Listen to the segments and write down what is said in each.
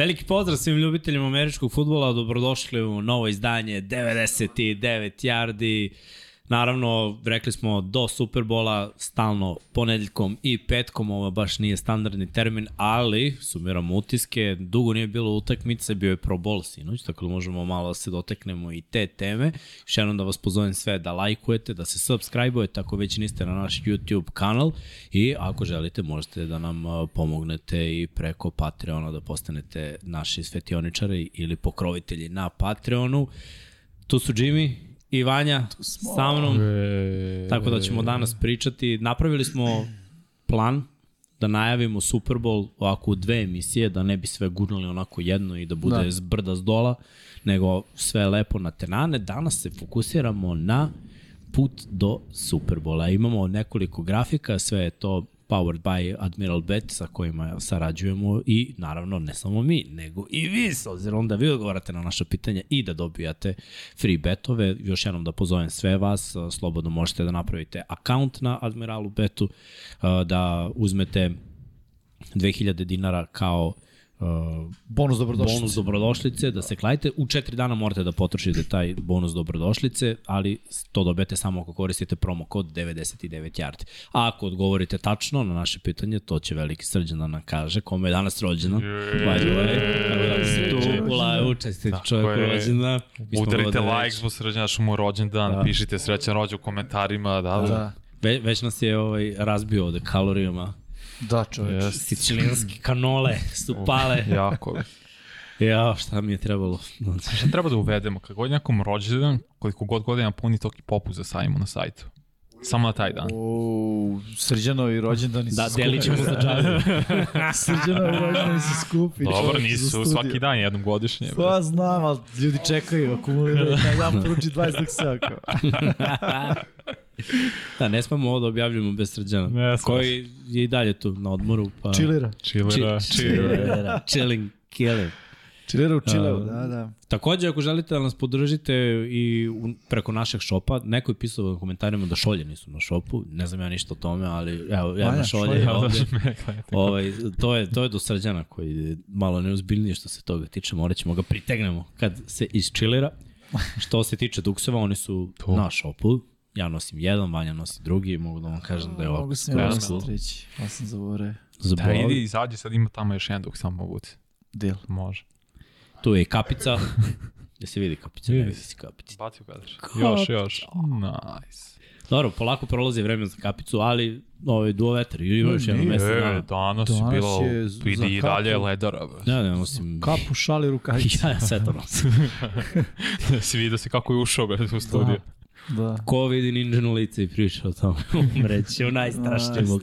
Veliki pozdrav svim ljubiteljima američkog futbola, dobrodošli u novo izdanje 99 yardi. Naravno, rekli smo do Superbola, stalno ponedeljkom i petkom, ovo baš nije standardni termin, ali, sumiramo utiske, dugo nije bilo utakmice, bio je Pro Bowl sinoć, tako da možemo malo da se doteknemo i te teme. Još jednom da vas pozovem sve da lajkujete, da se subscribe-ujete ako već niste na naš YouTube kanal i ako želite možete da nam pomognete i preko Patreona da postanete naši svetioničari ili pokrovitelji na Patreonu. Tu su Jimmy, i Vanja sa mnom, e... tako da ćemo danas pričati. Napravili smo plan da najavimo Super Bowl ovako u dve emisije, da ne bi sve gurnuli onako jedno i da bude da. zbrda z dola, nego sve lepo na tenane. Danas se fokusiramo na put do Superbola. Imamo nekoliko grafika, sve je to powered by Admiral Bet sa kojima sarađujemo i naravno ne samo mi, nego i vi s obzirom da vi odgovarate na naše pitanje i da dobijate free betove. Još jednom da pozovem sve vas, slobodno možete da napravite account na Admiralu Betu, da uzmete 2000 dinara kao uh, Uh, bonus dobrodošlice. Bonus dobrodošlice, da se klajte. U četiri dana morate da potrošite taj bonus dobrodošlice, ali to dobijete samo ako koristite promo kod 99 yardi. A ako odgovorite tačno na naše pitanje, to će veliki srđan da nam kaže kome je danas rođena. By the way, da se tu čovjeku rođena. Udarite like zbog srđana što mu rođendan, da. pišite srećan rođe u komentarima, da, da. da. Ve, već nas je ovaj, razbio od kalorijama Da, čoveč. Yes. Sicilijanske kanole su pale. jako. Ja, šta mi je trebalo? šta treba da uvedemo? Kad god nekom rođendan, koliko god godina puni toki popu za sajmu na sajtu. Samo na taj dan. O, srđanovi rođendani da, su skupi. Da, delit ćemo za džavu. srđanovi rođendani su skupi. Dobro, nisu svaki dan, jednom godišnje. Sva znam, ali ljudi čekaju, akumuliraju, taj dan poruči 20 dok se da, ne smemo ovo da objavljujemo bez srđana. Ne, koji je i dalje tu na odmoru. Pa... Chillera. Chillera. Chillera. Chilling killer. Chillera u chillu, uh, da, da. Takođe, ako želite da nas podržite i preko našeg šopa, neko je pisao u komentarima da šolje nisu na šopu, ne znam ja ništa o tome, ali evo, ja na šolje, šolje ovde. ovaj, to, je, to je do srđana koji je malo neuzbiljnije što se toga tiče, morat ćemo ga pritegnemo kad se iz chillera. Što se tiče dukseva, oni su to. na šopu, ja nosim jedan, Vanja nosi drugi, mogu da vam kažem da je ovako. Mogu sam ja nosim treći, ja sam zaboravio. Da, idi, izađi, sad ima tamo još jedan dok sam mogu ti. Del. Može. Tu je i kapica. Da se vidi kapica, vidi. ne vidi se kapica. Bacio gledaš. Još, još. Nice. Dobro, polako prolazi vreme za kapicu, ali ovaj duo vetar, ima još jedno mesec dana. Danas, danas je bilo, vidi i dalje ledara. Da, ne, nosim... Kapu, šali, rukavice. ja, sve to nosim. si vidio se kako je ušao u studiju. Da. Da. Ko vidi ninja na lice i priča o tome, umreće u najstrašnijem od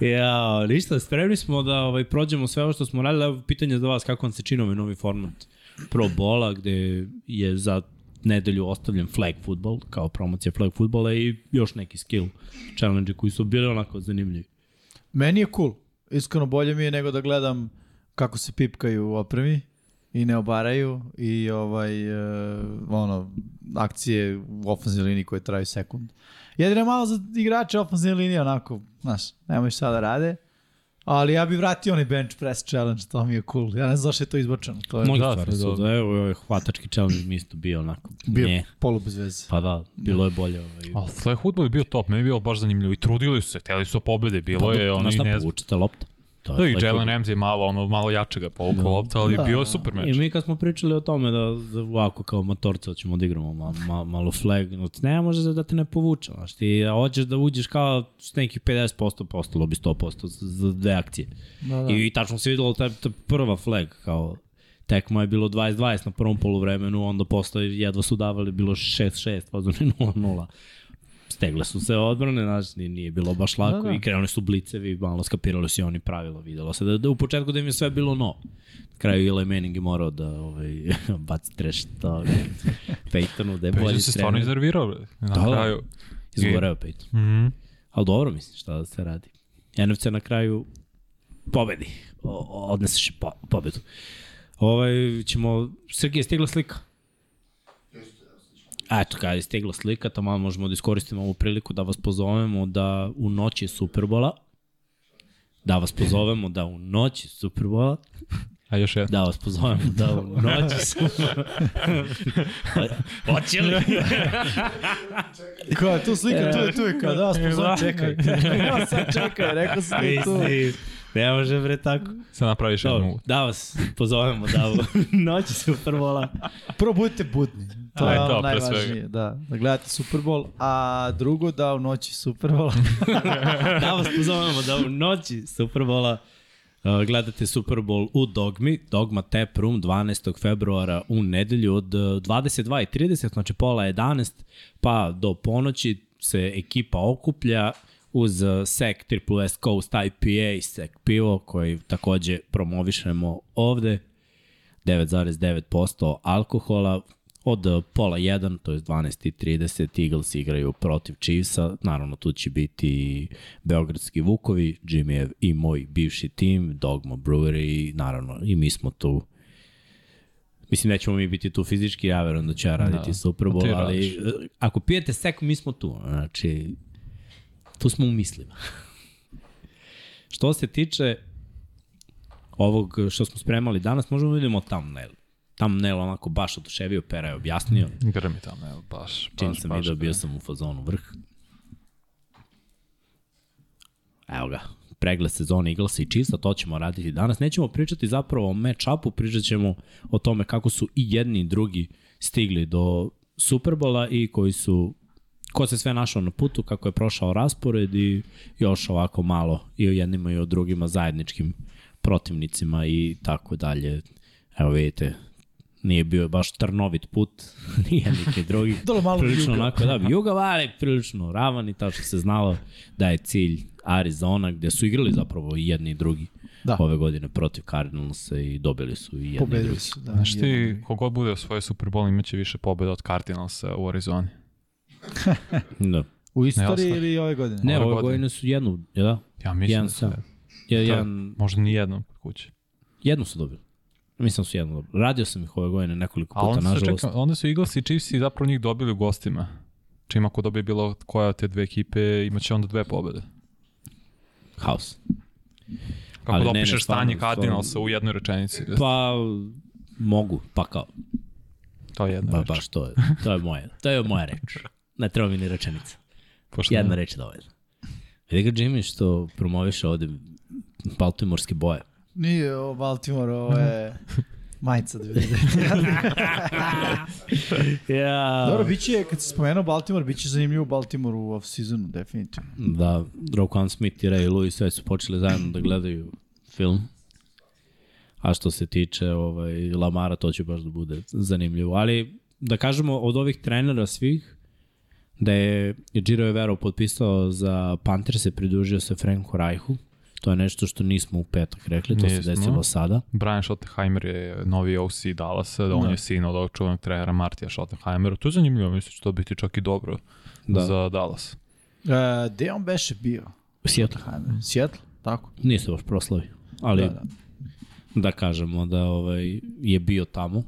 Ja, ništa, spremni smo da ovaj, prođemo sve ovo što smo radili. Evo, pitanje za vas, kako vam se čini ovaj novi format Pro Bola, gde je za nedelju ostavljen flag football, kao promocija flag futbola i još neki skill challenge koji su bili onako zanimljivi. Meni je cool. Iskreno bolje mi je nego da gledam kako se pipkaju u opremi i ne obaraju i ovaj uh, ono akcije u ofenzivnoj liniji koje traju sekund. Jedino malo za igrače ofenzivne linije onako, znaš, nemoj šta da rade. Ali ja bih vratio onaj bench press challenge, to mi je cool. Ja ne znam zašto je to izbačeno. To je Mnogi da, stvari su, da, evo ovaj hvatački challenge mi isto bio onako. Bio nje. polu bez veze. Pa da, bilo je bolje. Ovaj. Ali flag football je bio top, meni je bilo baš zanimljivo i trudili su se, hteli su pobede, bilo pa, je ono i ne znam. lopta. To da, i Jalen Ramsey malo, ono, malo jače ga povukao da. lopta, ali da, bio super meč. I mi kad smo pričali o tome da, da ovako kao motorca ćemo da igramo ma, ma, malo flag, no, ne može da te ne povuče, znaš, ti hoćeš da uđeš kao s nekih 50%, postalo bi 100% za, dve akcije. Da, da. I, I tačno se videlo ta, ta prva flag, kao tekma je bilo 20-20 na prvom poluvremenu, onda posle jedva su davali bilo 6-6, pa 0-0 stegle su se odbrane, znaš, nije, nije bilo baš lako da, da. i krenuli su blicevi, malo skapirali su i oni pravilo, videlo se da, da u početku da im je sve bilo no. kraju Eli Manning je morao da ovaj, baci treš to Peytonu, da je bolji trener. se stvarno izervirao, na da, da. kraju. Izgoreo Peyton. Mm -hmm. Ali dobro, mislim, šta da se radi. NFC na kraju pobedi. O, odneseš po, pobedu. Ovaj, ćemo, Srgije, stigla slika. Eto, kada je stigla slika, tamo možemo da iskoristimo ovu priliku da vas pozovemo da u noći Superbola da vas pozovemo da u noći Superbola, A još jedan. da vas pozovemo da u noći Superbola... Hoće li? Kao, tu slika, tu je, tu je, kao da vas pozove, čekaj. Ja sad čekaj, rekao sam ti tu. Ne može bre tako. Sad napraviš jednu Dobro, da vas pozovemo da u noći Superbola. Prvo budite budni. To Aj, je to, najvažnije, da. Da gledate Super Bowl, a drugo da u noći Super Bowl. da vas pozovemo da u noći Superbola uh, gledate Super Bowl u Dogmi, Dogma Tap Room 12. februara u nedelju od uh, 22.30, znači pola 11, pa do ponoći se ekipa okuplja uz uh, SEC Triple S Coast IPA i SEC pivo koji takođe promovišemo ovde 9,9% alkohola od uh, pola 1, to je 12.30 Eagles igraju protiv Chiefsa, naravno tu će biti Beogradski Vukovi, Jimmyjev i moj bivši tim, Dogma Brewery, naravno i mi smo tu Mislim, nećemo mi biti tu fizički, ja verujem da ću ja raditi Da. Super Bowl, ali radiš. uh, ako pijete sek, mi smo tu. Znači, tu smo u mislima. što se tiče ovog što smo spremali danas, možemo da vidimo thumbnail. Thumbnail onako baš oduševio, Pera je objasnio. Grmi evo, baš. Čim baš, sam baš vidio, bio sam u fazonu vrh. Evo ga, pregled sezone Eaglesa i Chiefsa, to ćemo raditi danas. Nećemo pričati zapravo o match-upu, pričat ćemo o tome kako su i jedni i drugi stigli do Superbola i koji su ko se sve našao na putu, kako je prošao raspored i još ovako malo i o jednima i o drugima zajedničkim protivnicima i tako dalje. Evo vidite, nije bio baš trnovit put, nije neki drugi. Dole malo prilično juga. onako, da, juga vali, prilično ravan i tako što se znalo da je cilj Arizona, gde su igrali zapravo i jedni i drugi Da. ove godine protiv Cardinalsa i dobili su i jedni i Pobedili drugi. su, da. Znaš ti, kogod bude osvojio Super Bowl imaće više pobjeda od Cardinalsa u Arizoni. Da. U istoriji ili ove godine? Ne, Ove ove godine. godine su jednu, je da? Ja mislim Jedan da se... sam. Je, To- jedan, Možda ni jednom kod kuće. jednu su dobili. Mislim da su jednu dobili. Radio sam ih ove godine nekoliko A puta, onda, se, nažalost. čeka, onda su Eagles i Chiefs i zapravo njih dobili u gostima. Čim ako dobije bilo koja od te dve ekipe, imaće onda dve pobjede. Haos. Kako Ali da ne, ne, stanje. Cardinalsa u jednoj rečenici. Pa, mogu, pa kao. To je jedna Ba, reč. baš to je, to je moje, to je moja reč. Ne treba mi ni rečenica. Pošto Jedna ne- reč je dovoljna. Vidi ga Jimmy što promoviše ovde baltimorske boje. Nije ovo Baltimore, ovo je majica 2009. Ja. Dobro, bit će, kad si spomenuo Baltimore, bit će zanimljivo Baltimore u off-seasonu, definitivno. Da, Roquan Smith i Ray Lewis sve su počeli zajedno da gledaju film. A što se tiče ovaj, Lamara, to će baš da bude zanimljivo. Ali da kažemo od ovih trenera svih, da je Giro Evero potpisao za Panthers se pridružio se Franku Rajhu. To je nešto što nismo u petak rekli, to Nismo. se desilo sada. Brian Schottenheimer je novi OC Dallasa, da on Da. je sin od ovog čuvenog trenera Martija Schottenheimera. To je zanimljivo, mislim da će to biti čak i dobro Da. za Dallas. Uh, gde on beše bio? U Seattle. Seattle? Tako. Nije se baš proslavi, ali da. da. da kažemo da ovaj, je bio tamo.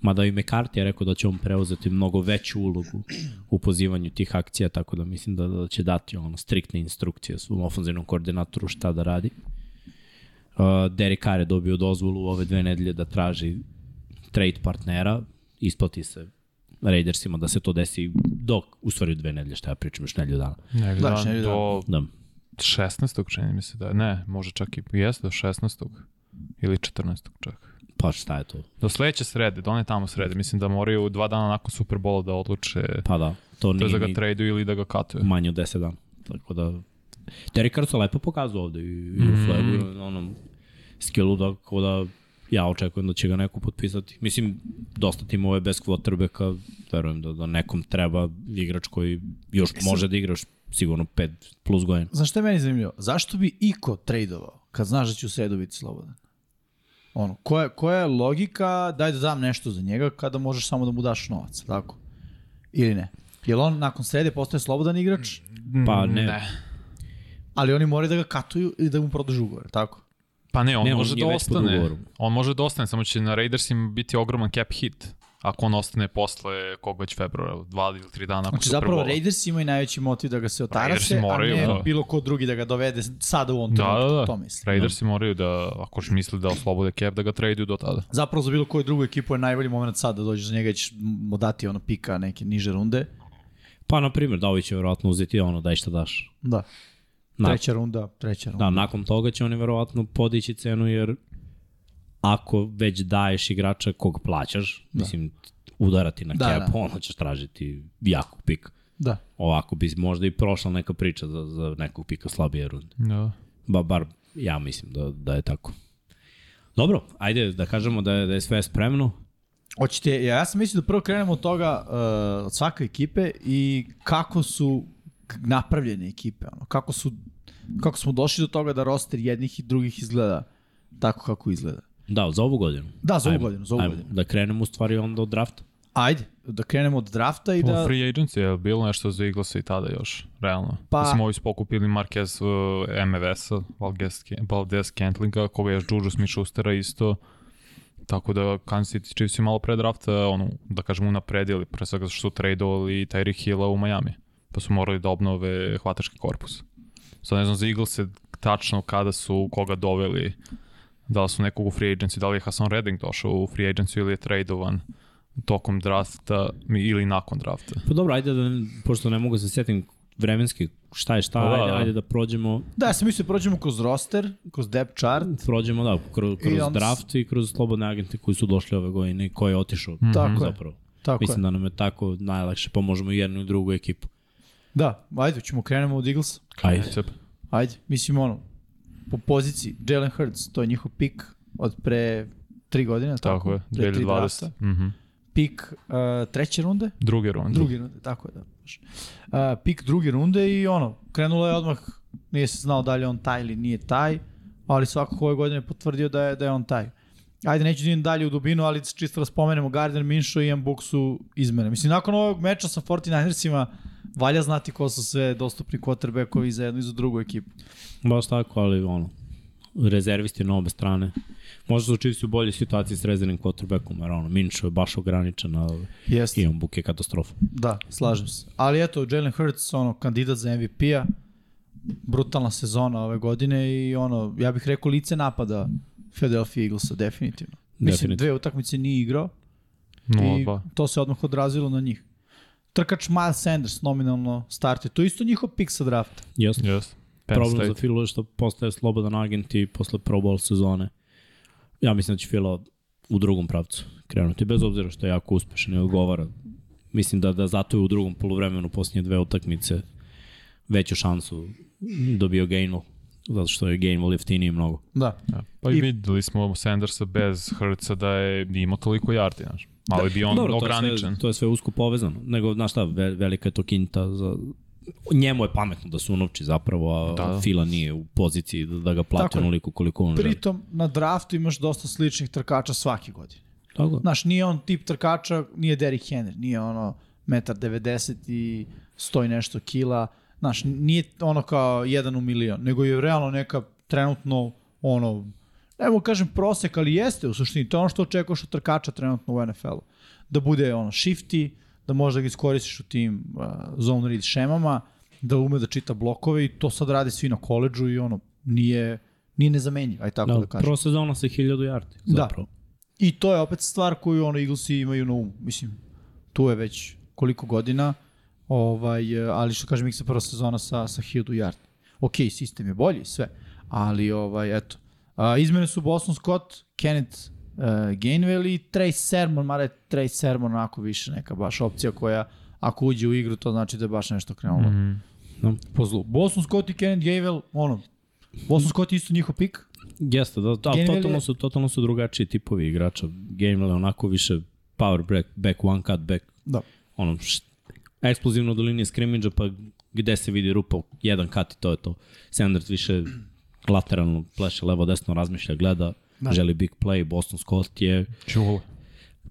Mada i McCarthy je rekao da će on preuzeti mnogo veću ulogu u pozivanju tih akcija, tako da mislim da, da će dati ono striktne instrukcije svom ofenzivnom koordinatoru šta da radi. Uh, Derek Carr je dobio dozvolu ove dve nedelje da traži trade partnera, isplati se Raidersima da se to desi dok, u stvari dve nedelje, šta ja pričam, još nedelju dana. Negde Da, da, do Da. 16. čini mi se da je. Ne, može čak i jeste do 16. ili 14. čak. Pa šta je to? Do sledeće srede, do one tamo srede. Mislim da moraju dva dana nakon Superbola da odluče Pa da, to to da ga traduju ili da ga katuju. manje od 10 dana. Tako da Derek Carr se lepo pokazao ovde i, i u Mhm. flagu i na onom skillu da, kao da ja očekujem da će ga neko potpisati. Mislim, dosta timova je bez quarterbacka, verujem da, da nekom treba igrač koji još može da igraš sigurno 5 plus godina. Znaš što je meni zanimljivo? Zašto bi iko tradovao kad znaš da će u sredu biti slobodan? Ono, koja, koja je logika daj da dam nešto za njega kada možeš samo da mu daš novac, tako? Ili ne? Jel on nakon srede postaje slobodan igrač, Pa ne. ne. ali oni moraju da ga katuju ili da mu produžu ugovor, tako? Pa ne, on Ne, on može je da ostane. On može da ostane, samo će na Raidersima biti ogroman cap hit. Ako on ostane posle kog već februara, dva ili tri dana. Znači zapravo Bowla. Raiders imaju najveći motiv da ga se otarase, a moraju, ne da. bilo ko drugi da ga dovede sada u ovom Da, trenutku, da, da. to mislim. Raidersi moraju da, ako još misli da oslobode cap, da ga traduju do tada. Zapravo za bilo koju drugu ekipu je najbolji moment sad da dođeš za njega i ćeš mu dati ono pika neke niže runde. Pa, na primjer, da ovi će verovatno uzeti ono, daj šta daš. Da. Na- Treća runda, treća runda. Da, nakon toga će oni verovatno podići cenu, jer ako već daješ igrača kog plaćaš, da. mislim, udarati na Da, cap, da. onda ćeš tražiti jakog pika. Da. Ovako bi možda i prošla neka priča za, za nekog pika slabije runde. Da. Ba, bar ja mislim da, da je tako. Dobro, ajde da kažemo da je, da je sve spremno. Hoćete, ja, ja sam mislio da prvo krenemo od toga, uh, od svake ekipe i kako su napravljene ekipe, ono, kako su kako smo došli do toga da roster jednih i drugih izgleda tako kako izgleda. Da, za ovu godinu. Da, za ovu Ajmo, godinu, za ovu ajmo, godinu. Da krenemo u stvari onda od drafta. Ajde, da krenemo od drafta i Da. da... Free agency je bilo nešto za Eaglesa i tada još, realno. Pa- Pa... Mislim, ovi su pokupili Marquez uh, MVS-a, Valdez, Valdez Cantlinga, koga je Juju Smith-Schustera isto. Tako da Kansas City Chiefs je malo pre drafta, ono, da kažemo, unapredili, pre svega što su tradeovali Tyreek Hilla u Miami. Pa su morali da obnove hvatački korpus. Sad ne znam za Eagles tačno kada su koga doveli, da li su nekog u free agency, da li je Hassan Redding došao u free agency ili je tradovan tokom drafta ili nakon drafta. Pa dobro, ajde da, pošto ne mogu da se setim vremenski šta je šta, Pa da, ajde, da. ajde da prođemo, Da, ja sam mislio da prođemo kroz roster, kroz depth chart, prođemo da, kroz, kroz onda s- draft i kroz slobodne agente koji su došli ove godine i ko je otišao. Tako je. zapravo. tako Mislim je. da nam je tako najlakše, pa možemo i jednu i drugu ekipu. Da, ajde, ćemo krenemo od Eagles. Ajde. Ajde, mislim ono, po poziciji, Jalen Hurts, to je njihov pik od pre tri godine, jel Tako je, Pre tri 2020. drafta. Mhm. Pik uh, treće runde, Druge runde. druge runde, tako je da. Uh, pik druge runde i ono, krenulo je odmah, nije se znao da li on taj ili nije taj, ali svakako ove godine potvrdio da je, da je on taj. Ajde, neću da idem dalje u dubinu, ali čisto da spomenemo Gardner Minshew i Ian Book su izmene. Mislim, nakon ovog meča sa 49ersima, valja znati ko su sve dostupni quarterbackovi za jednu i za drugu ekipu. Baš tako, ali ono, rezervisti na obe strane. Možda su Chiefs u boljoj situaciji s rezervnim quarterbackom, jer ono, Mincho je baš ograničen, a Jeste. Ian Book je katastrofa. Da, slažem se. Ali eto, Jalen Hurts, ono, kandidat za MVP-a, brutalna sezona ove godine i ono, ja bih rekao lice napada Philadelphia Eaglesa, definitivno. Mislim, Definitivno. dve utakmice nije igrao i 0-2. to se odmah odrazilo na njih. Trkač Miles Sanders nominalno startuje. To je isto njihov pik sa drafta. Jasno. Yes. Penn Problem State. za Filo je što postaje slobodan agent i posle Pro Bowl sezone. Ja mislim da će Filo u drugom pravcu krenuti, bez obzira što je jako uspešan i odgovara. Mislim da, da zato je u drugom polovremenu posljednje dve utakmice veću šansu dobio Gainwell, zato što je Gainwell jeftiniji mnogo. Da. Ja. Pa i, I- videli smo Sandersa bez Hrca da je imao toliko jardi, znaš. Malo je bio on Dobro, to je, ograničen. sve, to je sve usko povezano. Nego, znaš šta, ve- velika je to kinta za... Njemu je pametno da su unovči zapravo, a Da. Fila nije u poziciji da, da ga Tako plati je. onoliko koliko on želi. Pritom, na draftu imaš dosta sličnih trkača svake godine. Tako, Znaš, nije on tip trkača, nije Derrick Henry, nije ono metar 90 i stoj nešto kila. Znaš, nije ono kao jedan u milion, nego je realno neka trenutno ono, ne mogu kažem prosek, ali jeste u suštini. To je ono što očekuješ od trkača trenutno u NFL-u. Da bude ono shifty, da možda ga iskoristiš u tim uh, zone read šemama, da ume da čita blokove i to sad radi svi na koleđžu i ono, nije, nije nezamenjiv, aj tako da, da, da kažem. prva sezona sa 1000 yardi. Da. Zapravo. I to je opet stvar koju ono Eaglesi imaju na umu. Mislim, tu je već koliko godina, ovaj, ali što kažem, je prva sezona sa, sa 1000 yard. Ok, sistem je bolji, sve, ali ovaj, eto. A, izmene su Boston Scott, Kenneth uh, Gainwell i Trey Sermon, mada je Trey Sermon onako više neka baš opcija koja ako uđe u igru, to znači da je baš nešto krenulo mm. Mhm. po zlu. Boston Scott i Kenneth Gainwell, ono, Boston Scott isto njihov pik, Jeste, da, da Gainwell totalno, su, totalno su drugačiji tipovi igrača. Gainwell je onako više power back, back one cut back, da. ono, št, eksplozivno do linije skrimidža, pa gde se vidi rupa, jedan kat i to je to. Sanders više lateralno pleše levo desno, razmišlja, gleda, da. želi big play, Boston Scott je Čulo.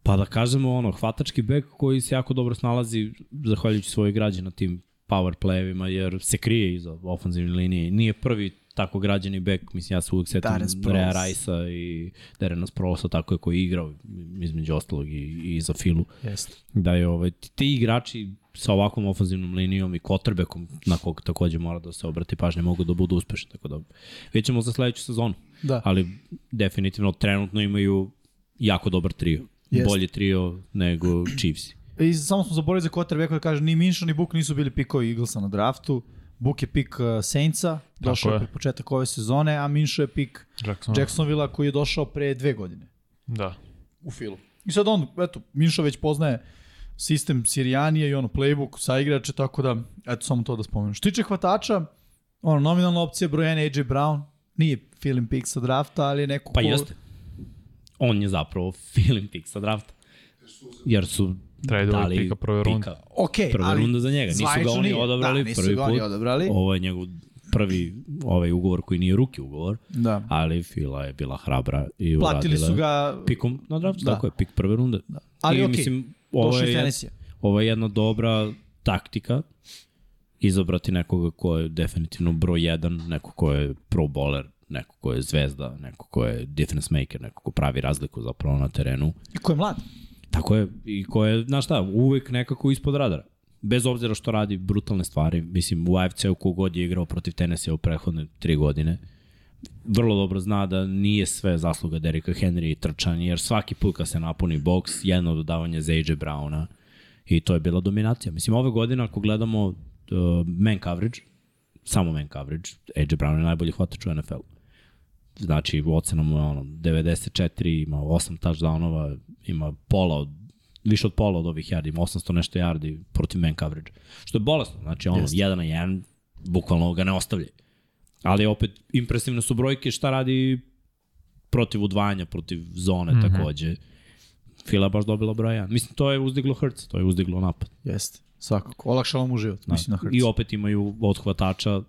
Pa da kažemo ono, hvatački bek koji se jako dobro snalazi zahvaljujući svojoj građe na tim power playevima, jer se krije iza ofenzivne linije. Nije prvi tako građani bek, mislim ja se uvek setim. Rea Rajsa i Derena Sprosa, tako je koji je igrao između ostalog i, i za Filu. Jeste. Da je ovaj, ti, igrači sa ovakvom ofenzivnom linijom i quarterbackom na kog takođe mora da se obrati pažnje mogu da budu uspešni, tako da vidjet ćemo za sledeću sezonu. Da. Ali definitivno trenutno imaju jako dobar trio. Jeste. Bolji trio nego Chiefs. I samo smo zaboravili za quarterbacka da kaže ni Minša ni Book nisu bili pikovi Eaglesa na draftu. Book je pik uh, Saintsa, došao je. je pre početak ove sezone, a Minša je pik Jackson. Jacksonville koji je došao pre dve godine Da. u filu. I sad on, eto, Minša već poznaje sistem Sirijanije i ono playbook sa igrače, tako da, eto, samo to da spomenu. Što tiče hvatača, ono, nominalna opcija broj 1 AJ Brown, nije feeling pick sa drafta, ali je neko Pa ko... jeste. On je zapravo feeling pick sa drafta. Jer su Tradeovali dali pika prve runde. pika Ok, prve ali runde za njega. Nisu ga oni nije. odabrali da, nisu prvi ga put. oni odabrali. Ovo je njegov prvi ovaj ugovor koji nije ruki ugovor, Da. ali Fila je bila hrabra i Platili uradila su ga... pikom na draftu, Da. tako je, pik prve runde. Da. Ali I, okej, mislim, ovo je ovo je jedna dobra taktika izabrati nekoga ko je definitivno broj 1, neko ko je pro bowler, neko ko je zvezda, neko ko je difference maker, neko ko pravi razliku zapravo na terenu. I ko je mlad. Tako je, i ko je, znaš šta, uvek nekako ispod radara. Bez obzira što radi brutalne stvari, mislim, u AFC-u kogod je igrao protiv Tennessee u prethodne tri godine, vrlo dobro zna da nije sve zasluga Derika Henry i trčanje, jer svaki put kad se napuni boks, jedno dodavanje za AJ Browna i to je bila dominacija. Mislim, ove godine ako gledamo uh, man coverage, samo man coverage, AJ Brown je najbolji hvatač u NFL-u. Znači, u ocenama je ono, 94, ima 8 touchdownova, ima pola od više od pola od ovih yardi, ima 800 nešto yardi protiv man coverage. Što je bolesno, znači ono, Jeste. jedan na jedan, bukvalno ga ne ostavlja. Ali opet, impresivne su brojke šta radi protiv udvajanja, protiv zone mm -hmm. takođe. Fila baš dobila broj 1. Mislim, to je uzdiglo Hurts, to je uzdiglo napad. Jeste, svakako. Olakšalo mu život, mislim na Hurts. I opet imaju od hvatača,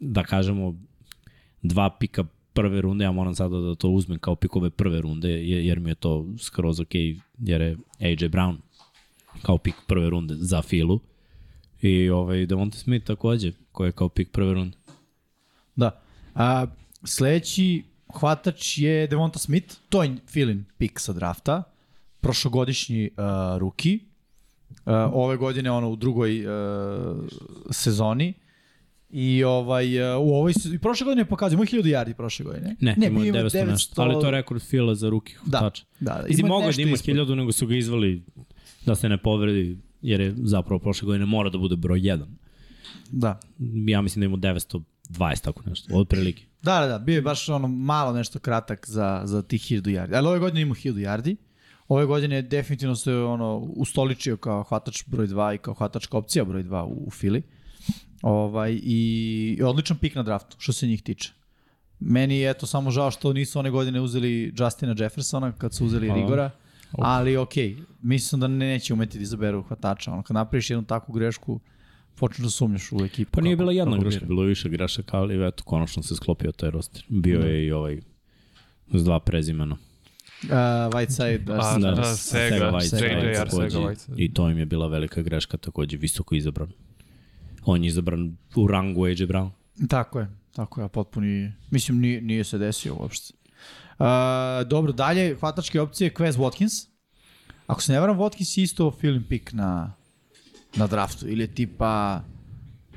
da kažemo, dva pika prve runde, ja moram sada da to uzmem kao pikove prve runde, je- jer mi je to skroz ok, jer je AJ Brown kao pik prve runde za Filu. I ovaj Devonta Smith takođe, koji je kao pik prve runde. Da. A, sledeći hvatač je Devonta Smith, to je Filin pik sa drafta, prošlogodišnji uh, ruki, uh, ove godine ono u drugoj uh, sezoni. I ovaj uh, u ovoj i prošle godine je pokazao ima 1000 yardi prošle godine. Ne, ne ima bio 900, nešto, ali to je rekord Fila za ruki Da, hvatača. da, da. Mislim, Ima mogo da ima ispod. 1000, nego su ga izvali da se ne povredi, jer je zapravo prošle godine mora da bude broj 1. Da. Ja mislim da ima 920, tako nešto, od prilike. Da, da, da, bio je baš ono malo nešto kratak za, za tih 1000 yardi. Ali ove godine ima 1000 yardi. Ove godine je definitivno se ono ustoličio kao hvatač broj 2 i kao hvatačka opcija broj 2 u, u Fili. Ovaj, i, odličan pik na draftu, što se njih tiče. Meni je eto samo žao što nisu one godine uzeli Justina Jeffersona kad su uzeli. Rigora, ali okej, mislim da neće umeti da izaberu hvatača. Ono, kad napraviš jednu takvu grešku, počneš da sumnjaš u ekipu. Pa nije kako- bila jedna kako greška, bilo je više grešaka, ali eto, konačno se sklopio taj roster. Bio je i ovaj s dva prezimena. Uh, Whiteside, da, da, da, da, Sega, Whiteside, JJ takođe. Sega Whiteside. I to im je bila velika greška, takođe visoko izabran. On je izabran u rangu AJ Brown. Tako je, tako je, a potpuni, mislim nije, nije se desio uopšte. Uh, dobro, dalje, hvatačke opcije, Quez Watkins. Ako se ne varam, Watkins je isto film pick na, na draftu, ili je tipa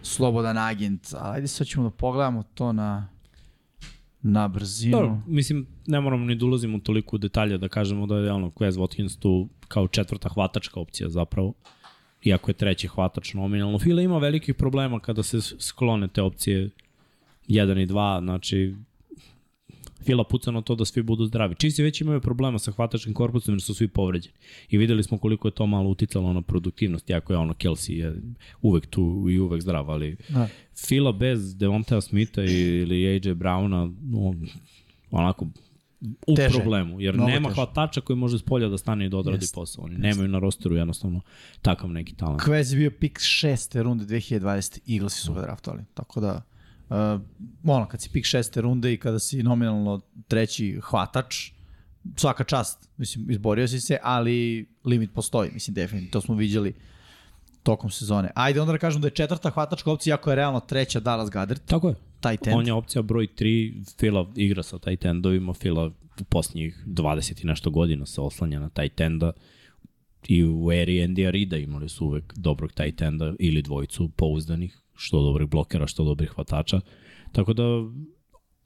slobodan agent, ali ajde sad ćemo da pogledamo to na, na brzinu. Dobro, mislim, ne moramo ni da ulazimo toliko u detalje da kažemo da je ono Quez Watkins tu kao četvrta hvatačka opcija zapravo. Iako je treći hvatač nominalno. Fila ima velikih problema kada se sklone te opcije 1 i 2, znači Fila puca na to da svi budu zdravi. Čisi već imaju problema sa hvatačkim korpusom jer su svi povređeni. I videli smo koliko je to malo uticalo na produktivnost, jako je ono Kelsey je uvek tu i uvek zdrav, ali Da. Fila bez Devontea Smitha ili AJ Browna, no, onako, u Teže. problemu, jer Mnogo nema teže. hvatača koji može s polja da stane i da odradi Jest. posao. Oni nemaju na rosteru jednostavno takav neki talent. Quez je bio pik šeste runde 2020. Eaglesi su ga draftovali. Tako da, uh, ono, kad si pik šeste runde i kada si nominalno treći hvatač, svaka čast, mislim, izborio si se, ali limit postoji, mislim, definitivno, to smo viđali tokom sezone. Ajde onda da kažem da je četvrta hvatačka opcija, ako je realno treća Dallas Goddard. Tako je. Tight end. On je opcija broj 3, Fila igra sa tight endovima, Fila u posljednjih 20 i nešto godina se oslanja na tight enda i u eri Andy Arida imali su uvek dobrog tight enda ili dvojicu pouzdanih, što dobrih blokera, što dobrih hvatača. Tako da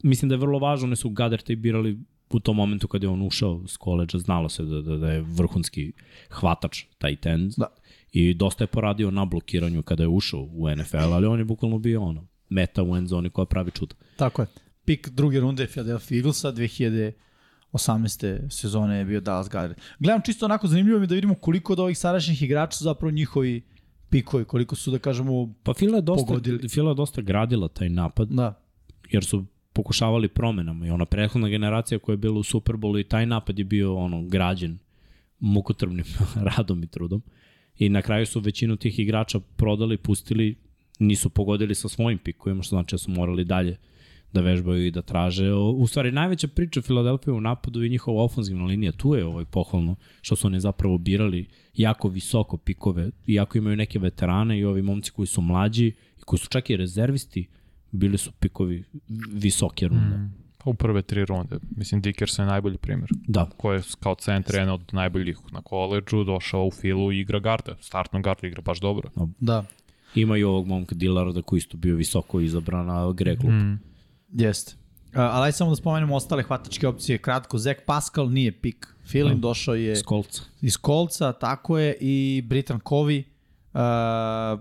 mislim da je vrlo važno, oni su Gaderta i birali u tom momentu kad je on ušao s koleđa, znalo se da, da, da je vrhunski hvatač tight end. Da. I dosta je poradio na blokiranju kada je ušao u NFL, ali on je bukvalno bio ono, meta u end zoni koja pravi čuda. Tako je. Pik druge runde Philadelphia Eaglesa 2018. sezone je bio Dallas Goddard. Gledam čisto onako zanimljivo mi da vidimo koliko od ovih sadašnjih igrača su zapravo njihovi pikovi, koliko su da kažemo Pa Fila je dosta, Pogodili. Fila je dosta gradila taj napad, da, jer su pokušavali promenama i ona prethodna generacija koja je bila u Superbolu i taj napad je bio ono građen mukotrvnim radom i trudom i na kraju su većinu tih igrača prodali, pustili, nisu pogodili sa svojim pikovima, što znači da su morali dalje da vežbaju i da traže. U stvari, najveća priča Filadelfije u napadu i njihova ofenzivna linija, tu je ovaj pohvalno, što su oni zapravo birali jako visoko pikove, iako imaju neke veterane i ovi momci koji su mlađi i koji su čak i rezervisti, bili su pikovi visoke runde. Mm. Pa u prve tri runde. Mislim, Dickerson je najbolji primjer. Da, Ko je kao centar jedan od najboljih na koleđu, došao u filu i igra garda. Startno garda igra baš dobro. da, ima i ovog momka Dillarda koji isto bio visoko izabran na Greg Lup. Mm. Jeste. Uh, ali samo da spomenemo ostale hvatačke opcije. Kratko, Zach Pascal nije pik. Filin Da. došao je Skolca. iz Kolca, tako je, i Britan Covey. Uh,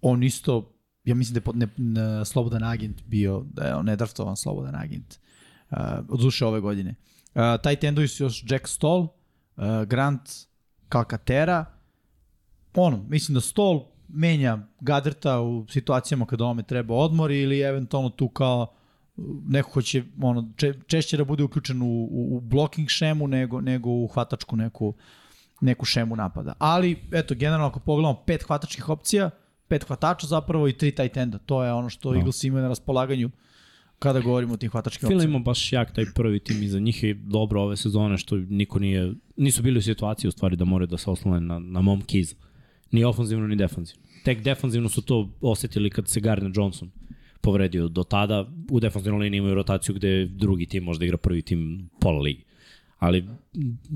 on isto, ja mislim da je pod, ne, ne, slobodan agent bio, da je on nedraftovan slobodan agent. Uh, od duše ove godine. Uh, taj tendovi su još Jack Stoll, uh, Grant Calcaterra. Ono, mislim da Stoll menja Gadrta u situacijama kada ome treba odmor ili eventualno tu kao neko ko će ono, če, češće da bude uključen u, u, u blocking šemu nego, nego u hvatačku neku, neku šemu napada. Ali, eto, generalno ako pogledamo pet hvatačkih opcija, pet hvatača zapravo i tri tight enda. To je ono što Da. no. Eagles imaju na raspolaganju kada govorimo o tim hvatačkim Fila opcijama. ima baš jak taj prvi tim iza njih je dobro ove sezone što niko nije, nisu bili u situaciji u stvari da moraju da se oslone na, na mom kiz. Ni ofenzivno ni defanzivno. Tek defanzivno su to osetili kad se Gardner Johnson povredio. Do tada u defanzivnoj liniji imaju rotaciju gde drugi tim možda igra prvi tim pola ligi. Ali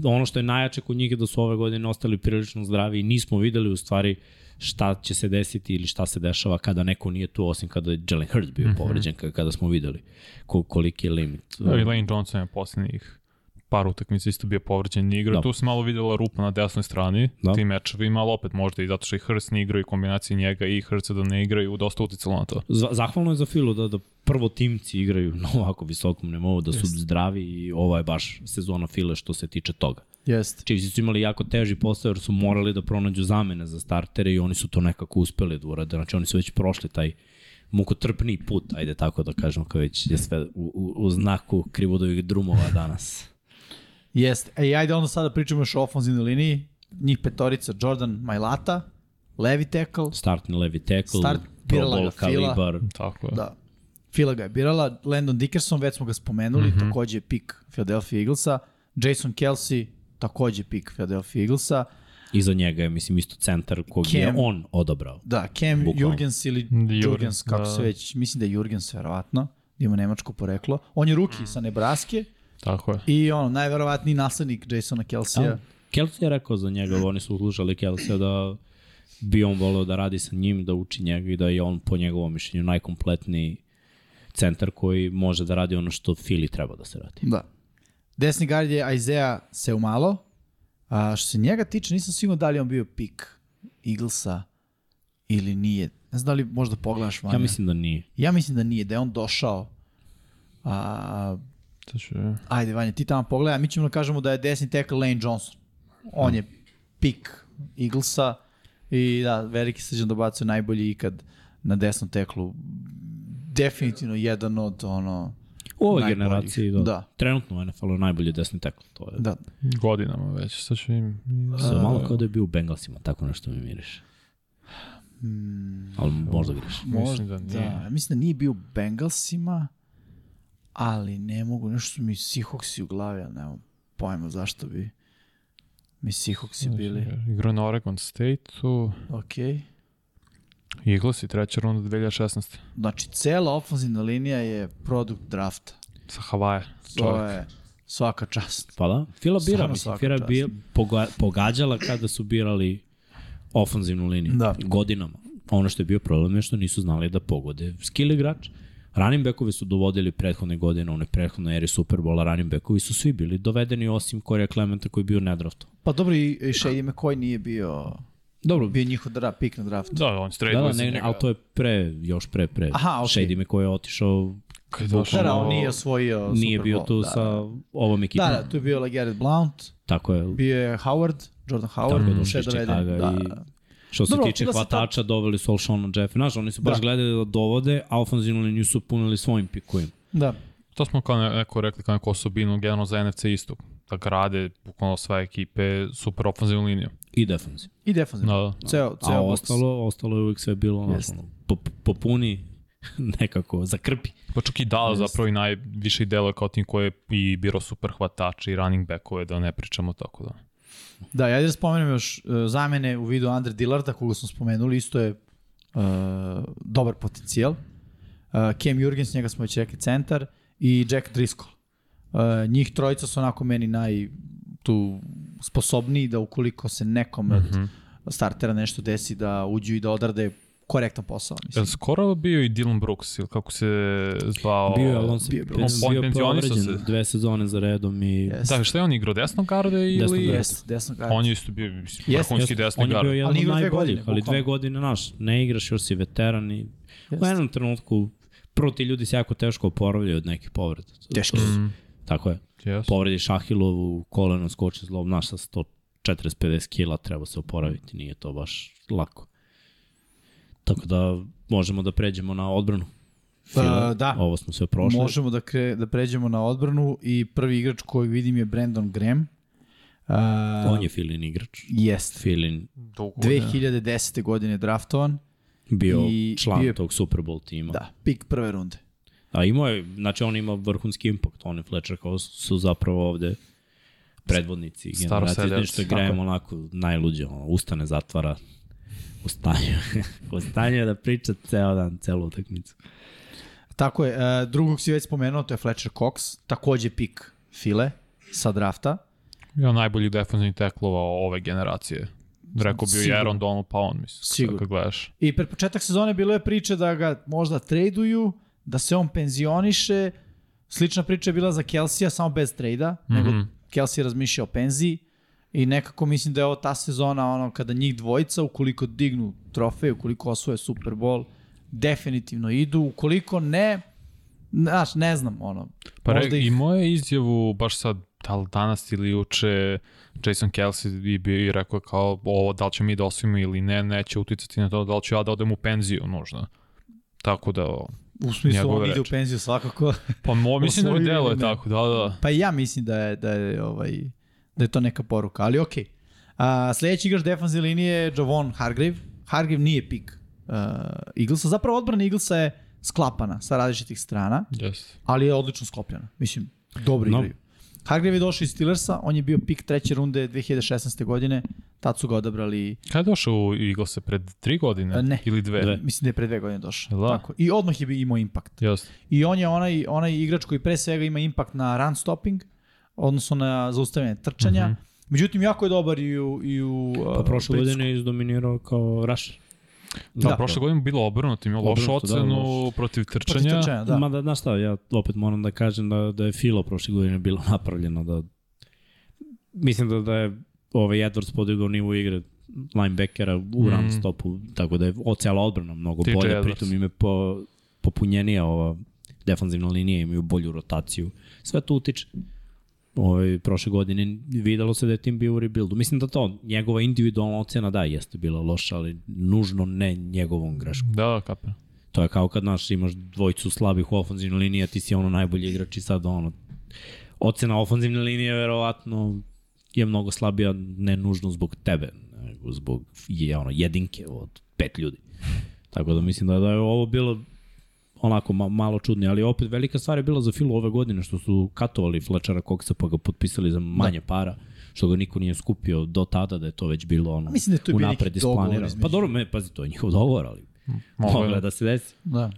ono što je najjače kod njih je da su ove godine ostali prilično zdravi i nismo videli u stvari šta će se desiti ili šta se dešava kada neko nije tu, osim kada je Jalen Hurts bio mm -hmm. povređen, kada, smo videli ko, koliki je limit. Da, i Lane Johnson je posljednjih par utakmica isto bio povređen igra. Da. Tu se malo videla rupa na desnoj strani, Da. ti mečevi, ali opet možda i zato što i Hurst ne igraju, kombinacije njega i Hursta da ne igraju, dosta uticalo na to. Zahvalno je za Filu da, da prvo timci igraju na ovako visokom nivou, da su Jeste. zdravi i ovo je baš sezona File što se tiče toga. Jeste. Chiefs su imali jako teži posao jer su morali da pronađu zamene za startere i oni su to nekako uspeli da urade. Znači oni su već prošli taj mukotrpni put, ajde tako da kažemo, kao već je sve u, u, u znaku krivodovih drumova danas. Jeste. E, ajde onda sada pričamo još o ofenzivnoj liniji. Njih petorica, Jordan Mailata, levi tackle, Startni levi tackle, Start, birala ga Fila. kalibar. Tako je. Da. Fila ga je birala, Landon Dickerson, već smo ga spomenuli, mm Mhm. -hmm. takođe je pik Philadelphia Eaglesa, Jason Kelsey, takođe pik Philadelphia Eaglesa, Iza njega je, mislim, isto centar kog je Cam- on odabrao. da, Cam Bukvalno. Jurgens ili Jurgens, Jurgens, kako da. se već, mislim da je Jurgens verovatno, da ima nemačko poreklo. On je ruki Mm. sa Nebraske Tako je. i ono, najverovatniji naslednik Jasona Kelsija. Da. Kelsey je rekao za njega, oni su slušali Kelsey da bi on voleo da radi sa njim, da uči njega i da je on po njegovom mišljenju najkompletniji centar koji može da radi ono što Fili treba da se radi. Da. Desni gard je Isaiah Seumalo. A što se njega tiče, nisam siguran da li on bio pik Eaglesa ili nije. Ne znam da li možda pogledaš Vanja. Ja mislim da nije. ja mislim da nije, da je on došao. A, To će... ajde Vanja, ti tamo pogledaj, mi ćemo da kažemo da je desni tackle Lane Johnson. On je pik Eaglesa i da, veliki srđan dobacuje najbolji ikad na desnom teklu. Definitivno jedan od ono... U ovoj Najboljih. generaciji, da. Da. Trenutno u NFL-u najbolji desni tackle. To je Da, Godinama već, sad ću im... Sa malo kao da je bio u Bengalsima, tako nešto mi miriše. Mm, Ali možda greš. možda, da da, nije. da. Mislim da nije bio u Bengalsima, ali ne mogu, nešto su mi Seahawksi u glavi, ali nemam pojma zašto bi mi Seahawksi bili. Igrao na Oregon State-u, Ok. Eagles i treća runda 2016. Znači, cela ofenzivna linija je produkt drafta. Sa Havaja. To je svaka čast. Pa da, Fila bira, mislim, Fila poga, pogađala kada su birali ofanzivnu liniju. Da. Godinama. Ono što je bio problem je što nisu znali da pogode skill igrač. Running backovi su dovodili prethodne godine, one prethodne eri Superbola, running backovi su svi bili dovedeni osim Corey Clementa koji je bio nedrafto. Pa dobro, i Shady McCoy nije bio, Dobro, bio njihov dra, pik na draftu. Da, on se da, da, ne, ali to je pre, još pre, pre. Aha, okej. Shady McCoy je otišao, Kad je došao Da, da, on nije osvojio nije Super bio tu da, sa da. ovom ekipom. Da, da, tu je bio Garrett Blount, Tako je. bio je Howard, Jordan Howard, Tako je, mm, sve iz. Chicaga Da, i- da. Što se Dobro, tiče da hvatača, doveli su Alshona Jeffa. Znaš, oni su baš Da. gledali da dovode, a ofenzivnu liniju su punili svojim pikovima. da. To smo kao ne- neko rekli kao neku osobinu generalno za NFC istok. Da grade bukvalno sve ekipe super ofenzivnu liniju. I defensiv. I defensivno. Da, da. Ceo, A ceo box. ostalo, ostalo je uvijek sve bilo ono, Jeste. ono, po, popuni nekako, zakrpi. Pa čak i Dallas Jeste. zapravo i najviše i deluje kao tim koji je i biro super hvatači i running backove, da ne pričamo tako da. Da, ja da spomenem još uh, zamene u vidu Andre Dillarda, koga smo spomenuli, isto je uh, dobar potencijal. Uh, Cam Jurgens, njega smo već rekli, centar, i Jack Driscoll. Uh, njih trojica su onako meni naj tu sposobniji da ukoliko se nekom od Mhm. startera nešto desi da uđu i da odrade korektan posao. Mislim. li skoro bio i Dylan Brooks ili kako se zvao? Bio je, on se bio bio. On bio povređen se. dve sezone za redom i Jeste. Da, šta je on igrao desnog garda ili... Desnog garda. Jeste, desno garda. On je isto bio mislim, Jeste, vrhunski Jeste, desni on je gard. bio jedan Ali najboljih, godine, ali dve godine, naš, ne igraš, još si veteran i u Jeste. jednom trenutku prvo ti ljudi se jako teško oporavljaju od nekih povreda. Teški. Mm, Tako je. yes. Povrediš Ahilovu, koleno skoči zlob, naš sa 140-50 kila treba se oporaviti, nije to baš lako. Tako da možemo da pređemo na odbranu. Fila, Uh, da. Ovo smo sve prošli. Možemo da, kre, da pređemo na odbranu i prvi igrač koji vidim je Brandon Graham. Uh, On je Filin igrač. Jest. Filin Dugo. 2010. godine draftovan. bio I član bio je- tog Super Bowl tima. Da, pik prve runde. A imao je, znači on ima vrhunski impakt, on i Fletcher kao su zapravo ovde predvodnici Staro generacije, seljaci, nešto je tako Graham je. onako najluđe, ono, ustane, zatvara, u stanju, u stanju da priča ceo dan, celu utakmicu. Tako je, uh, drugog si već spomenuo, to je Fletcher Cox, takođe pik File sa drafta. Bio najbolji defensivni teklova ove generacije. Rekao bio i Sigurno. Aaron Donald, pa on, mislim, Sigurno. kad gledaš. I pred početak sezone bilo je priče da ga možda traduju, da se on penzioniše. Slična priča je bila za Kelsija, samo bez trejda, mm -hmm. nego Mhm. Kelsey razmišlja o penziji. I nekako mislim da je ovo ta sezona ono kada njih dvojica, ukoliko dignu trofej, ukoliko osvoje Super Bowl, definitivno idu. Ukoliko ne, znaš, ne znam, ono. Pa re, ih- i moje izjavu, baš sad, da li danas ili juče, Jason Kelsey i bio i rekao kao ovo, da li će mi da osvojimo ili ne, neće uticati na to da li ću ja da odem u penziju nužno. Tako da, U smislu, on ide u penziju svakako. pa mo, mislim da mi delo je tako, da, da. Pa ja mislim da je, da je, ovaj, da je to neka poruka, ali okej. Okay. A, sledeći igrač defanzivne linije je Javon Hargrave. Hargrave nije pik uh, Eaglesa. Zapravo odbrana Eaglesa je sklapana sa različitih strana, Yes. ali je odlično sklopljena. Mislim, dobro No. igraju. Hargrave je došao iz Steelersa, on je bio pik treće runde 2016. godine, tad su ga odabrali, Kada je došao u Eaglese pred tri godine? A, ne. Ili dve? Dve. mislim da je pre dve godine došao. Da? Tako. I odmah je imao impakt. Yes. I on je onaj, onaj igrač koji pre svega ima impakt na run stopping, odnosno na zaustavljanje trčanja. Mm. -hmm. Međutim, jako je dobar i u, i u Pa uh, prošle godine je izdominirao kao rusher. Da, Da. prošle godine bilo obrnuto, imao lošu da, ocenu loš. protiv Protiv trčanja. trčanja, da. Da. Mada, znaš šta, ja opet moram da kažem da, da je Filo prošle godine bilo napravljeno da mislim da, da je ovaj Edwards podigao nivo igre linebackera u mm. run stopu, tako da je ocela odbrana mnogo TJ bolja, Edwards. pritom im je po, popunjenija ova defanzivna linija, imaju bolju rotaciju. Sve to utiče. Ovaj, prošle godine videlo se da je tim bio u rebuildu. Mislim da to, njegova individualna ocena da, jeste bila loša, ali nužno ne njegovom greškom. Da, da, kapira. To je kao kad naš imaš dvojicu slabih u ofenzivnoj liniji, a ti si ono najbolji igrač i sad ono ocena ofenzivne linije verovatno je mnogo slabija ne nužno zbog tebe, nego zbog je ono jedinke od pet ljudi. Tako da mislim da, da je ovo bilo onako ma, malo čudno, ali opet velika stvar je bila za Filu ove godine što su katovali Fletchera Coxa pa ga potpisali za manje da. para što ga niko nije skupio do tada da je to već bilo ono Mislim da je to bio unapred neki dogovor isplanirano. Pa dobro, me, pazi, to je njihov dogovor, ali Moglo Mogla je. da se desi. Da.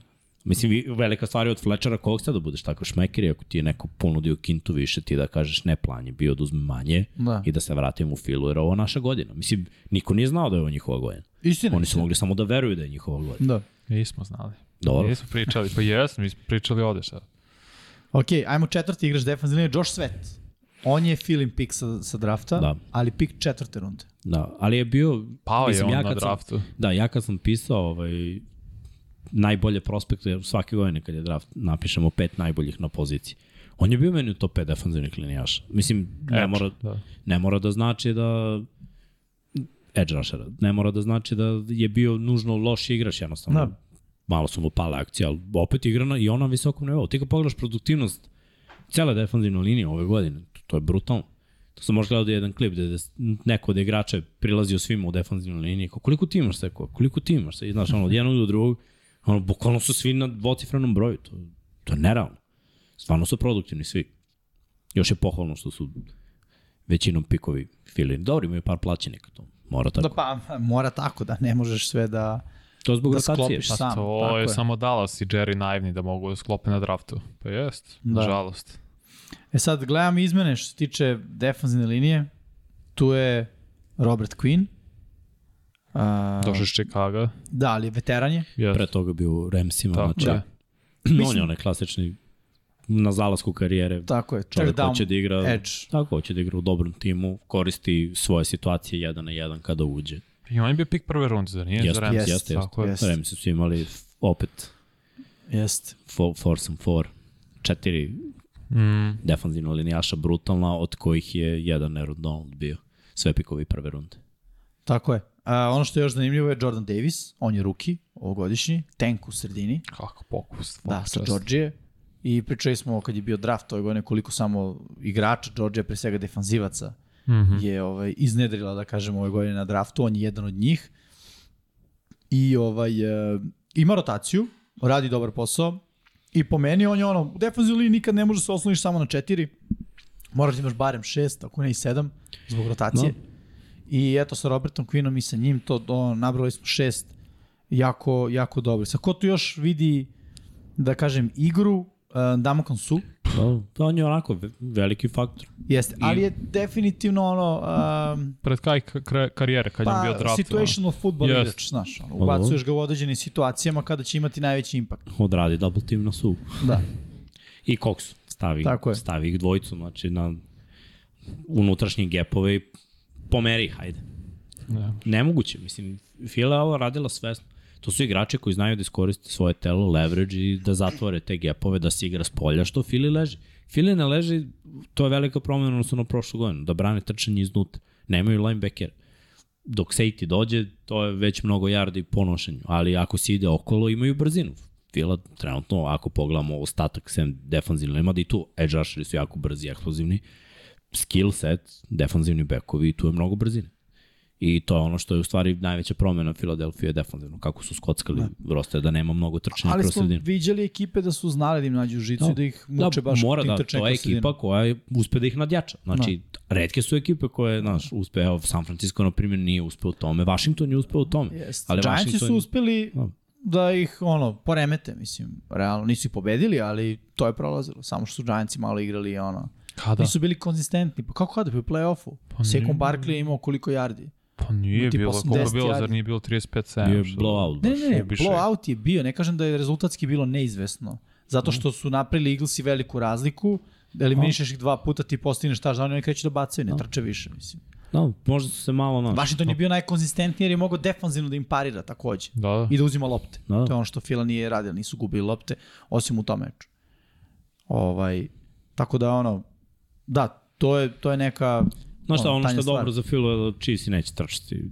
Mislim, velika stvar je od Fletchera kog sad da budeš tako šmeker i ako ti je neko ponudio kintu više, ti da kažeš ne plan je bio da uzme manje Da. i da se vratim u filu, jer ovo je naša godina. Mislim, niko nije znao da je ovo njihova godina. Istina. Oni su mogli samo da veruju da je njihova godina. Da. Nismo znali. Dobro. Nismo pričali, pa jesmo, mi smo pričali ovde šta. Ok, ajmo četvrti igrač defanzivne, Josh Sweat. On je feeling pick sa, sa drafta, Da. ali pick četvrte runde. Da, ali je bio... Pao je mislim, on ja na kad sam- draftu. Da, ja kad sam pisao ovaj, najbolje prospekte svake godine kad je draft, napišemo pet najboljih na poziciji. On je bio meni u top 5 defanzivnih linijaša. Mislim, ne Edge, mora, da. ne mora da znači da edge rushera. Ne mora da znači da je bio nužno loš igrač, jednostavno. Da. Malo su mu pale akcije, ali opet igrana i ona na visokom nivou. Ti kad pogledaš produktivnost cele defanzivne linije ove godine, to, to je brutalno. To sam možda gledao da je jedan klip gde neko od igrača je prilazio svima u defanzivnoj liniji. Kao, koliko ti imaš sve? Koliko ti imaš sve? I znaš, ono, od jednog do drugog, ono, bukvalno su svi na dvocifrenom broju. To, to je nerealno. Stvarno su produktivni svi. Još je pohvalno što su većinom pikovi filini. Dobro, imaju par plaćenika, to mora tako. Da pa, mora tako da ne možeš sve da... to zbog da rotacije. sklopiš Pa sam. to tako je, je. samo Dallas i Jerry naivni da mogu da sklope na draftu. Pa jest, Da. da. žalost. E sad, gledam izmene što se tiče defanzivne linije. Tu je Robert Quinn. A, Došao iz Chicago. Da, ali je veteran je. Yes. Pre toga bio u Ramsima, Tako znači, je. on je onaj klasični na zalasku karijere. Tako je. Čovjek down hoće da igra, edge. tako, hoće da igra u dobrom timu, koristi svoje situacije jedan na jedan kada uđe. I on je bio pik prve runde, zar nije? Jeste, jeste, Jest, jeste. Tako je. jest. Ramsi su imali opet Jeste. fo, force and four, četiri Mm, defanzivna linijaša brutalna, od kojih je jedan Aaron Donald bio. Sve pikovi prve runde. Tako je. A, ono što je još zanimljivo je Jordan Davis. On je ruki, ovogodišnji. Tank u sredini. kako pokus. Da, sa Georgije. I pričali smo kad je bio draft ove godine koliko samo igrača Georgije, pre svega defanzivaca, Mm -hmm. je ovaj, iznedrila, da kažemo, ove godine na draftu. On je jedan od njih. I ovaj, e, ima rotaciju, radi dobar posao. I po meni on je ono, u defanzivnoj liniji nikad ne može se osloniš samo na četiri. Moraš da imaš barem šest, ako ne i sedam, zbog rotacije. No. I eto sa Robertom Quinnom i sa njim, to, to nabrali smo šest jako, jako dobro. Sa ko tu još vidi, da kažem, igru, uh, Damakon Su, Da, da, on je onako ve- veliki faktor. jeste, ali je definitivno ono, um, Pred kraj kar- karijere, kad je on bio pa, draft. situational football Jest. igrač, znaš, ono, ubacuješ ga u određenim situacijama kada će imati najveći impakt. Odradi double team na su. Da. I Cox stavi, Tako je. stavi ih dvojicu, znači na unutrašnje gapove i pomeri ih, hajde. Da. Nemoguće, mislim, Fila je ovo radila svesno. To su igrači koji znaju da iskoriste svoje telo, leverage i da zatvore te gapove, da se igra s polja, što Fili leži. Fili ne leži, to je velika odnosno na prošlu godinu, da brane trčanje iznutra. Nemaju linebacker. Dok safety dođe, to je već mnogo yardi po nošenju, ali ako se ide okolo, imaju brzinu. Fila trenutno, ako pogledamo ostatak sem defanzivno, ima da i tu edge rusheri su jako brzi, eksplozivni. Skill set, defanzivni bekovi, tu je mnogo brzine. I to je ono što je u stvari najveća promjena Filadelfije defanzivno, kako su skockali da. roster, da nema mnogo trčanja Ali kroz smo sredinu. viđali ekipe da su znali da im nađu žicu Da. i da ih muče baš mora tim da, to je ekipa koja je, uspe da ih nadjača. Znači, redke su ekipe koje, znaš, uspe, evo, San Francisco, na primjer, nije uspeo u tome, Washington je uspeo u tome. Jeste. Ali Giantsi Washington- su uspeli Da. da ih ono poremete, mislim, realno nisu ih pobedili, ali to je prolazilo. Samo što su Giantsi malo igrali ono. Kada? Nisu bili konzistentni. Pa kako kada? Pa u play-offu. Pa Sekon nije. Barkley je imao koliko yardi. Pa nije tipa bilo, 80 koliko je bilo, zar nije bilo 35-7? Bio je što- blowout. Ne, ne, ne, blowout je bio. Ne kažem da je rezultatski bilo neizvesno. Zato što su napravili Eaglesi veliku razliku, da eliminišeš ih dva puta, ti postigneš šta žalje, oni kreću da bacaju, ne trče više, mislim. Da, možda su se malo, znaš, Washington je bio najkonzistentniji jer je mogao defanzivno da im parira takođe. Da, da. I da uzima lopte. Da. To je ono što Fila nije radio, nisu gubili lopte, osim u tom meču. Ovaj, tako da ono, da, to je, to je neka Znaš šta, ono što tanja je stvar. dobro za Filu je da Chiefs i neće trčati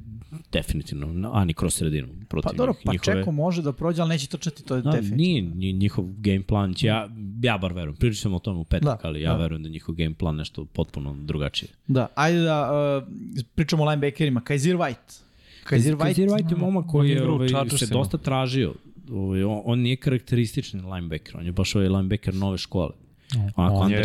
definitivno, ani kroz sredinu protiv Pa dobro, pa njihove... čeko može da prođe, ali neće trčati, to je Da, definitivno. nije nji- njihov game plan, će ja, ja bar verujem, pričat ćemo o tome u petak, Da, ali ja da. verujem da njihov game plan nešto potpuno drugačije. Da, ajde da uh, pričamo o linebackerima. Kaiser White. Kaiser White, Kaiser White je momak koji je ovaj, se dosta tražio. Ovaj, on, on nije karakteristični linebacker, on je baš ovaj linebacker nove škole. Onako On je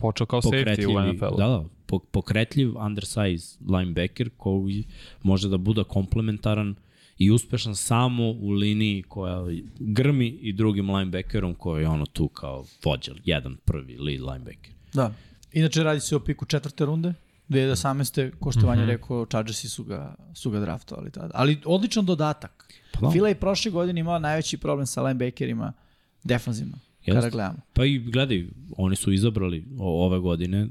počeo kao safety u NFL-u. da, da, pokretljiv undersize linebacker koji može da bude komplementaran i uspešan samo u liniji koja grmi i drugim linebackerom koji je ono tu kao vođa, jedan prvi lead linebacker. Da. Inače radi se o piku četvrte runde, 2018. ko što Mhm. rekao, Chargersi su ga, su ga draftovali tada. Ali odličan dodatak. Pa da. Fila je prošle godine imala najveći problem sa linebackerima defanzivno, kada gledamo. Pa i gledaj, oni su izabrali ove godine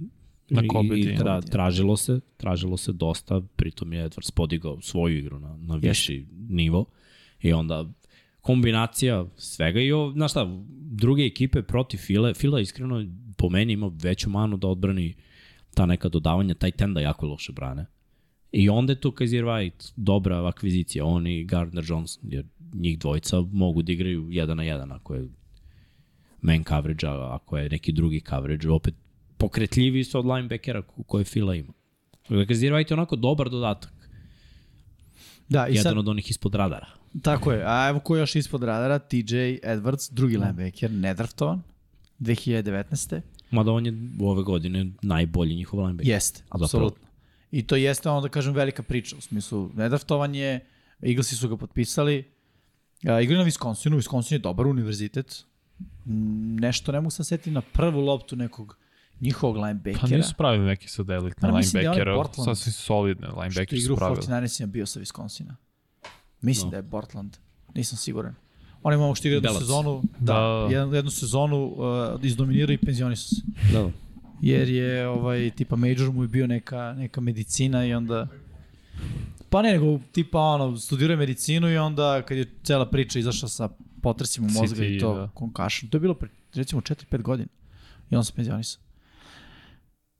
Na i, Kobe i Dean. tra, tražilo se, tražilo se dosta, pritom je Edwards podigao svoju igru na, na viši nivo i onda kombinacija svega i ovo, znaš šta, druge ekipe protiv File, Fila iskreno po meni ima veću manu da odbrani ta neka dodavanja, taj tenda jako loše brane. I onda je tu Kaiser White dobra akvizicija, on i Gardner Johnson, jer njih dvojica mogu da igraju jedan na jedan ako je man coverage, a ako je neki drugi coverage, opet pokretljiviji su od linebackera ko- koje Fila ima. Dakle, White je onako dobar dodatak, Da, i jedan sad, od onih ispod radara. tako je. A evo ko je još ispod radara, TJ Edwards, drugi linebacker, nedraftovan, 2019. Mada on je ove godine najbolji njihov linebacker. Jeste, apsolutno. I to jeste, ono da kažem, velika priča. U smislu, nedraftovan je, Eaglesi su ga potpisali, a, igra na Wisconsinu, Wisconsin je dobar univerzitet. Nešto ne mogu sad setiti na prvu loptu nekog njihovog linebackera. Pa nisu pravili neki sad elitne Pa da je onaj linebackera, Portland. sasvim solidne što linebackere igra su u pravili. 49ersima bio sa Wisconsina. Mislim No. da je Portland, nisam siguran. On je momak što igra jednu Belac. sezonu, da, Da. jednu, jednu sezonu uh, izdominirao i penzionisao se. Da, da. jer je ovaj tipa major mu je bio neka neka medicina i onda pa ne nego tipa ono studirao je medicinu i onda kad je cela priča izašla sa potresima mozga CTE, i to da. concussion to je bilo pre recimo 4-5 godina i on se penzionisao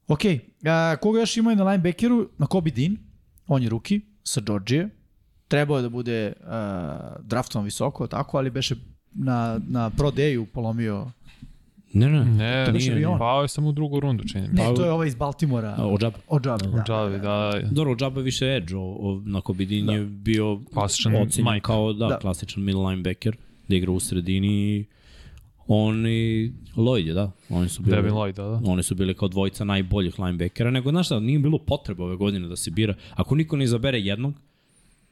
Ok, a, koga još imaju na linebackeru? Na Kobe Dean, on je ruki sa Georgije. Trebao je da bude uh, draftovan visoko, tako, ali beše na, na Pro Day-u polomio. Ne, ne, Ne, to nije nije. on. pao je samo u drugu rundu, čini mi Ne, to je ovaj iz Baltimora. A, O džaba. O džabe, da. Džavi, da. Dobro, o džaba je više edge, o, o, na Kobidin Da. je bio Klasičan ocenjen Mike. kao da, Da. da, klasičan middle linebacker, da igra u sredini i on i Lloyd je, da. Oni su bili, Devin Lloyd, da, da. Oni su bili kao dvojica najboljih linebackera, nego znaš šta, nije bilo potrebe ove godine da se bira. Ako niko ne izabere jednog,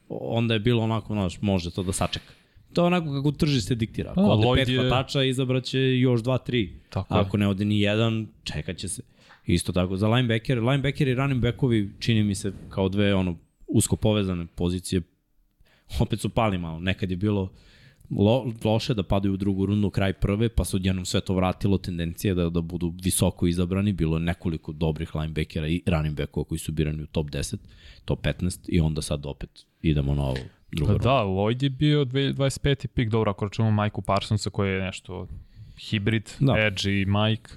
onda je bilo onako, znaš, može to da sačeka. To je onako kako tržište diktira. Ako A, ode pet je- hvatača, izabraće još dva, tri. Tako A je. ako ne ode ni jedan, čekat će se. Isto tako, za linebacker, linebacker i running backovi čini mi se kao dve ono usko povezane pozicije opet su pali malo. Nekad je bilo lo, loše da padaju u drugu rundu kraj prve, pa se odjednom sve to vratilo, tendencija da, da budu visoko izabrani, bilo je nekoliko dobrih linebackera i running backova koji su birani u top 10, top 15 i onda sad opet idemo na ovo drugo Pa rundu. da, Lloyd je bio 25. pik, dobro, ako računamo Majku Parsonsa koji je nešto hibrid, Da. da. Edge i Mike,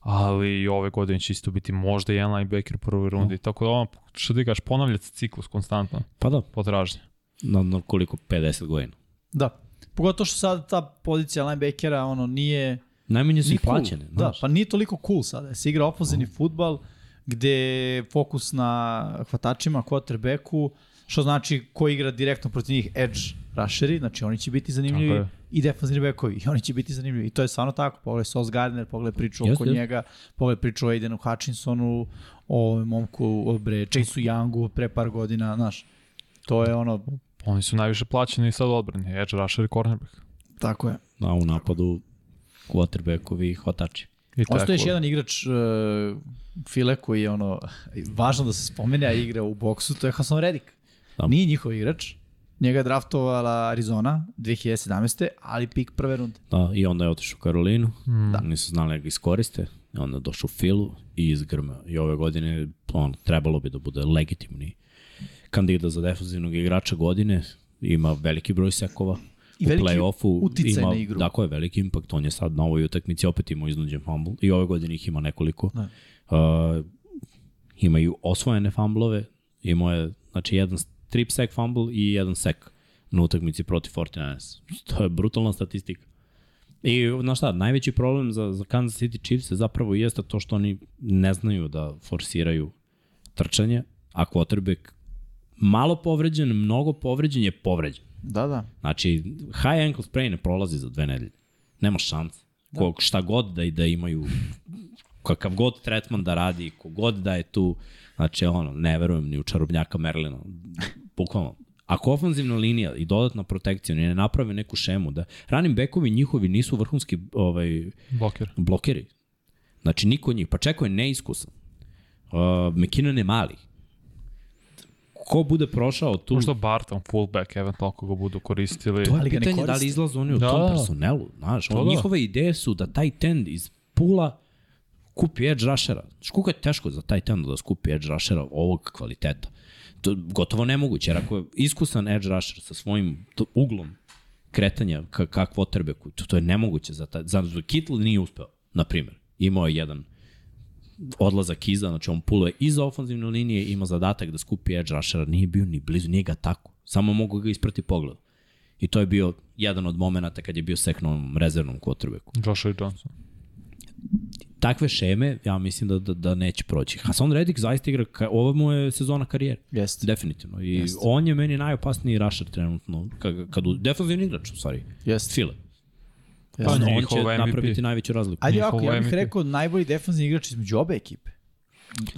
ali i ove godine će isto biti možda jedan linebacker u prvoj rundi, tako da ono, što ti kažeš, ponavlja se ciklus konstantno, Pa da, potražnje. na, na koliko? 50 godina. Da. Pogotovo što sad ta pozicija linebackera ono nije Najmanje su i cool. plaćene. Da, pa nije toliko cool sada. Se igra ofenzivni futbal gde je fokus na hvatačima, quarterbacku, što znači ko igra direktno protiv njih edge rusheri, znači oni će biti zanimljivi je. i defensivni backovi, i oni će biti zanimljivi. I to je stvarno tako. Pogledaj Sos Gardner, pogledaj priču oko jeste. njega, pogledaj priču o Aidenu Hutchinsonu, o momku, o bre, Chaseu Youngu pre par godina, znaš. To je ono, Oni su najviše plaćeni sad odbrani, Edge, Rusher i Cornerback. tako je. Da, u napadu quarterbackovi i hvatači. I Ostaje još jedan igrač uh, File koji je ono, važno da se spomene, a igra u boksu, to je Hasan Reddick. Da. Nije njihov igrač, njega je draftovala Arizona 2017. ali pik prve runde. Da, i onda je otišao u Karolinu, Mm. da. nisu znali da ga iskoriste, i onda je došao u Filu i izgrmeo. I ove godine on, trebalo bi da bude legitimni kandidat za defensivnog igrača godine, ima veliki broj sekova, I u play-offu ima, na igru. Dakle, je veliki impakt, on je sad na ovoj utakmici opet imao iznuđen fumble i ove godine ih ima nekoliko. Da. Uh, imaju osvojene fumblove, imao je znači, jedan strip sack fumble i jedan sack na utakmici protiv 49ers. To je brutalna statistika. I, znaš šta, najveći problem za, za Kansas City Chiefs je zapravo jeste to što oni ne znaju da forsiraju trčanje, a quarterback malo povređen, mnogo povređen je povređen. Da, da. Znači, high ankle sprain ne prolazi za dve nedelje. Nema šans. Da. šta god da, i da imaju, kakav god tretman da radi, kogod da je tu, znači ono, ne verujem ni u čarobnjaka Merlina, bukvalno. Ako ofanzivna linija i dodatna protekcija ne naprave neku šemu, da ranim bekovi njihovi nisu vrhunski ovaj, Bloker. blokeri. Znači, niko njih. Pa čeko je neiskusan. Uh, McKinnon je mali. Ko bude prošao tu... Možda Barton, fullback, eventualno ako ga budu koristili. To je Ali pitanje da li izlaze oni u Da, tom da. personelu. Znaš, To on, da. njihove ideje su da taj tend iz pula kupi edge rushera. Znaš, koliko je teško za taj tend da skupi edge rushera ovog kvaliteta. To je gotovo nemoguće, jer ako je iskusan edge rusher sa svojim to, uglom kretanja ka, ka quarterbacku, to, to je nemoguće za, taj, za, za Kittle nije uspeo, na primjer. Imao je jedan odlazak iza, znači on puluje iza ofenzivne linije, ima zadatak da skupi edge rushera, nije bio ni blizu, nije ga tako. Samo mogu ga isprati pogled. I to je bio jedan od momenata kad je bio seknom rezervnom quarterbacku. Joshua Johnson. Takve šeme, ja mislim da, da, da neće proći. Hasan Reddick zaista igra, ka, ovo mu je sezona karijere. Jeste. Definitivno. I Jeste. on je meni najopasniji rusher trenutno. Kad, kad u, defensivni igrač, u stvari. Jeste. File. Pa On, on će MVP. napraviti najveću razliku. Ajde ovako, ja bih rekao najbolji defanzivni igrač između obe ekipe.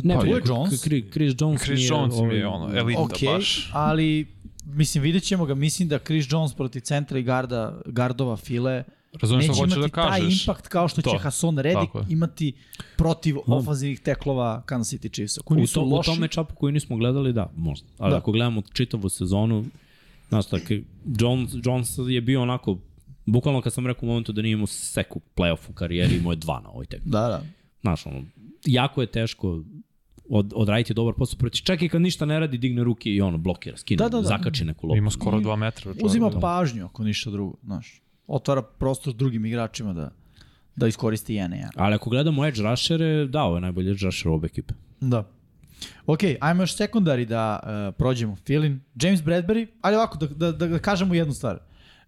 Ne, Pa, pa, je Jones. Chris, Jones, Chris nije, Jones mi je ovaj, ono, elita Ok, baš. ali mislim vidjet ćemo ga, mislim da Chris Jones protiv centra i garda, gardova file Razumeš što neće hoćeš da imati taj kažeš. impakt kao što će To, Hason Reddick tako je. imati protiv ofanzivnih teklova Kansas City Chiefsa. Koji U, to, u loši. tom matchupu koji nismo gledali, da, možda. Ali Da. da. ako gledamo čitavu sezonu, znaš, tako, Jones, Jones je bio onako, bukvalno kad sam rekao u momentu da nije imao seku playoff u karijeri, imao je dva na ovoj tekmi. Da, da. Znaš, ono, jako je teško od, odraditi dobar posao protiv. Čak i kad ništa ne radi, digne ruke i ono, blokira, skine, Da, da, da. zakači neku loptu. Ima skoro 2 metra. čovjek. Uzima Da. pažnju ako ništa drugo, znaš. Otvara prostor drugim igračima da da iskoristi jene ja. Ali ako gledamo edge rushere, da, ovo je najbolji edge rusher obe ekipe. Da. Ok, ajmo još sekundari da uh, prođemo Filin. James Bradbury, ali ovako da, da, da, da kažemo jednu stvar.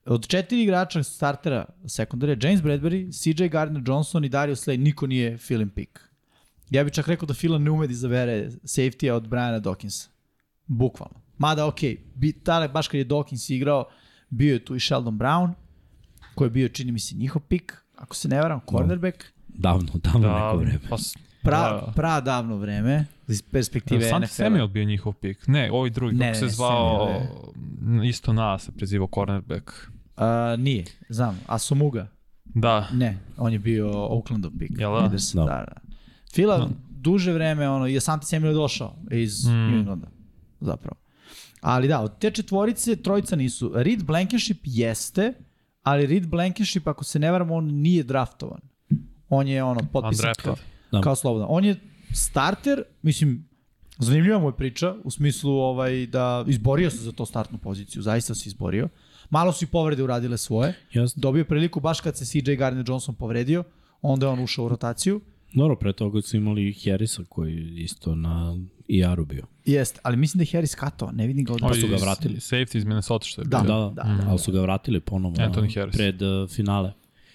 Od četiri igrača startera sekundare, James Bradbury, CJ Gardner Johnson i Darius Slay, niko nije Filin pick. Ja bih čak rekao da Filan ne ume da izabere safety od Briana Dawkinsa. Bukvalno. Mada, ok, bi, tada, baš kad je Dawkins igrao, bio je tu i Sheldon Brown, koji je bio, čini mi se, njihov pick, ako se ne varam, cornerback. Davno, davno Da, neko vreme. pa, Pra, da. pra davno vreme, iz perspektive Sam NFL-a. Samuel bio njihov pik. Ne, ovaj drugi, Ne, kako se zvao, Samuel isto na se prezivao cornerback. Uh, nije, znam. Asumuga? Da, Ne, on je bio Oaklandov pick. Jel da? Da, Da. da. Fila, duže vreme, ono, i Asante Samuel je došao iz mm. New Englanda, zapravo. Ali da, od te četvorice, trojica nisu. Reed Blankenship jeste, ali Reed Blankenship, ako se ne varam, on nije draftovan. On je ono, potpisan kao, Da. kao slobodan. On je starter, mislim, zanimljiva mu je priča, u smislu ovaj, da izborio se za to startnu poziciju, zaista se izborio. Malo su i povrede uradile svoje. Jasno. Dobio priliku baš kad se CJ Gardner Johnson povredio, onda je on ušao u rotaciju. Dobro, pre toga su imali Harrisa koji isto na IR-u bio. Jeste, ali mislim da je Harris katova, ne vidim ga od... Ovaj su ga vratili. Safety iz Minnesota što je Da. bio. Da, da, da, ali su ga vratili ponovo Anthony Harris. pred uh, finale.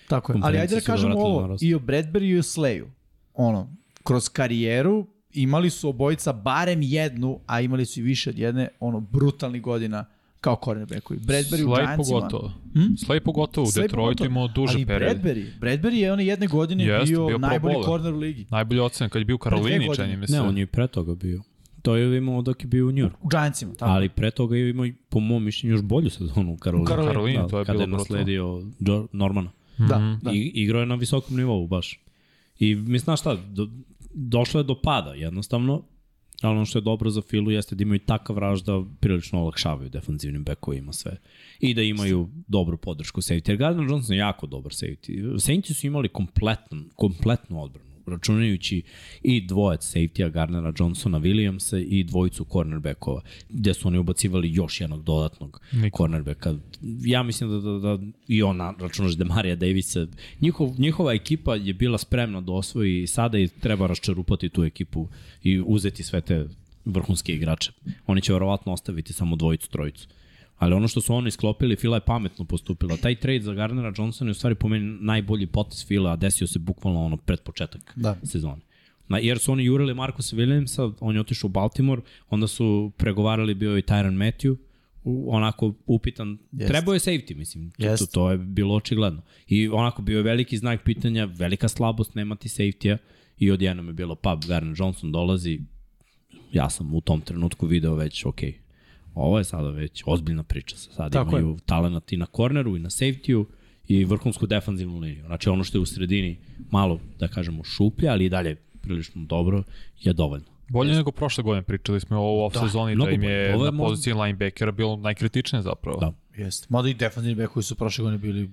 Tako je, ali ajde da kažemo ovo, i o Bradbury i o Slayu. Ono, kroz karijeru imali su obojica barem jednu, a imali su i više od jedne, ono, brutalnih godina kao cornerbackovi. Bradbury u Slay Giantsima. pogotovo. Hm? Slay pogotovo. U Detroitu imao duže ali period. Bradbury, Bradbury je one jedne godine Jeste, bio, bio najbolji Bowler. corner u ligi. Najbolji ocen kad je bio u Karolini, čini mi se. Ne, on je i pre toga bio. To je imao dok je bio u New Yorku. U Giantsima, tako. Ali pre toga je imao, po mom mišljenju, još bolju sezonu u Karolini. U Karolini, Karolini, da, to je kada bilo je brutalno. nasledio Normana. da, Mhm. da. I, igrao je na visokom nivou baš. I mislim, znaš šta, do, došlo je do pada jednostavno, ali ono što je dobro za Filu jeste da imaju takav raž da prilično olakšavaju defanzivnim bekovima sve. I da imaju dobru podršku safety. Jer Gardner Johnson je jako dobar safety. Saints su imali kompletnu, kompletnu odbranu računajući i dvojac safety-a Garnera Johnsona Williamsa i dvojicu cornerbackova, gde su oni ubacivali još jednog dodatnog Niko. cornerbacka. Ja mislim da, da, da i ona, računaš Demarija Davisa, njihov, njihova ekipa je bila spremna da osvoji i sada i treba raščarupati tu ekipu i uzeti sve te vrhunske igrače. Oni će verovatno ostaviti samo dvojicu, trojicu. Ali ono što su oni sklopili, Fila je pametno postupila. Taj trade za Gardnera Johnsona je u stvari po meni najbolji potez Fila, a desio se bukvalno ono pred početak Da. sezone. Na, jer su oni jurili Markusa Williamsa, on je otišao u Baltimore, onda su pregovarali, bio i Tyron Matthew, onako upitan, Jest. trebao je safety, mislim, to, Jest. to je bilo očigledno. I onako bio je veliki znak pitanja, velika slabost nemati safety-a i odjednom je bilo, pa Garner Johnson dolazi, ja sam u tom trenutku video već, ok, Ovo je sada već ozbiljna priča. Sad Tako imaju talent i na korneru i na safety-u i vrhunsku defanzivnu liniju. Znači ono što je u sredini malo, da kažemo, šuplja, ali i dalje prilično dobro, je dovoljno. Bolje nego prošle godine, pričali smo o off sezoni da, im je je na možda- poziciji linebackera bilo najkritičnije zapravo. Da. Jeste. Mada i defensivni bekovi su prošle godine bili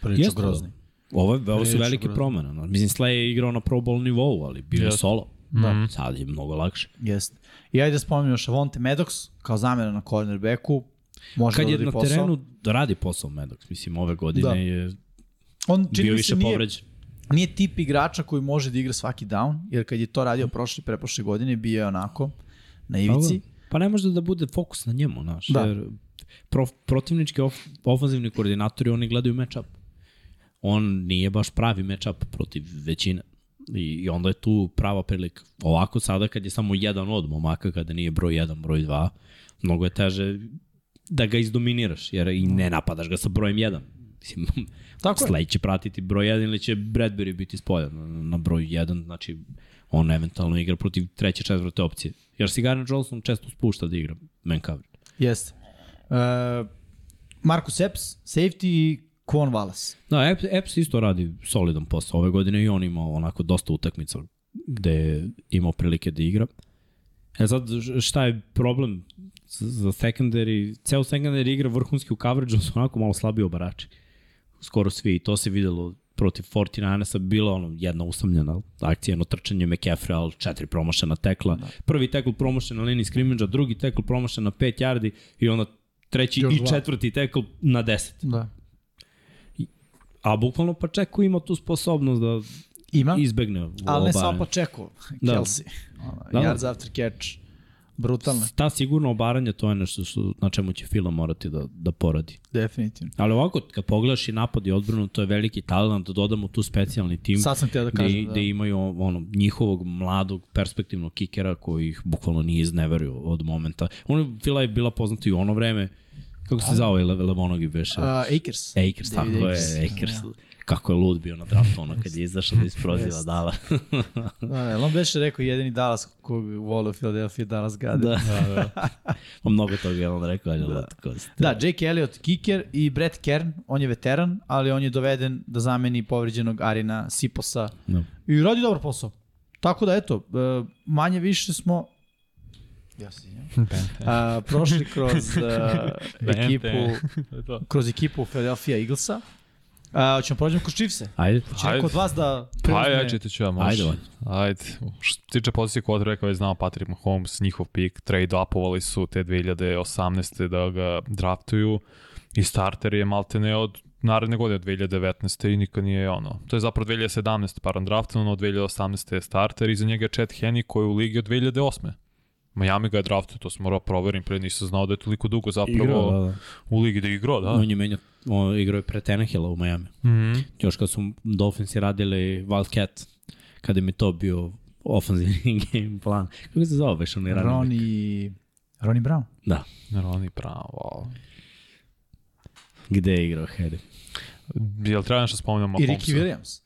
prilično Jeste, grozni. Ovo, je, ovo su velike promene. No. Mislim, Slay je igrao na Pro Bowl nivou, ali bio je solo. Da. Sad je mnogo lakše. Jeste. I ajde da spominjamo Shavonte Maddox kao zamena na cornerbacku. Može Kad da je na posao. terenu, da radi posao Maddox. Mislim, ove godine Da. je On bio više nije, povređen. nije tip igrača koji može da igra svaki down, jer kad je to radio prošle preprošle godine, bio je onako na ivici. Pa ne može da bude fokus na njemu, znaš. Da. Jer pro, protivnički of, ofenzivni koordinatori, oni gledaju matchup. On nije baš pravi matchup protiv većine. I, I onda je tu prava prilika. Ovako sada kad je samo jedan od momaka, kada nije broj 1, broj 2, mnogo je teže da ga izdominiraš, jer i ne napadaš ga sa brojem 1. Mislim, Tako. Slay će pratiti broj 1 ili će Bradbury biti spojan na, na broj 1, znači on eventualno igra protiv treće, četvrte opcije. Jer si Garner Johnson često spušta da igra man cover. Jeste. Uh, Marcus Epps, safety Wallace. Da, Epps, Epps isto radi solidan posao. Ove godine i on imao onako dosta utakmica gde je imao prilike da igra. E sad, šta je problem za- za secondary? Ceo secondary igra vrhunski u coverage, su onako malo slabiji obarači. Skoro svi. I to se videlo protiv 49ersa bila ono jedna usamljena akcija, jedno trčanje McCaffrey, ali četiri promašena tekla. Da. Prvi tekl promašen na liniji skrimidža, drugi tekl promašen na 5 yardi i onda treći Još i dva. četvrti tekl na 10. Da. A bukvalno Pačeko ima tu sposobnost da Ima, izbegne ali ne samo obaranje. Pačeko, Da. Kelsey. Ono, Da, da. yards after catch. Brutalno, Ta sigurno obaranje, to je nešto što, na čemu će Fila morati da, da poradi. definitivno. Ali ovako, kad pogledaš i napad i odbranu, to je veliki talent da dodamo tu specijalni tim Sad sam htio da gde, kažem. Da. gde imaju ono, njihovog mladog perspektivnog kikera koji ih bukvalno nije izneverio od momenta. Ono, Fila je bila poznata i u ono vreme, kako se zvao je Le, Levonogi beše? Uh, Akers. Akers, tako David je, Akers. Kako je lud bio na draftu ono kad je izašao da isproziva. Dala. Da, da, on beše rekao jedini Dallas kog vole u Philadelphia, Dallas gade. da. Pa mnogo toga je on rekao, ali da. tako Da, Jake Elliott, kicker i Brett Kern, on je veteran, ali on je doveden da zameni povređenog Arina Siposa Da. i radi dobar posao. Tako da, eto, e, manje više smo Ja se izvinjam. A, prošli kroz uh, ekipu kroz ekipu Philadelphia Eaglesa. A, hoćemo prođemo kroz Chiefse. Ajde. Hoće Ajde. neko od vas da preuzme- ja čitat ću ja, može. Ajde. Ajde. Što se tiče pozicije quarterbacka, već znamo Patrick Mahomes, njihov pik, trade upovali su te 2018. da ga draftuju i starter je maltene od naredne godine, od 2019. i nikad nije ono. To je zapravo 2017. paran draftan, od 2018. je starter i za njega je Chet Henney koji je u ligi od 2008. Miami ga je draftao, to sam morao proverim, pre nisam znao da je toliko dugo zapravo Igrao, da, da. u ligi da je igrao, da. On je menjao, on igrao je pre Tenehila u Miami. Mhm. Još kad su Dolphinsi radili Wildcat, kada mi to bio offensive game plan. Kako se zove već onaj running back? Ronnie, Ronnie Brown. Da. Ronnie Brown, wow. Gde je igrao Harry? Jel treba nešto spomenemo I? Ricky Williams.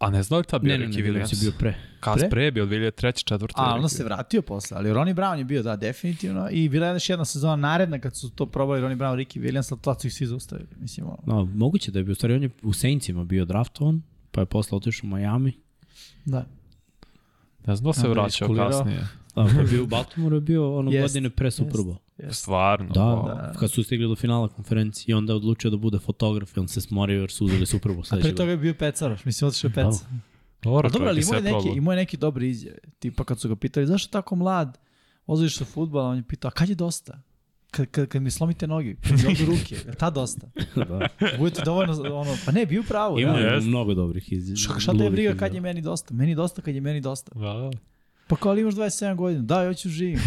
A ne znam da li tad bio Ne, ne, ne, Ricky Williams Williams? bio pre. Kas pre je bio 2003. četvrte. A, onda se vratio posle, ali Ronnie Brown je bio, da, definitivno. I bila je još jedna sezona naredna kad su to probali Ronnie Brown, Ricky Williams, ali to su ih svi zaustavili. Mislim, ono. No, moguće da je bio, stvari on je u Saintsima bio draftovan, pa je posle otišao u Miami. Da. Ne znam da se vraćao kasnije. A, pa je bio u Baltimore, je bio ono Jest, godine pre Super Bowl. Yes. Stvarno. Da, wow. da, kad su stigli do finala konferencije i onda je odlučio da bude fotograf i on se smorio jer su uzeli Super Bowl A pre sledeće toga je bio Pecaroš, mislim, otišao je Peca. Dobro, A dobro, ali imao je neki, imao je neki dobre izjave. Tipa kad su ga pitali, zašto tako mlad, ozviš sa futbala, on je pitao, a kad je dosta? Kad, kad, kad mi slomite noge, kad mi odu ruke, je ta dosta? da. Budete dovoljno, ono, pa ne, bio pravo. Ima da. je mnogo dobrih iz... Šta, šta te je briga izjava. kad je meni dosta? Meni dosta kad je meni dosta. Da, da. Pa kao ali imaš 27 godina, da, hoću živim.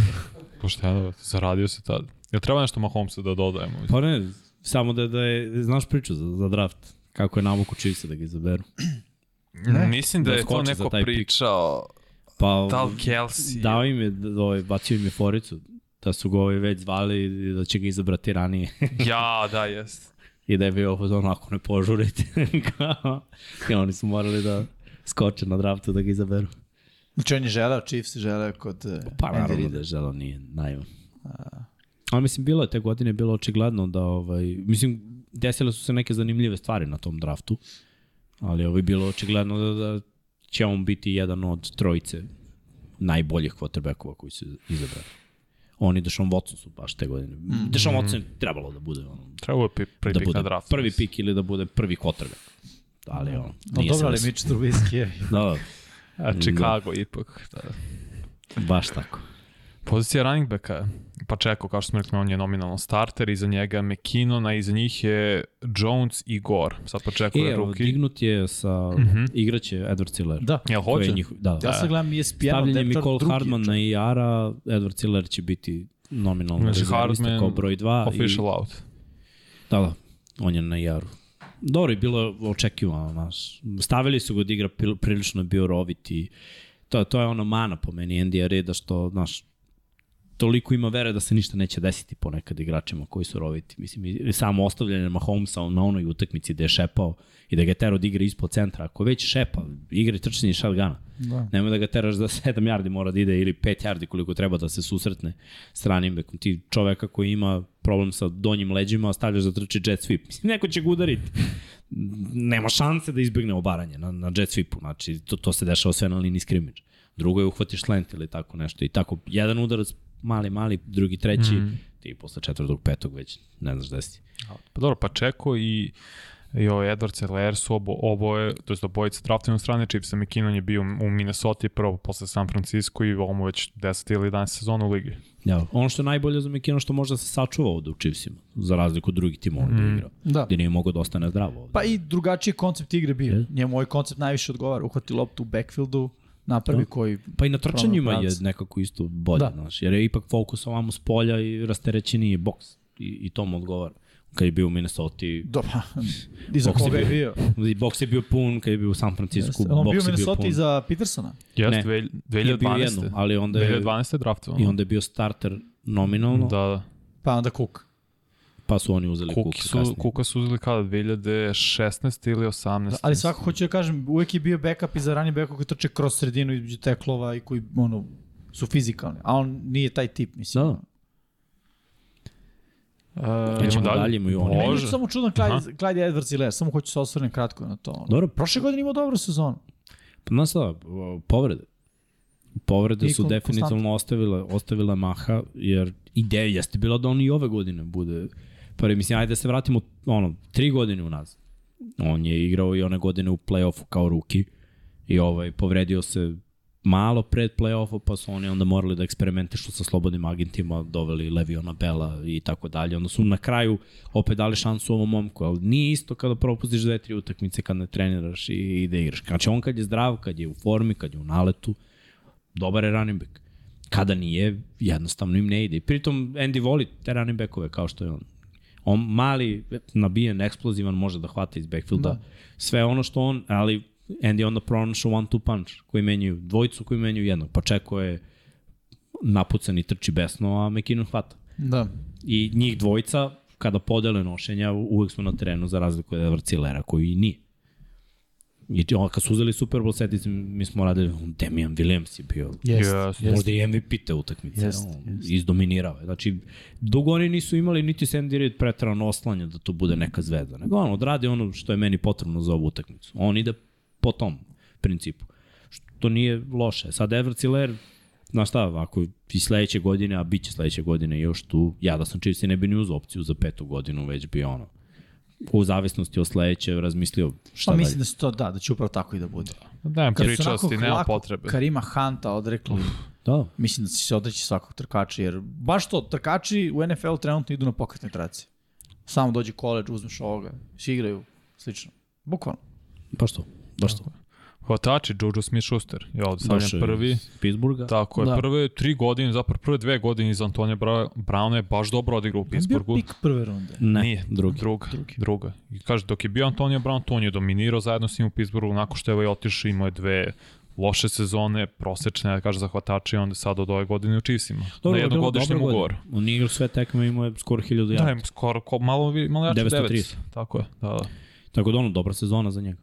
Pošteno, zaradio se tad. Jel treba nešto Mahomesa da dodajemo? Pa ne, samo da, da je, znaš priču za, za draft, kako je navuku Chiefsa da ga izaberu. Ne. Mislim da, Da je to neko pik. pričao. Pa, Da li Kelsey? dao im je, ovaj, bacio im je foricu, da su ga ovaj već zvali i da će ga izabrati ranije. ja, da, jest. I da je bio ono, ako ne požurite. Kao, I oni su morali da skoče na draftu da ga izaberu. Znači on je želeo, Chiefs je želeo kod uh, Pa Andy naravno da je želo nije naivan. Ali mislim, bilo je te godine, bilo očigledno da, ovaj, mislim, desile su se neke zanimljive stvari na tom draftu, ali ovaj, bilo očigledno da, da će on biti jedan od trojice najboljih quarterbackova koji su izabrali. Oni Deshaun Watson su baš te godine. Mm. Deshaun Watson je trebalo da bude ono, Trebao je pi- prvi da pik bude na draftu. prvi pik ili da bude prvi quarterback. Ali on, No, dobro, ali Mitch Trubisky je. Da, A Chicago ipak. Da. baš tako. Pozicija running backa, pa čeko, kao što smo rekli, on je nominalno starter, iza njega je McKinnon, a iza njih je Jones i Gore. Sad pa čeko E, je evo, ruki. dignut je sa, mm. -hmm. igraće Edward Ciller. Da. Koji hoće? je njihov, da, Ja sad gledam ESPN, Stavljen je Nicole Hardman na IR-a, Edward Ciller će biti nominalno Znači, Hardman kao broj 2. Official out. Da, da, on je na IR-u. Dobro, je bilo očekivano, znaš. Stavili su ga da igra pril- prilično bio rovit i to, to je ono mana po meni Andy Reda što, znaš, toliko ima vere da se ništa neće desiti ponekad igračima koji su roviti. Mislim, i samo ostavljanje Mahomesa na onoj utakmici gde je šepao i da ga tero da igra ispod centra. Ako već šepa, igra trčanje shotguna. Da. Nemoj da ga teraš za 7 yardi mora da ide ili 5 yardi koliko treba da se susretne stranim bekom. Ti čoveka koji ima problem sa donjim leđima, stavljaš da trči jet sweep. Mislim, neko će ga udariti. Nema šanse da izbegne obaranje na, na jet sweepu. Znači, to, to se dešava sve na liniji scrimmage. Drugo je uhvatiš slant ili tako nešto. I tako, jedan udarac, mali, mali, drugi, treći, mm. ti posle četvrtog, petog već ne znaš da si. Pa dobro, pa čeko i i ovaj Edward Celer su obo, oboje, to je obojica draftovane strane, Chipsa McKinnon je bio u Minnesota prvo posle San Francisco i ovo mu već 10 ili 11 sezona u ligi. Ja, ono što je najbolje za McKinnon što može da se sačuva ovde u Chiefsima, za razliku od drugih timova mm. da igra. Da. Gde nije mogao da ostane zdravo ovde. Pa i drugačiji koncept igre bio. Je. Njemu ovaj koncept najviše odgovara. Uhvati loptu u backfieldu, napravi Da. koji... Pa i na trčanjima je nekako isto bolje, Da. znaš, jer je ipak fokus ovamo s polja i rasterećeni je boks i, i to mu odgovara. Kad je bio u Minnesota, Dobro, i za je koga je bio- bio. i boks je bio pun, kad je bio u San Francisco, On bio boks u je bio Minnesota pun. i za Petersona. Jeste, Ne. dve- Nije bio 2012. jednu, ali onda je, 2012. draftovan. i onda je bio starter nominalno, da. Da, da. Pa onda Cook. Pa su oni uzeli Kuki Kuka su, kasnije. Kuka su uzeli kada, 2016. ili 18. Da, ali svako hoću da kažem, uvek je bio backup i za ranije backup koji trče kroz sredinu između teklova i koji ono, su fizikalni. A on nije taj tip, mislim. Da, Uh, Nećemo dalje, imaju oni. Meni je Može. samo čudan Clyde, Clyde Edwards i Les, samo hoću se osvrnem kratko na to. Dobro. Prošle godine imao dobru sezonu. Pa znaš šta, povrede. Povrede I su definitivno ostavile, ostavile maha, jer ideja jeste bila da on i ove godine bude prvi. Mislim, ajde da se vratimo ono, tri godine unazad. On je igrao i one godine u play-offu kao ruki i ovaj, povredio se malo pred play-offa, pa su oni onda morali da eksperimentišu sa slobodnim agentima, doveli Leviona Bela i tako dalje. Onda su na kraju opet dali šansu ovom momku, ali nije isto kada propustiš dve, tri utakmice kad ne treniraš i, i da igraš. Znači on kad je zdrav, kad je u formi, kad je u naletu, dobar je running back. Kada nije, jednostavno im ne ide. Pritom Andy voli te running backove kao što je on. On mali, nabijen, eksplozivan, može da hvata iz backfielda. Da. Sve ono što on, ali Andy onda pronašao one two punch koji menjaju dvojicu koji menjaju jednog. Pa čeko je napucan i trči besno, a McKinnon hvata. Da. I njih dvojica, kada podele nošenja, uvek smo na terenu za razliku od Edward Cillera, koji i nije. I ti- kad su uzeli Super Bowl seti, mi smo radili, Damian Williams je bio Jest, Yes. jest. možda i MVP te utakmice. Jest, on, jest. Izdominirao je. Znači, dugo oni nisu imali niti se Andy Reid pretrano oslanja da to bude neka zvezda. Nego on odradi ono što je meni potrebno za ovu utakmicu. On ide po tom principu. Što nije loše. Sad Edward Ciller, znaš šta, ako i sledeće godine, a bit će sledeće godine još tu, ja da sam Chiefs ne bi ni uz opciju za petu godinu, već bi ono, u zavisnosti od sledeće razmislio šta Pa dalje. mislim da se to da, da će upravo tako i da bude. Kad su pričasti, onako nema potrebe. Karima Hanta odrekli, Da, mislim da će se odreći svakog trkača, jer baš to, trkači u NFL trenutno idu na pokretne traci. Samo dođe koleđ, uzmeš ovoga, svi igraju, slično. Bukvalno. baš to. Baš to. Hvatači, Jojo Smith-Schuster je ovde stavljen Baš, e, prvi. iz Pittsburgha. Tako je, Da. prve tri godine, zapravo prve dve godine iz Antonija Bra Browna je baš dobro odigrao u On bio Pittsburghu. pik prve runde. Ne, Nije, drugi. druga, drugi. druga. I kaže, dok je bio Antonio Brown, to on je dominirao zajedno s njim u Pittsburghu, nakon što je ovaj otišao, imao je dve loše sezone, prosečne, da kaže, za hvatače, i onda sad od ove godine u Chiefsima. na Dobro, je bilo jednogodišnjem ugovoru. On igrao sve tekme, imao je skoro 1000 Da, yardi. im skoro, ko, malo, malo jače 930. 900. Tako je, da, da. Tako da ono, dobra sezona za njega.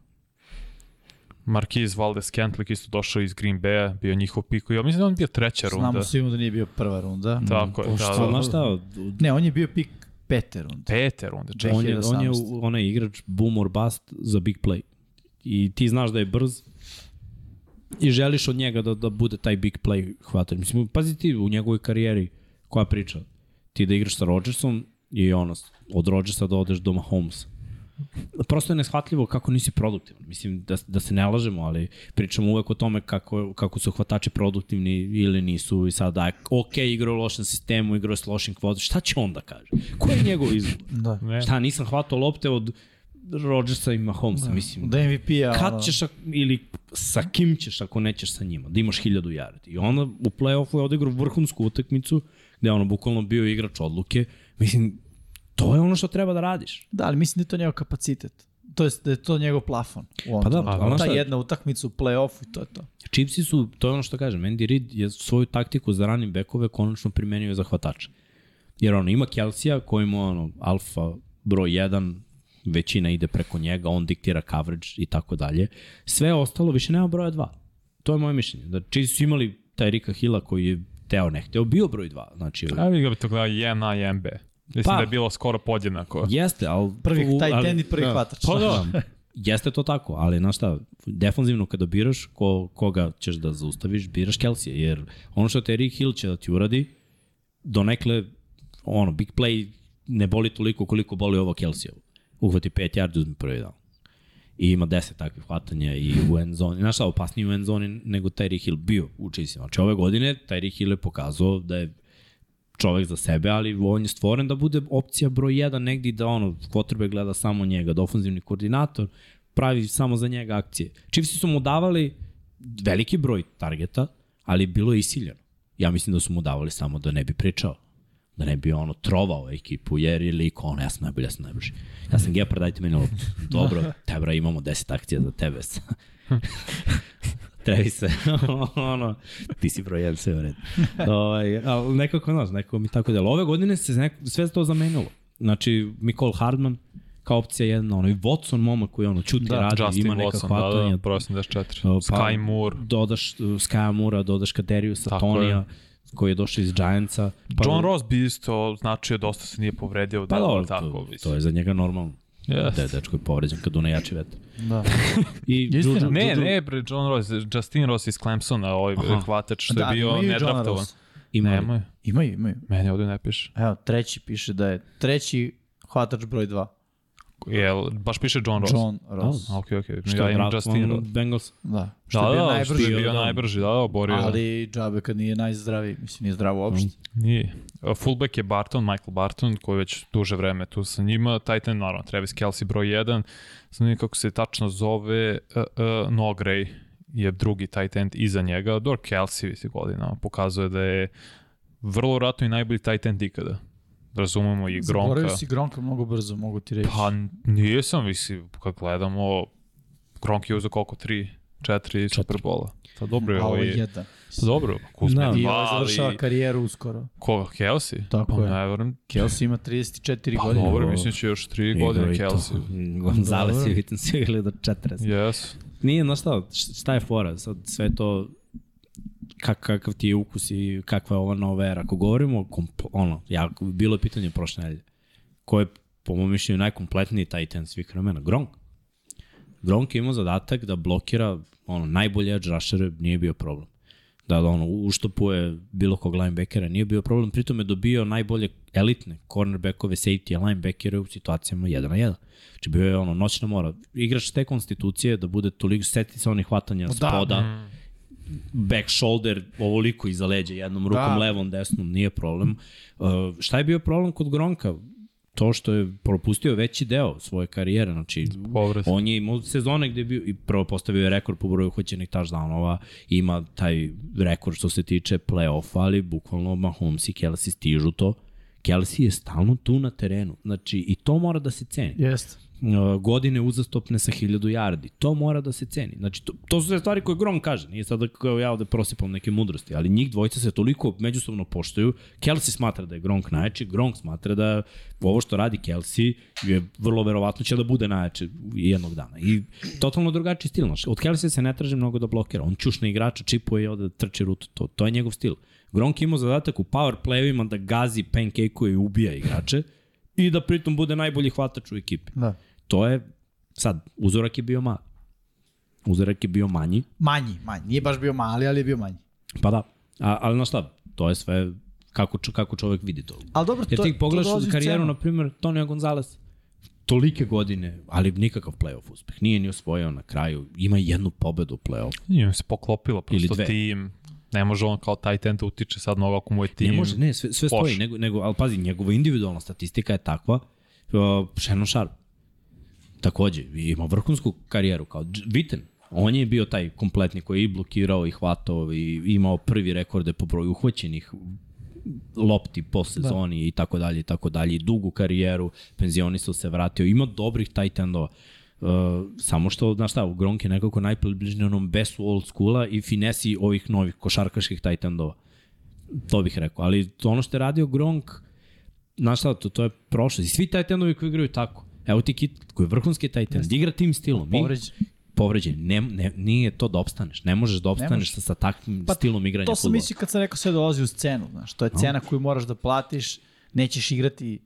Marquise Valdez Kentlik isto došao iz Green Bay-a, bio njihov pik. Ja mislim da on bio treća runda. Znamo svima da nije bio prva runda. Tako je, da, Pošto, da. znaš šta, Ne, on je bio pik pete runde. Pete runde, ček. on je, on je 2018. onaj igrač boom or bust za big play. I ti znaš da je brz i želiš od njega da, da bude taj big play hvatač. Mislim, pazi ti u njegovoj karijeri koja priča. Ti da igraš sa Rodgersom i ono, od Rodgersa da odeš do Mahomesa. Prosto je neshvatljivo kako nisi produktivan. Mislim, da, da se ne lažemo, ali pričamo uvek o tome kako, kako su hvatači produktivni ili nisu i sad da je ok, igrao u lošem sistemu, igrao s lošim kvotom. Šta će on da kaže? Ko je njegov izbor? Da. Ne. Šta, nisam hvatao lopte od Rodgersa i Mahomesa, da. mislim. Da MVP-a. Kad ćeš, ak- ili sa kim ćeš ako nećeš sa njima, da imaš hiljadu yardi. I onda u play-offu je odigrao vrhunsku utakmicu, gde je ono bukvalno bio igrač odluke. Mislim, to je ono što treba da radiš. Da, ali mislim da je to njegov kapacitet. To je, da je to njegov plafon. U Pa da, ali znaš Ta šta- jedna utakmica u play-offu i to je to. Chipsi su, to je ono što kažem, Andy Reid je svoju taktiku za running backove konačno primenio za hvatača. Jer ono, ima Kelsija koji mu ono, alfa broj 1, većina ide preko njega, on diktira coverage i tako dalje. Sve ostalo više nema broja 2. To je moje mišljenje. Da Chiefs su imali taj Rika Hilla koji je teo ne hteo, bio broj 2. Znači, A vi ga bi to gledao 1A i 1B. Mislim Pa. da je bilo skoro podjednako. jeste, ali... Prvi ali- end i prvi da. hvatač. Pa da, jeste to tako, ali znaš šta, defanzivno kada biraš ko, koga ćeš da zaustaviš, biraš Kelsija, jer ono što te Rick Hill će da ti uradi, donekle, ono, big play ne boli toliko koliko boli ovo Kelsijevo. Uhvati 5 yardi, uzme prvi down. I ima 10 takvih hvatanja i u end zoni. Znaš šta, opasniji u end zoni nego Tyreek Hill bio u Chiefsima. Znači ove godine Tyreek Hill je pokazao da je čovek za sebe, ali on je stvoren da bude opcija broj 1 negdje da ono, quarterback gleda samo njega, da ofenzivni koordinator pravi samo za njega akcije. Chiefsi su mu davali veliki broj targeta, ali bilo je isiljeno. Ja mislim da su mu davali samo da ne bi pričao da ne bi ono trovao ekipu, jer je lik ono, ja sam najbolji, ja sam najbrži. Ja sam Gepard, dajte meni loptu. Dobro, tebra, imamo 10 akcija za tebe. Trevi se, ono, ti si broj jedan, sve u redu. ovaj, ali nekako, znaš, nekako mi tako delo. Ove godine se neko, sve to zamenilo. Znači, Mikol Hardman, kao opcija jedna, ono, i Watson, momak koji ono, čuti, da, radi, Justin ima neka Watson, hvatanja. da, da, broj 84. Pa- Sky Moore. Dodaš uh, Sky Moora, dodaš Kaderiju Tako Satonija, koji je došao iz Giantsa. Pa, John Ross bi isto značio dosta se nije povredio. Pa da, dobro, tako, to, mislim. to je za njega normalno. Yes. Da je dečko je povređen kad u nejači vetar. Da. I Istina. Juju- Ne, Juju- ne, bre, John Ross, Justin Ross iz Clemsona, ovaj Aha. hvatač što Da, je bio nedraftovan. Ima, Nemoj, Imaju, imaju. meni ovde ne piše. Evo, treći piše da je treći hvatač broj 2. Jel, baš piše John Ross? John Ross. A, Okej, okej. Što Ja je imam draft Justin Ross. Bengals. Da. Što Da, je bio da, najbrži. što je bio da. najbrži, da, da, borio. Ali džabe kad nije najzdraviji. Mislim, nije zdravo uopšte. Nije. A Fullback je Barton, Michael Barton, koji već duže vreme tu sa njima. Titan, naravno, Travis Kelsey broj 1. Znam nije kako se tačno zove, uh, uh, Nogray je drugi tight end iza njega. Dor Kelsey visi godina pokazuje da je vrlo vratno i najbolji tight end ikada. Razumemo i Gronka. Zaboravio si Gronka mnogo brzo, mogu ti reći. Pa nisam, visi, kad gledamo, Gronk je uzeo koliko, 3, 4 Superbola. Pa dobro je ovo je je... jedan. Pa dobro, Kuzma Da. dva, ovaj ali... završava karijeru uskoro. Koga, Kelsey? Tako pa je. ne verujem. Kelsey ima 34 Pa godine. dobro, mislim će još 3 godine Kelsey. Gonzales je vidim svi igrali do 40. Yes. Nije, znaš šta, šta je fora? Sad sve to kak, kakav ti je ukus i kakva je ova nova era. Ako govorimo, kompl, ono, ja, bilo je pitanje prošle nedelje, ko je, po mojom mišljenju, najkompletniji Titan svih vremena? Gronk. Gronk je imao zadatak da blokira ono, najbolje edge rushere, nije bio problem. Da ono, uštopuje bilo kog linebackera, nije bio problem. Pritom je dobio najbolje elitne cornerbackove, safety, linebackere u situacijama 1 na 1. Znači bio je ono, noćna mora. Igrač te konstitucije da bude toliko, seti se onih hvatanja Da. spoda, back shoulder, ovoliko iza leđa, jednom rukom, Da. levom, desnom, nije problem. Uh, šta je bio problem kod Gronka? To što je propustio veći deo svoje karijere, znači Povred. on je imao sezone gde je bio i prvo postavio je rekord po broju hoćenih touchdownova, ima taj rekord što se tiče play-offa, ali bukvalno Mahomes i Kelsey stižu to. Kelsey je stalno tu na terenu. Znači, i to mora da se ceni. Jeste. Uh, godine uzastopne sa 1000 yardi. To mora da se ceni. Znači, to, to su sve stvari koje Grom kaže. Nije sad da kao ja ovde prosipam neke mudrosti, ali njih dvojica se toliko međusobno poštuju. Kelsey smatra da je Gronk najjači, Gronk smatra da ovo što radi Kelsey je vrlo verovatno će da bude najjače jednog dana. I totalno drugačiji stil. Znaš. Od Kelsey se ne traži mnogo da blokira. On čušne igrača, čipuje i ovde trči rutu. To, to je njegov stil. Gronk ima zadatak u power playovima da gazi pancake i ubija igrače i da pritom bude najbolji hvatač u ekipi. Da. To je, sad, uzorak je bio mali. Uzorak je bio manji, Manji, manji. Nije baš bio mali, ali je bio manji. pa da. A, ali na šta, to je sve kako, čo, kako čovek vidi to. Ali dobro, Jer to, ti to pogledaš u karijeru, na primjer, Tonija Gonzalez, tolike godine, ali nikakav playoff uspeh. Nije ni osvojio na kraju. Ima jednu pobedu u playoff. Nije se poklopilo, Ili prosto dve. tim. Ne može on kao taj tent da utiče sad mnogo ako mu je tim. Ne može, ne, sve, sve stoji, nego, nego, ali pazi, njegova individualna statistika je takva, uh, Shannon Sharp, takođe, ima vrhunsku karijeru, kao Viten, on je bio taj kompletni koji je i blokirao i hvatao i imao prvi rekorde po broju uhvaćenih lopti po sezoni da. i tako dalje i tako dalje, dugu karijeru, penzionisao se, vratio, ima dobrih tight endova. Uh, samo što, znaš šta, Gronk je nekako najpribližniji onom besu old schoola i finesi ovih novih košarkaških tight endova. To bih rekao, ali to ono što je radio Gronk, znaš šta, to, to je prošlo. I svi tight endovi koji igraju tako. Evo ti Kit, koji je vrhunski tight end, igra tim stilom. Povređen. Povređen. Ne, ne, nije to da opstaneš. Ne možeš da opstaneš sa, sa takvim Pa, stilom igranja To sam mislio kad sam rekao sve dolazi uz cenu. Znaš, to je cena koju moraš da platiš, nećeš igrati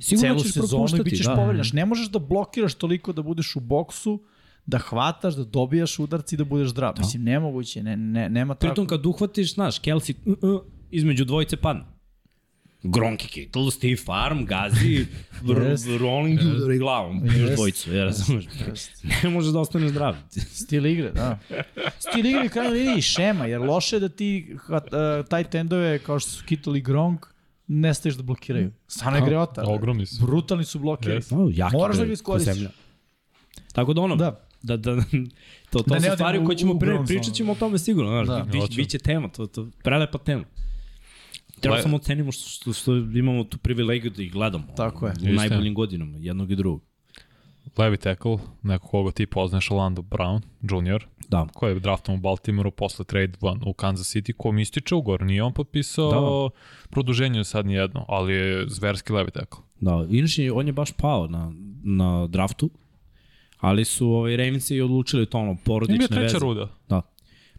Sigurno celu sezonu i bit ćeš da. povređen. Ne možeš da blokiraš toliko da budeš u boksu, da hvataš, da dobijaš udarci i da budeš zdrav. Mislim, nemoguće, ne, ne, nema tako. Pritom kad uhvatiš, znaš, Kelsey uh, uh, između dvojice padne. Gronk i Kittle, Steve Farm, gazi, yes. rolling i udari glavom, još Jest. dvojicu, ja razumeš. Ne možeš da ostaneš zdrav. Stil igre, da. Stil igre krajnjoj liniji i šema, jer loše je da ti uh, taj tendove kao što su Kittle i Gronk ne staješ da blokiraju. Stvarno je greota. ogromni su. Brutalni su blokiri. Yes. No, jaki Moraš da ga ko iskoristiš. Tako da ono, Da. da, da, to, to Da su stvari koje ćemo pre, bronz pričat ćemo o tome sigurno, znaš, Da. da, bi, Hoćemo. biće tema, to, to, prelepa tema. Treba samo ocenimo što, što, što imamo tu privilegiju da ih gledamo. Tako je. U Istina. najboljim godinama, jednog i drugog. Levi tackle, neko koga ti poznaš, Orlando Brown Jr., Da. koji je draftom u Baltimoru posle trade van u Kansas City, kom ističe ugor. Nije on potpisao Da. produženje sad nijedno, ali je zverski levi tackle. Da, inače on je baš pao na, na draftu, ali su ovaj, Ravensi odlučili to ono, Nije bio porodične treća veze. ruda. Da.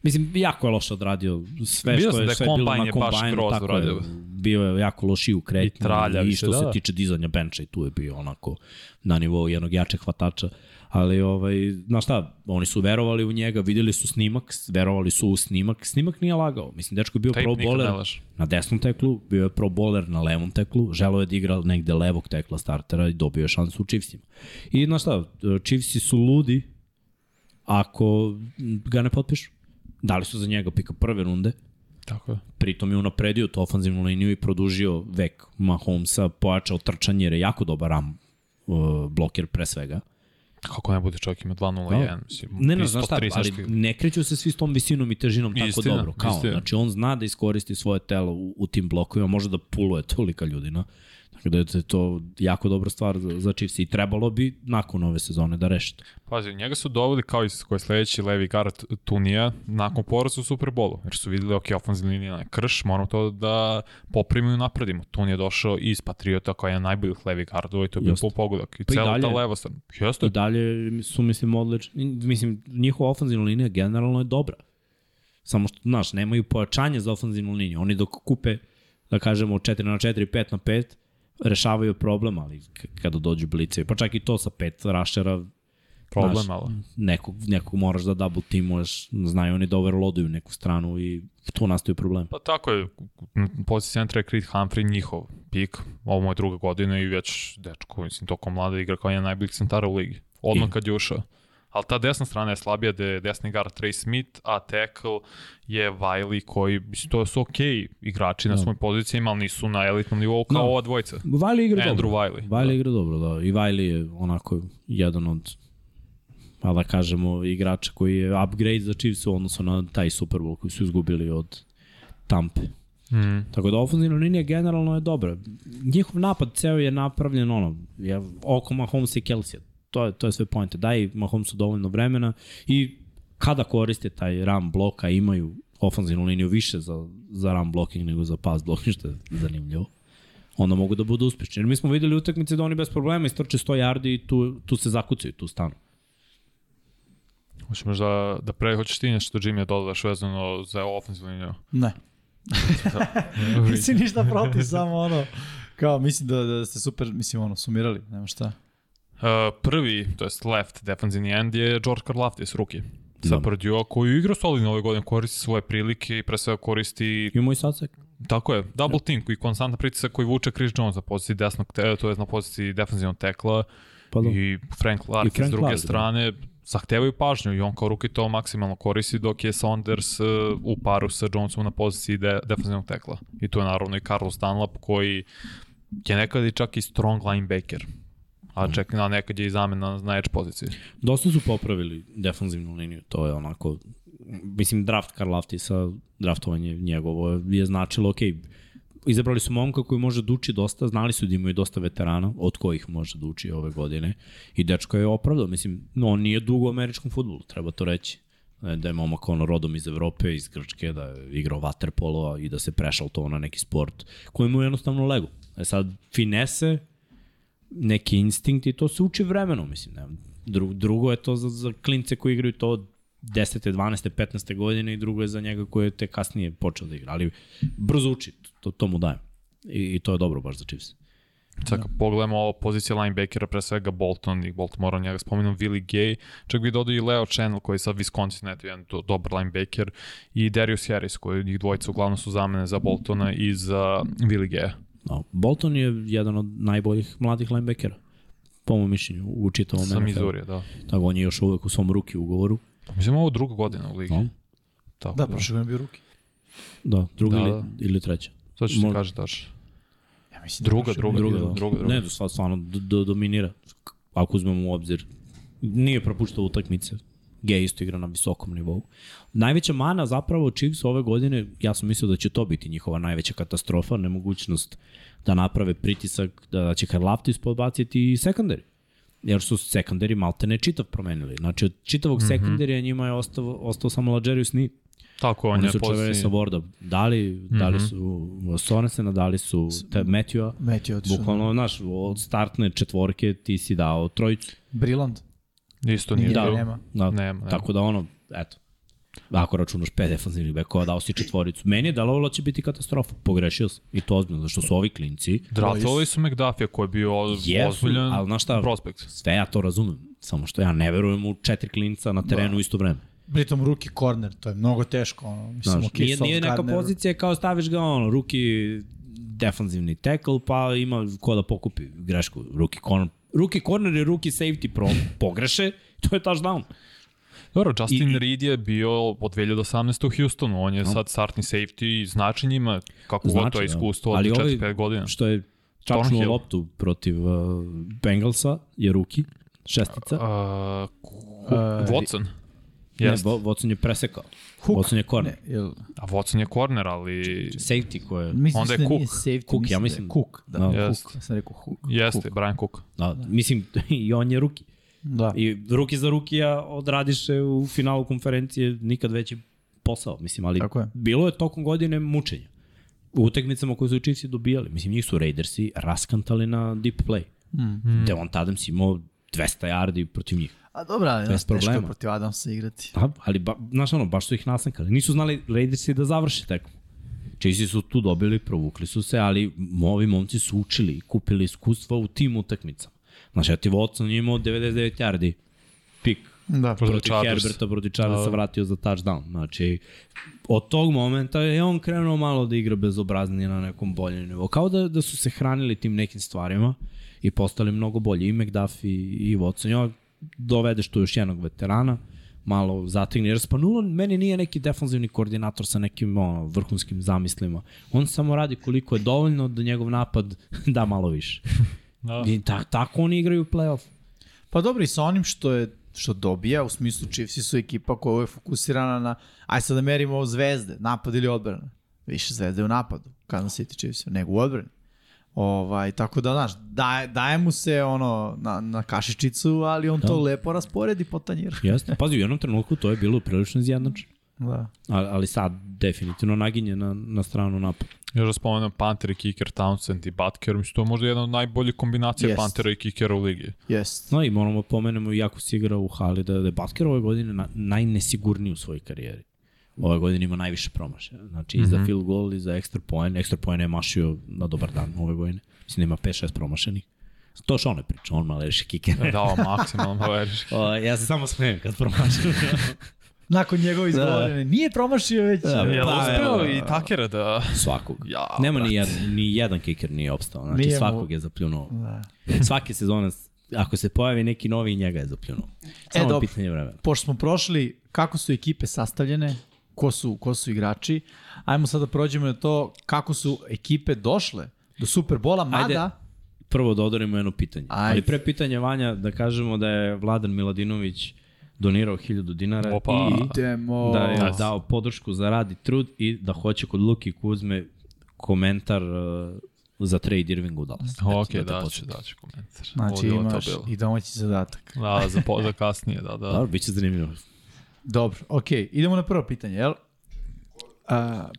Mislim, jako je loše odradio sve Vidio što je, da je sve bilo na kombajnu, tako je, bio je jako loši u kretnji I i se, što da, se da. tiče dizanja benča i tu je bio onako na nivou jednog jačeg hvatača. Ali, ovaj, znaš šta, oni su verovali u njega, videli su snimak, verovali su u snimak. Snimak nije lagao. Mislim, dečko je bio Tape pro bowler laže. na desnom teklu, bio je pro bowler na levom teklu, želeo je da igra negde levog tekla startera i dobio je šansu u Chiefsima. I znaš šta, Chiefsi su ludi ako ga ne potpišu. Dali su za njega pika prve runde, Tako je. pritom je unapredio tu ofenzivnu liniju i produžio vek Mahomesa, pojačao trčanje jer je jako dobar ram uh, bloker pre svega. Kako ne bude čovjek ima 2-0-1, mislim. Ne, ne, znaš šta, 30 ali ne kreću se svi s tom visinom i težinom tako Istina, dobro. Kao, istina. znači on zna da iskoristi svoje telo u, u tim blokovima, može da puluje tolika ljudina. Tako da je to jako dobra stvar za, za Chiefs i trebalo bi nakon ove sezone da reši to. Pazi, njega su doveli kao i koji je sledeći levi guard Tunija nakon poraza u Superbolu, jer su videli, ok, ofenzivna linija je krš, moramo to da poprimimo i napredimo. Tun je došao iz Patriota kao jedan najboljih levi gardova i to je bio pogodak. I Pa i cela ta leva strana. Jeste, I dalje su, mislim, odlični. Mislim, njihova ofenzivna linija generalno je dobra. Samo što, znaš, nemaju pojačanje za ofenzivnu liniju. Oni dok kupe, da kažemo, 4 na 4, 5 na 5, rešavaju problem, ali kada dođu blice, pa čak i to sa pet rašera, problem znaš, malo. nekog, nekog moraš da double teamuješ, znaju oni da overloaduju neku stranu i tu nastaju problem. Pa tako je, pozicija centra je Creed Humphrey njihov pik, ovo mu je druga godina i već dečko, mislim, toko mlada igra kao jedan najboljih centara u ligi. Odmah I- kad je ušao. Ali ta desna strana je slabija, da je desni guard Trey Smith, a tackle je Wiley koji, mislim, to su okej okay igrači na svojim pozicijama, ali nisu na elitnom nivou kao Da. ova dvojica. Wiley igra Andrew dobro. Wiley. Wiley Da. igra dobro, da. I Wiley je onako jedan od pa da kažemo, igrača koji je upgrade za Chiefs u odnosu na taj Super Bowl koji su izgubili od Tampe. Mm. Tako da ofenzivna linija generalno je dobra. Njihov napad ceo je napravljen ono, je oko Mahomesa i Kelsija. To je, to je sve pojente. Daj Mahomesu dovoljno vremena i kada koriste taj ram bloka imaju ofenzivnu liniju više za, za ram blocking nego za pass blocking, što je zanimljivo onda mogu da budu uspešni. Jer mi smo videli utakmice da oni bez problema istrče 100 yardi i tu, tu se zakucaju, tu stanu. Hoćeš možda da pre, hoćeš ti nešto Jimmy da dodaš vezano za ofenzivnu liniju? Ne. Mislim ništa protiv, samo ono, kao mislim da, da ste super, mislim ono, sumirali, nema šta. Uh, prvi, to jest left defensivni end je George Karlaftis, ruki. Sa Da. Purdue, koji igra solidno ove godine, koristi svoje prilike i pre svega koristi, i sad sek. tako je, double team koji konstantna pritisak koji vuče Chris Jones na poziciji desnog, te, to je na poziciji defensivnog tekla Pa da. i Frank Clark s druge Clark, da. strane zahtevaju pažnju i on kao ruki to maksimalno koristi dok je Saunders uh, u paru sa Jonesom na poziciji de, defensivnog tekla. I tu je naravno i Carlos Dunlap koji je nekad i čak i strong linebacker. A čak na nekad je i zamena na edge poziciji. Dosta su popravili defanzivnu liniju, to je onako, mislim, draft Karlaftisa, draftovanje njegovo je značilo, ok, izabrali su momka koji može da uči dosta, znali su da imaju dosta veterana, od kojih može da uči ove godine, i dečko je opravdao, mislim, no, on nije dugo u američkom futbolu, treba to reći. Da je- Da je momak ono rodom iz Evrope, iz Grčke, da je igrao waterpolo i da se prešao to na neki sport koji mu je jednostavno lego. E sad, finese, neki instinkt i to se uči vremenom, mislim. Ne, Dru, drugo je to za, za klince koji igraju to od 10. 12. 15. godine i drugo je za njega koji je te kasnije počeo da igra. Ali brzo uči, to, to mu dajem. I, I to je dobro baš za Chiefs. Sad kad pogledamo ovo pozicije linebackera, pre svega Bolton i Baltimore, njega spominam Willie Gay, čak bi dodao i Leo Channel koji je sad Wisconsin, eto jedan do, dobar linebacker, i Darius Harris koji njih dvojica uglavnom su zamene za Boltona i za Willie Gaya. No, Bolton je jedan od najboljih mladih linebackera po mom mišljenju u čitavom Sa NFL. Missouri, da. Tako, on je još uvek u svom ruki ugovoru. Mislim ovo druga godina u ligi. No, Tako Da, prošle godine bio ruki. da, druga Da, ili, da. ili treća. To ću ti Mo- kaži daš. Ja mislim Druga, prošle druga, godine Druga, bio da. druga, druga. Ne, da stvarno, stvarno do, do, dominira. Ako uzmemo u obzir, nije propuštao utakmice. Gay isto igra na visokom nivou. Najveća mana zapravo Chiefs ove godine, ja sam mislio da će to biti njihova najveća katastrofa, nemogućnost da naprave pritisak, da će Karlaftis podbaciti i sekundari. Jer su sekundari malte ne čitav promenili. Znači od čitavog mm -hmm. sekundarija njima je ostao, ostao samo Lajerius Sneed. Tako, on Oni je su čevere sa. Vorda. Dali, mm -hmm. dali su Sonesena, dali su te Matthewa. Otišao. Bukvalno, znaš, od startne četvorke ti si dao trojicu. Briland. Isto nije da. nema. Da, Nema, nema. Tako da ono, eto, ako računaš pet defanzivnih bekova, dao si četvoricu. Meni je delovalo da će biti katastrofa. Pogrešio sam. I to ozbiljno, zašto su ovi klinci. Draftovali su McDuffie koji je bio ozbiljan ali znaš šta? prospekt. Sve ja to razumem. Samo što ja ne verujem u četiri klinca na terenu Da. u isto vreme. Pritom ruki corner, to je mnogo teško. Ono. Mislim, Znaš, okay, nije, nije neka Gardner, pozicija kao staviš ga ono, ruki defanzivni tackle, pa ima ko da pokupi grešku. Ruki corner, ruki corner i ruki safety pro, pogreše, to je touchdown. Dobro, Justin I- Reed je bio od 2018. u Houstonu, on je sad startni safety i znači njima kako znači, god to je da. iskustvo od Ali ovaj- 4-5 godina. Što je čačnuo loptu protiv uh, Bengalsa, je ruki, šestica. Uh, Uh, Watson. Ne, Jeste. Bo- Watson je presekao. Hook. Watson je corner. Ne, jel, A Watson je corner, ali Safety ko je... mislim Onda je da Cook. nije safety, Cook, ja da mislim. Cook, da. Da. Jest. Cook, ja sam rekao Hook. jeste, Brian Cook. Da, mislim, i on je ruki. Da. I ruki za rukija odradiše u finalu konferencije nikad veći posao. Mislim, ali Tako je. bilo je tokom godine mučenja. U utakmicama koje su Chiefsi dobijali. Mislim, njih su Raidersi raskantali na deep play. Mm. Devon Adams imao 200 yardi protiv njih. A dobra, ali Bez znaš, teško je protiv Adamsa igrati. A, ali, ba, znaš ono, baš su ih nasankali. Nisu znali Raidersi da završe tekmu. Chiefsi su tu dobili, provukli su se, ali ovi momci su učili i kupili iskustva u tim utakmicama. Znaš, ja ti Watson je imao 99 yardi, pik, Da, Protiv protiv Chargers. Herberta, protiv Chargersa vratio za touchdown. Znači, od tog momenta je on krenuo malo da igra bezobraznije na nekom boljem nivou. Kao da, da su se hranili tim nekim stvarima i postali mnogo bolji. I McDuffie i Watson. Ja dovedeš tu još jednog veterana, malo zategni. Jer Spanulo meni nije neki defanzivni koordinator sa nekim ono, vrhunskim zamislima. On samo radi koliko je dovoljno da njegov napad da malo više. Da. I ta, tako oni igraju playoff. Pa dobro i sa onim što je što dobija, u smislu Chiefsi su ekipa koja je fokusirana na, aj sad da merimo zvezde, napad ili odbrana. više zvezde u napadu, Kansas City Chiefs, nego u odbrani. Ovaj, tako da, znaš, daje, daje mu se ono na, na kašičicu, ali on da. to lepo rasporedi po tanjiru. Jeste. Pazi, u jednom trenutku to je bilo prilično izjednačeno. Da. Ali, ali sad definitivno naginje na, na stranu napad. Još da spomenem Panther i Kicker, Townsend i Butker, mislim, to je možda jedna od najboljih kombinacija yes. Panthera i Kickera u ligi. Jest. No i moramo da pomenemo i jako si igra u Hali, da, da je Butker ove godine na, najnesigurniji u svojoj karijeri. Ove godine ima najviše promašaja. Znači, mm -hmm. i za mhm. field goal, i za extra point. Extra point je mašio na dobar dan ove godine. Mislim da ima 5-6 promašenih. To što on ne priča, on maleriši kiker. da, maksimalno maleriši. ja se samo smijem kad promašam. Nakon njegove izgovorene. Da. Nije promašio već. Da, je pa, uspeo i Takera da... Svakog. Ja, Nema ni jedan, ni jedan kiker nije opstao. Znači nije svakog mu... je zapljunuo. Da. Svake sezone, ako se pojavi neki novi, njega je zapljunuo. E, Samo e, dobro. pitanje vremena. Pošto smo prošli kako su ekipe sastavljene, ko su, ko su igrači, ajmo sad da prođemo na to kako su ekipe došle do Superbola, mada... Ajde prvo da odorimo jedno pitanje. Ajde. Ali pre pitanja Vanja da kažemo da je Vladan Miladinović donirao 1000 dinara Opa. i Idemo. da je dao podršku za rad i trud i da hoće kod Luki Kuzme komentar uh, za trade Irvinga u Dallas. Ok, da daću, daću komentar. Znači Ovdje imaš i domaći zadatak. Da, za, po, za kasnije, da, da. Dobro, bit će zanimljivo. Dobro, ok, idemo na prvo pitanje, jel? Uh,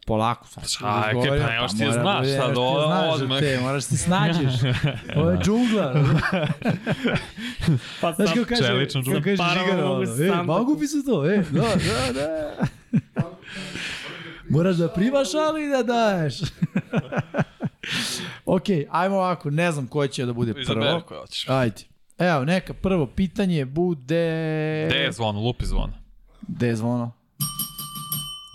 polako, sad da izgovorim. Pa još ti je znaš, sad ovo odmah. Te, moraš ti snađeš. ovo je džungla. pa znaš kako kaže, čelično džungla. Kako kaže Žigar, ono, e, mogu bi se to, e, da, da, da. Moraš da primaš, ali da daješ. ok, ajmo ovako, ne znam ko će da bude prvo. Izaberi ko hoćeš. Ajde. Evo, neka prvo pitanje bude... Gde je zvono, lupi zvono. Gde je zvono?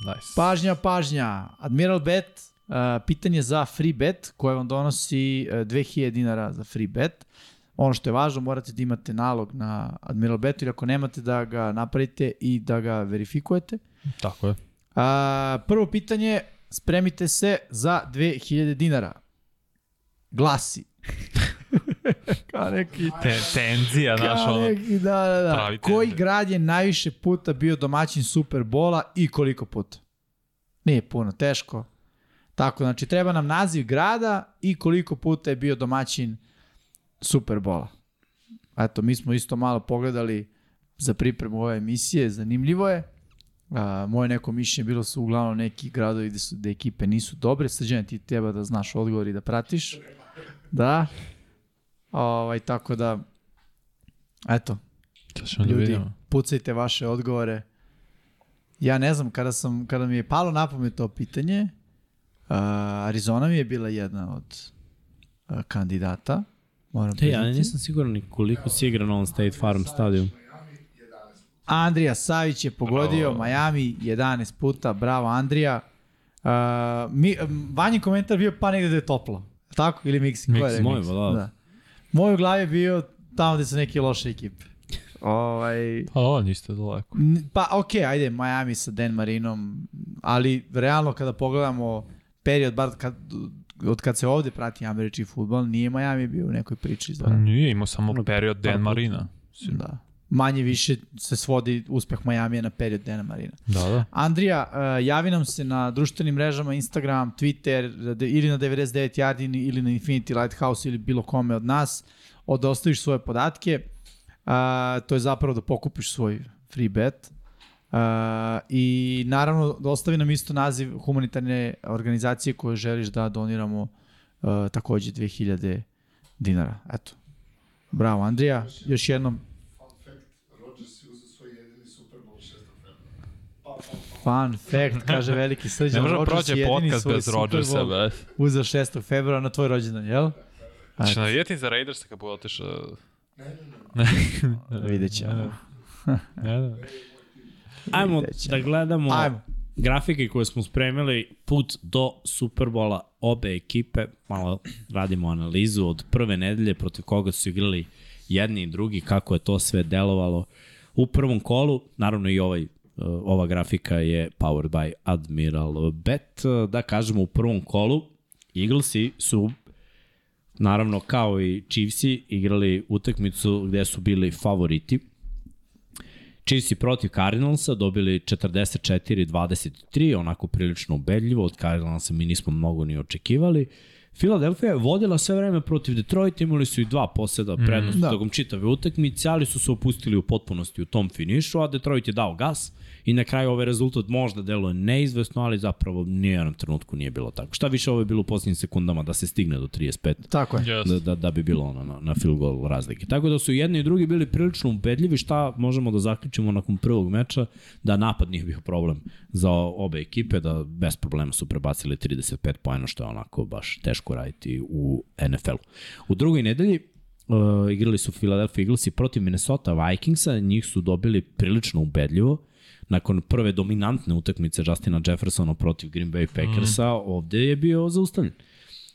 Nice. Pažnja, pažnja. Admiral Bet, uh, pitanje za free bet koje vam donosi uh, 2000 dinara za free bet. Ono što je važno, morate da imate nalog na Admiral Bet ili ako nemate da ga napravite i da ga verifikujete. Tako je. Uh, prvo pitanje, spremite se za 2000 dinara. Glasi. Kao neki... Te, tenzija, znaš, ono. Neki, da, da, da. Koji grad je najviše puta bio domaćin Superbola i koliko puta? Nije puno, teško. Tako, znači, treba nam naziv grada i koliko puta je bio domaćin Superbola. Eto, mi smo isto malo pogledali za pripremu ove emisije, zanimljivo je. A, moje neko mišljenje bilo su uglavnom neki gradovi gde, su, gde ekipe nisu dobre. Srđan, ti treba da znaš odgovor i da pratiš. Da. Ovaj, tako da, eto, da ljudi, da pucajte vaše odgovore. Ja ne znam, kada, sam, kada mi je palo na pamet to pitanje, uh, Arizona mi je bila jedna od uh, kandidata. Moram Te, ja nisam siguran ni koliko si igra na ovom State Farm stadium. Andrija Savić je pogodio Bravo. Miami 11 puta, bravo Andrija. Uh, mi, vanji komentar bio pa negde da je toplo. Tako ili Mixi? Mixi, moj, da. da. Moj u glavi je bio tamo gde su neke loše ekipe. Ovaj... Pa ovo niste daleko. Pa okej, okay, ajde, Miami sa Dan Marinom, ali realno kada pogledamo period, bar kad, od kad se ovde prati američki futbol, nije Miami bio u nekoj priči. Za... Pa nije, imao samo period Dan Marina. Da manje više se svodi uspeh Majamija na period Dena Marina. Da, da. Andrija, uh, javi nam se na društvenim mrežama, Instagram, Twitter, ili na 99 Yardini, ili na Infinity Lighthouse, ili bilo kome od nas, od da svoje podatke. Uh, to je zapravo da pokupiš svoj free bet. Uh, I naravno, ostavi nam isto naziv humanitarne organizacije koje želiš da doniramo uh, takođe 2000 dinara. Eto. Bravo, Andrija. Još jednom Fun fact, kaže veliki srđan. Ne može da prođe podcast bez Rodgersa, be. Uzeo 6. februara na tvoj rođendan, jel? Znači, navijeti za Raidersa kad bude otišao... Ne, ne, ne. Vidjet ćemo. Ajmo da gledamo Ajmo. grafike koje smo spremili put do Superbola obe ekipe. Malo radimo analizu od prve nedelje protiv koga su igrali jedni i drugi, kako je to sve delovalo u prvom kolu. Naravno i ovaj ova grafika je powered by Admiral Bet. Da kažemo u prvom kolu Eaglesi su naravno kao i Chiefsi igrali utakmicu gde su bili favoriti Chiefs i protiv Cardinalsa dobili 44-23, onako prilično ubedljivo, od Cardinalsa mi nismo mnogo ni očekivali. Philadelphia je vodila sve vreme protiv Detroit, imali su i dva poseda prednosti mm, da. da. tokom čitave utakmice, ali su se opustili u potpunosti u tom finišu, a Detroit je dao gas i na kraju ovaj rezultat možda deluje neizvesno, ali zapravo nijednom trenutku nije bilo tako. Šta više ovo je bilo u posljednjim sekundama da se stigne do 35 Tako je. Yes. da, da, da bi bilo ono na, na field goal razlike. Tako da su jedni i drugi bili prilično ubedljivi šta možemo da zaključimo nakon prvog meča, da napad nije bio problem za obe ekipe, da bez problema su prebacili 35 pojena, što je onako baš teško raditi u NFL-u. U drugoj nedelji uh, igrali su Philadelphia Eaglesi protiv Minnesota Vikingsa, njih su dobili prilično ubedljivo, nakon prve dominantne utakmice Justina Jeffersona protiv Green Bay Packersa, mm. ovde je bio zaustavljen.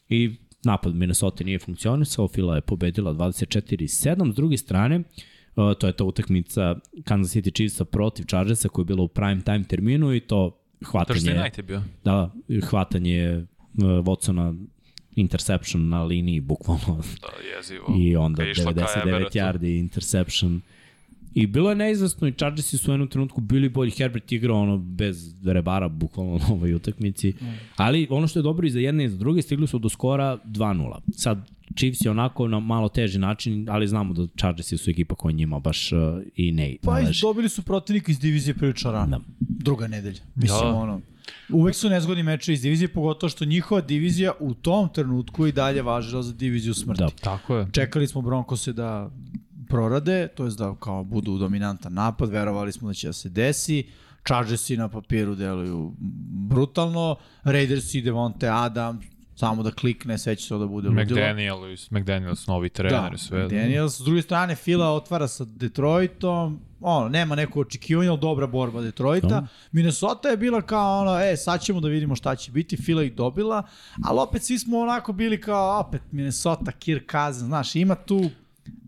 I napad Minnesota nije funkcionisao, Fila je pobedila 24-7, s druge strane, uh, to je ta utakmica Kansas City Chiefsa protiv Chargersa koja je bila u prime time terminu i to hvatanje, night je bio. da, hvatanje uh, Watsona interception na liniji bukvalno Da, jezivo. i onda Kad je išla ka 99 Everettu. yardi interception. I bilo je neizvesno i Chargersi su u jednom trenutku bili bolji. Herbert igrao ono bez rebara bukvalno na ovoj utakmici. Ali ono što je dobro i za jedne i za druge stigli su do skora 2-0. Sad Chiefs je onako na malo teži način, ali znamo da Chargersi su ekipa koja njima baš uh, i ne Pa i dobili su protivnika iz divizije prilično rano. Da. Druga nedelja. Mislim, Da. ono, uvek su nezgodni meče iz divizije, pogotovo što njihova divizija u tom trenutku i dalje važila za diviziju smrti. Da. Tako je. Čekali smo Broncose da prorade, to je da kao budu dominantan napad, verovali smo da će da se desi. Chargersi na papiru deluju brutalno, Raidersi, Devonte Adams, samo da klikne, sve će to da bude ludilo. McDaniels, McDaniels, novi trener, Da, sve. Daniels. S druge strane, Fila otvara sa Detroitom, ono, nema neko očekivanja, ali dobra borba Detroita. Da. Minnesota je bila kao ono, e, sad ćemo da vidimo šta će biti, Fila ih dobila, ali opet svi smo onako bili kao, opet Minnesota, Kirk Cousins, znaš, ima tu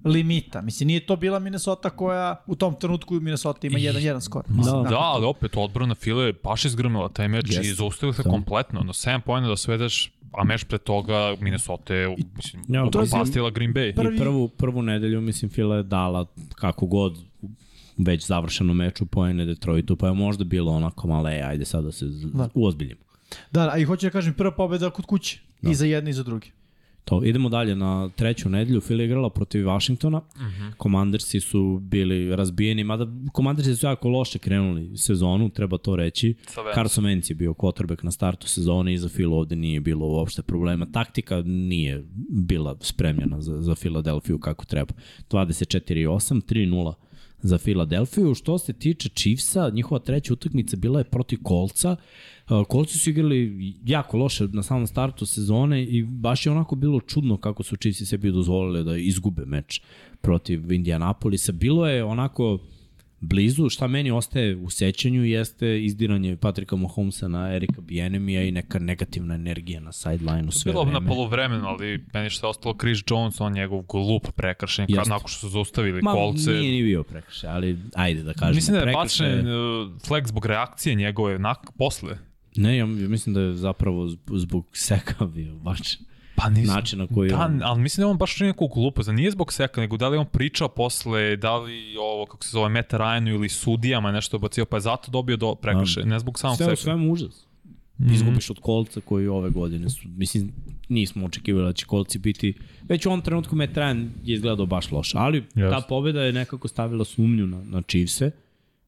limita. Mislim, nije to bila Minnesota koja u tom trenutku Minnesota ima 1-1 skor. Mislim, Da, ali opet odbrana File je baš izgrmila taj meč Jeste. i zaustavila se Da. kompletno. Na 7 pojena da svedeš, a meč pre toga Minnesota je, mislim, Ja, upropastila Green Bay. Prvi- I prvu, prvu nedelju, mislim, Fila je dala kako god već završenu meču pojene Detroitu, pa je možda bilo onako malo, e, ajde sad da se Da. uozbiljimo. Da, a i hoću da kažem, prva pobeda kod kuće. I za jedne i za druge. To, idemo dalje na treću nedelju. Fila je igrala protiv Washingtona. Uh -huh. Commandersi su bili razbijeni, mada Commandersi su jako loše krenuli sezonu, treba to reći. Carson Wentz je bio quarterback na startu sezone i za Fila ovde nije bilo uopšte problema. Taktika nije bila spremljena za, za Filadelfiju kako treba. 24-8, 3-0 za Filadelfiju. Što se tiče Chiefsa, njihova treća utakmica bila je protiv Kolca. Kolci su igrali jako loše na samom startu sezone i baš je onako bilo čudno kako su Chiefsi sebi dozvolili da izgube meč protiv Indianapolisa. Bilo je onako blizu, šta meni ostaje u sećanju jeste izdiranje Patrika Mahomesa na Erika Bijenemija i neka negativna energija na sideline-u sve Bilo vreme. na polovremenu, ali meni što je ostalo Chris Jones, on njegov glup prekršen, kad nakon što su zaustavili Ma, kolce. nije ni bio prekršaj, ali ajde da kažemo. Mislim da je prekršaj- bačen uh, flag zbog reakcije njegove nak posle. Ne, ja mislim da je zapravo zb- zbog seka bio bačen. Pa nisam. Način na koji Da, on- ali mislim da je on baš čini neku glupost, da nije zbog seka, nego da li je on pričao posle, da li ovo, kako se zove, Meta Ryanu ili sudijama nešto bacio, pa je zato dobio do prekršaja, ne zbog samog Sve seka. svemu užas. Mm. Izgubiš od kolca koji ove godine su, mislim, nismo očekivali da će kolci biti, već u ovom trenutku Metran je izgledao baš loše, ali Yes. ta pobeda je nekako stavila sumnju na, na Chiefse,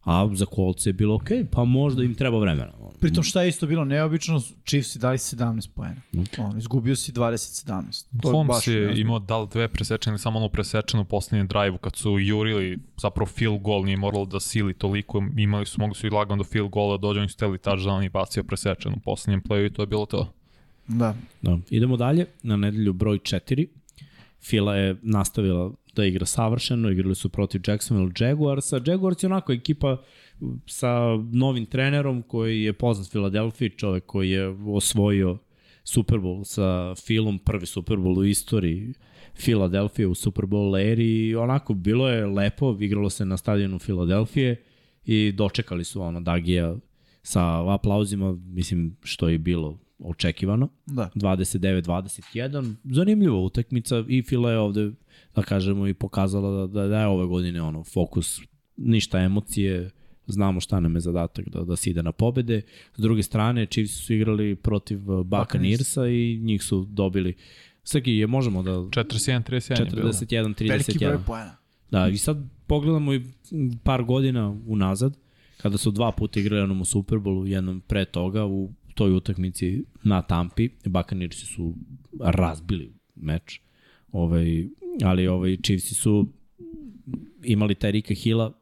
a za kolce je bilo okej, pa možda im treba vremena. Pritom šta je isto bilo neobično, Chiefs dali 17 poena. On, izgubio si 20-17. To je Holmes baš je neozbiljno. imao da li dve presečene ili samo onu presečenu u poslednjem drive-u kad su jurili zapravo field goal, nije moralo da sili toliko, imali su, mogli su i lagano do field goala, dođe oni su teli touchdown i bacio presečenu u poslednjem playu i to je bilo to. Da. Da. Idemo dalje, na nedelju broj 4. Fila je nastavila da igra savršeno, igrali su protiv Jacksonville Jaguarsa. Jaguars je onako ekipa sa novim trenerom koji je poznat Filadelfiji, čovek koji je osvojio Super Bowl sa Filom, prvi Super Bowl u istoriji Filadelfije u Super Bowl eri i onako bilo je lepo, igralo se na stadionu Filadelfije i dočekali su ono Dagija sa aplauzima, mislim što je bilo očekivano. Da. 29-21. Zanimljiva utakmica i Fila je ovde, da kažemo, i pokazala da, da, da je ove godine ono, fokus ništa emocije, znamo šta nam je zadatak da, da se ide na pobede. S druge strane, Chiefs su igrali protiv Buccaneersa i njih su dobili Srki, je možemo da... 41-31 je bilo. 41-31. Veliki broj poena. Da, i sad pogledamo i par godina unazad, kada su dva puta igrali onom u Superbowlu, jednom pre toga u toj utakmici na Tampi, Buccaneersi su razbili meč, ovaj, ali ovaj, Chiefsi su imali taj Rika Hilla,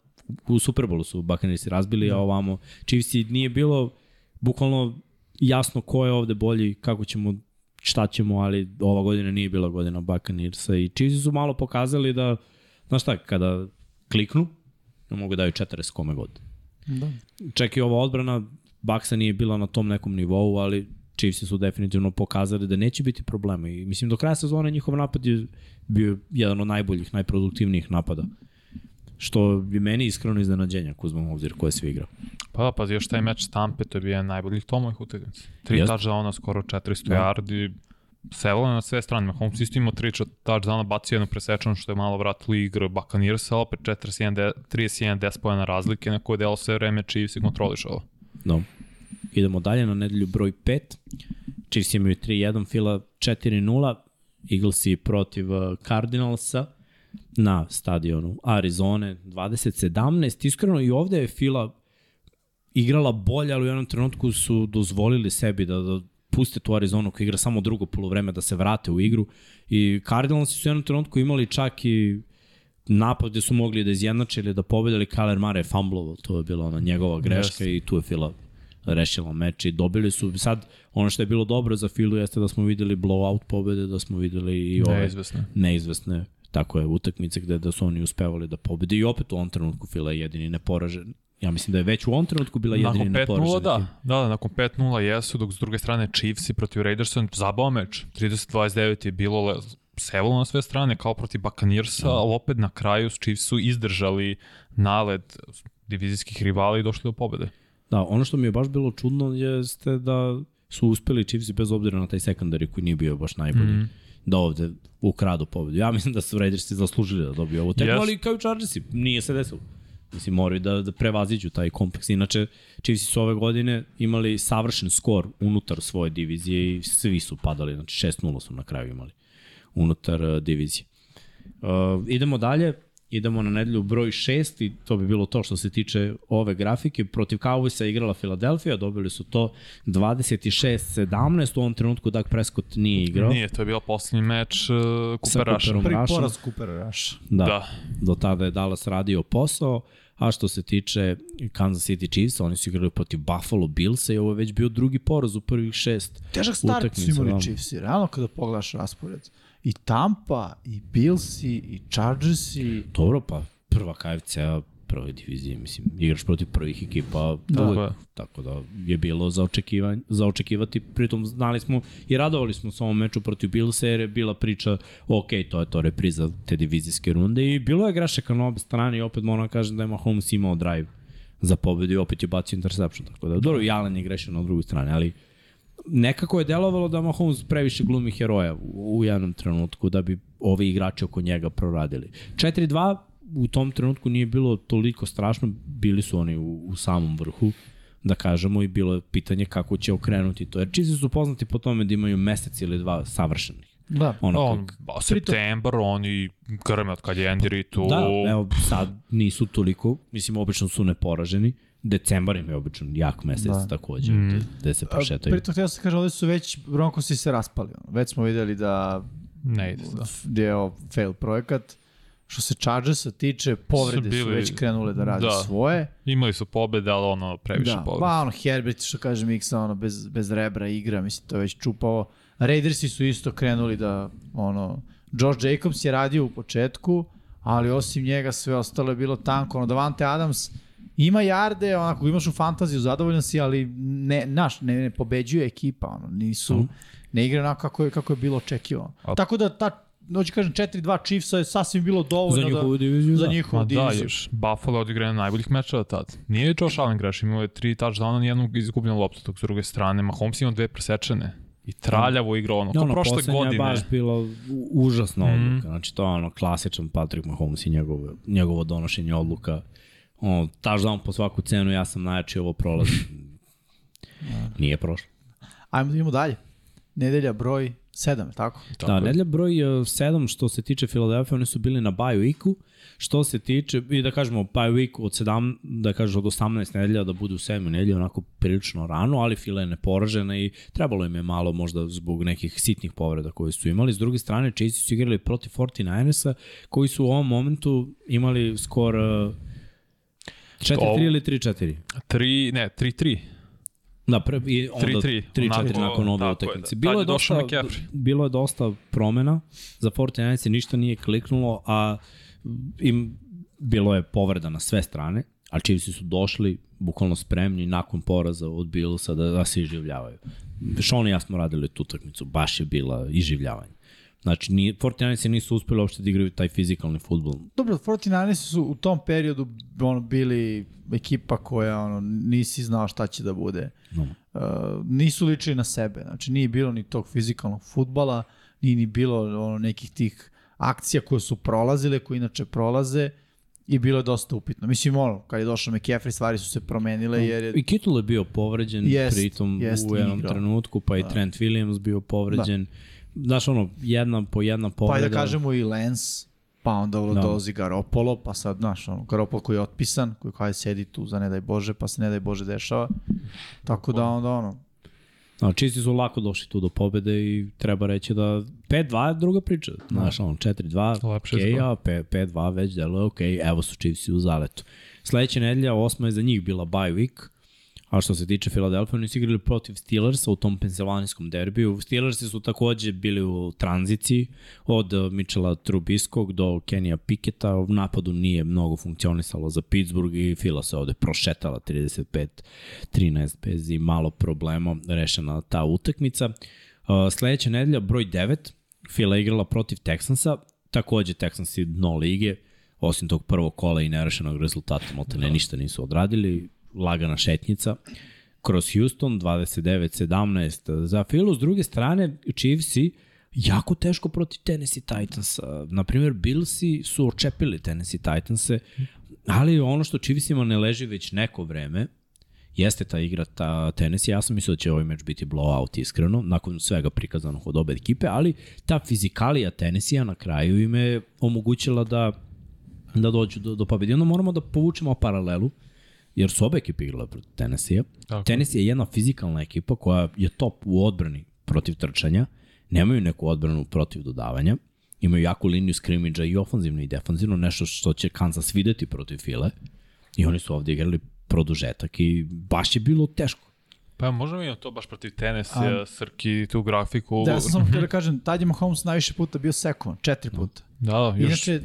u Superbowlu su Buccaneersi razbili, a ovamo Chiefsi nije bilo bukvalno jasno ko je ovde bolji, kako ćemo šta ćemo, ali ova godina nije bila godina Buccaneersa i Chiefs su malo pokazali da, znaš šta, kada kliknu, ne mogu da daju 40 kome god. Da. Čak i ova odbrana Baksa nije bila na tom nekom nivou, ali Chiefs su definitivno pokazali da neće biti problema i mislim do kraja sezone njihov napad je bio jedan od najboljih, najproduktivnijih napada. Što bi meni iskreno iznenađenja ako uzmem obzir ko je svi igrao. Pa da, pazi, još taj meč Stampe, to je bio jedan najboljih tomovih utakmica. Tri touchdowna, skoro 400 Da. yardi, sevalo na sve strane. Mahomes isto imao tri touchdowna, bacio jednu presečanu što je malo vratilo igru ali opet 41, de- 31 10 pojena razlike na koje delo sve vreme Chiefs i kontrolišao. No. Idemo dalje na nedelju broj 5. Chiefs imaju 3-1, Fila 4-0, Eaglesi protiv uh, Cardinalsa na stadionu Arizone 20-17. Iskreno i ovde je Fila igrala bolje, ali u jednom trenutku su dozvolili sebi da, da puste tu Arizonu koja igra samo drugo polovreme da se vrate u igru i Cardinalsi su u jednom trenutku imali čak i napad gde su mogli da izjednače ili da pobede, ali Kyler Murray je fumblovo, to je bila ona njegova greška Jeste. i tu je Fila rešila meč i dobili su sad ono što je bilo dobro za Filu jeste da smo videli blowout pobede, da smo videli i ove Neizvesno. neizvesne tako je utakmice gde da su oni uspevali da pobede i opet u ovom trenutku Fila je jedini neporažen. Ja mislim da je već u ovom trenutku bila jedini Nakon neporažen. 5-0, da. Da, da, nakon 5-0 jesu, dok s druge strane Chiefs i protiv Raidersa zabao meč. 30-29 je bilo le, sevalo na sve strane kao protiv Buccaneersa, Da. ali opet na kraju Chiefs su izdržali nalet divizijskih rivala i došli do pobede. Da, ono što mi je baš bilo čudno jeste da su uspeli Chiefs bez obzira na taj sekundari koji nije bio baš najbolji. Mm. Mhm. Da ovde ukradu pobedu. Ja mislim da su Raidersi zaslužili da dobiju ovo tekmu, Yes. ali kao i Chargersi, nije se desilo. Mislim, moraju da, da prevaziđu taj kompleks. Inače, Chiefs su ove godine imali savršen skor unutar svoje divizije i svi su padali. Znači, 6-0 su na kraju imali unutar uh, divizije. Uh, idemo dalje, idemo na nedelju broj 6 i to bi bilo to što se tiče ove grafike. Protiv Cowboysa je igrala Filadelfija, dobili su to 26-17, u ovom trenutku Dak Prescott nije igrao. Nije, to je bio poslednji meč uh, Sa Cooper Rusha. Prvi poraz Cooper Rush. Da, Da. do tada je Dallas radio posao, a što se tiče Kansas City Chiefs, oni su igrali protiv Buffalo Billsa i ovo je već bio drugi poraz u prvih šest Težak start su imali da. Chiefsi, realno kada pogledaš raspored. I Tampa, i Billsi, i Chargersi. Dobro, pa prva KFC-a prve divizije, mislim, igraš protiv prvih ekipa, Da. da. Tako da je bilo za, očekivanje, za očekivati, pritom znali smo i radovali smo se ovom meču protiv Billsa jer je bila priča, ok, to je to repriza te divizijske runde i bilo je grešaka na obe strane i opet moram da kažem da je Mahomes imao drive za pobedu i opet je bacio interception, tako da, dobro, i Allen je grešio na drugoj strani, ali nekako je delovalo da Mahomes previše glumi heroja u, u jednom trenutku da bi ovi igrači oko njega proradili. 4-2 u tom trenutku nije bilo toliko strašno, bili su oni u, u samom vrhu, da kažemo, i bilo je pitanje kako će okrenuti to. Jer Chiefs su poznati po tome da imaju mesec ili dva savršenih. Da. Ono, On, kak- ba, septembar, oni grme od kad je Andy tu. Da, evo sad nisu toliko, mislim obično su neporaženi. Decembar im je obično jak mesec Da. da. takođe, mm. gde, se prošetaju. Pritom htio sam kažem, ovde su već Broncosi se raspali. Već smo videli da Ne ide, da. gde je ovo fail projekat. Što se Chargersa tiče, povrede su, bili- već krenule da rade da. svoje. Imali su pobede, ali ono, previše Da, pobede. ba ono Herbert što kaže Miksa, ono bez, bez rebra igra, mislim to je već čupao. Raidersi su isto krenuli da ono Josh Jacobs je radio u početku, ali osim njega sve ostalo je bilo tanko. Ono Davante Adams ima jarde, onako imaš u fantaziju, zadovoljan si, ali ne, naš, ne, ne pobeđuje ekipa, ono, nisu, Mhm. ne igra onako kako je, kako je bilo očekivano. A- Tako da ta, hoću kažem, 4-2 Chiefsa je sasvim bilo dovoljno Za njihovu da, diviziju, za da. njihovu Ma da, diviziju. još Buffalo odigra jedan od najboljih mečeva tad. Nije Josh Allen greš, imao je tri touchdowna, nijednu izgubljenu loptu, dok s druge strane Mahomes imao dve presečene. I traljavo igrao ono, No, kao ono, prošle godine. je baš bila u- užasna Mhm. odluka. Znači, to je ono klasičan Patrick Mahomes i njegovo, njegovo donošenje odluka. Ono, touchdown po svaku cenu, ja sam najjači, ovo prolazi. Nije prošlo. Ajmo da idemo dalje. Nedelja broj 7, tako? Tako da, nedelja broj 7 što se tiče Filadelfije, oni su bili na bye weeku, što se tiče, i da kažemo bye week od 7, da kažeš od 18 nedelja da budu 7 nedelja, onako prilično rano, ali Fila je neporažena i trebalo im je malo možda zbog nekih sitnih povreda koje su imali. S druge strane, Chiefs su igrali protiv 49ersa, koji su u ovom momentu imali skor 4-3 ili 3-4? 3, ne, 3-3. Da, pre, i onda 3-4 nakon ove utakmice. Da. Bilo je, dosta, bilo je dosta promena za 49 ništa nije kliknulo, a im bilo je povreda na sve strane, a Chiefs su došli bukvalno spremni nakon poraza od Billsa da, da se iživljavaju. Sean i ja smo radili tu utakmicu, baš je bila iživljavanje. Znači, ni, 49 nisu uspeli uopšte da igraju taj fizikalni futbol. Dobro, 49 su u tom periodu ono, bili ekipa koja ono, nisi znao šta će da bude. No. Uh, nisu ličili na sebe. Znači, nije bilo ni tog fizikalnog futbala, nije ni bilo ono, nekih tih akcija koje su prolazile, koje inače prolaze i bilo je dosta upitno. Mislim, ono, kad je došao McCaffrey, stvari su se promenile. Jer je... I Kittle je bio povređen jest, pritom jest, u jednom igrao. trenutku, pa i da. Trent Williams bio povređen. Da znaš ono, jedna po jedna povreda. Pa da kažemo i Lens, pa onda da. dolazi Garopolo, pa sad, znaš, ono, Garopolo koji je otpisan, koji kaj sedi tu za ne daj Bože, pa se ne daj Bože dešava. Tako da onda ono, No, čisti su lako došli tu do pobede i treba reći da 5-2 je druga priča. Znaš, ono, 4-2, ok, a 5-2 već deluje ok, evo su Chiefs u zaletu. Sledeća nedelja, osma je za njih bila bye week, A što se tiče Philadelphia, oni su igrali protiv Steelersa u tom pensilvanijskom derbiju. Steelersi su takođe bili u tranziciji od uh, Mitchella Trubiskog do Kenija Piketa. U napadu nije mnogo funkcionisalo za Pittsburgh i Fila se ovde prošetala 35-13 bez i malo problema rešena ta utakmica. Uh, sledeća nedelja, broj 9, Fila igrala protiv Texansa, takođe Texansi dno lige, osim tog prvog kola i nerešenog rezultata, molte ne da. ništa nisu odradili, lagana šetnica kroz Houston 29-17 za Philu. S druge strane, Chiefsi jako teško protiv Tennessee Titansa. Naprimjer, Billsi su očepili Tennessee Titanse, ali ono što Chiefsima ne leži već neko vreme, jeste ta igra ta Tennessee. Ja sam mislio da će ovaj meč biti blowout iskreno, nakon svega prikazanog od obe ekipe, ali ta fizikalija Tennessee na kraju im je omogućila da da dođu do, do pobedi. Onda moramo da povučemo paralelu jer su obe ekipe igrale protiv Tennessee. Tennessee je jedna fizikalna ekipa koja je top u odbrani protiv trčanja, nemaju neku odbranu protiv dodavanja, imaju jaku liniju skrimidža i ofanzivno i defanzivno, nešto što će Kansas videti protiv File. I oni su ovde igrali produžetak i baš je bilo teško. Pa možemo i to baš protiv Tennessee, Srki, tu grafiku. Da, ja sam samo htio da kažem, tad je Mahomes najviše puta bio sekovan, četiri puta. Da, da, još... Inače, e,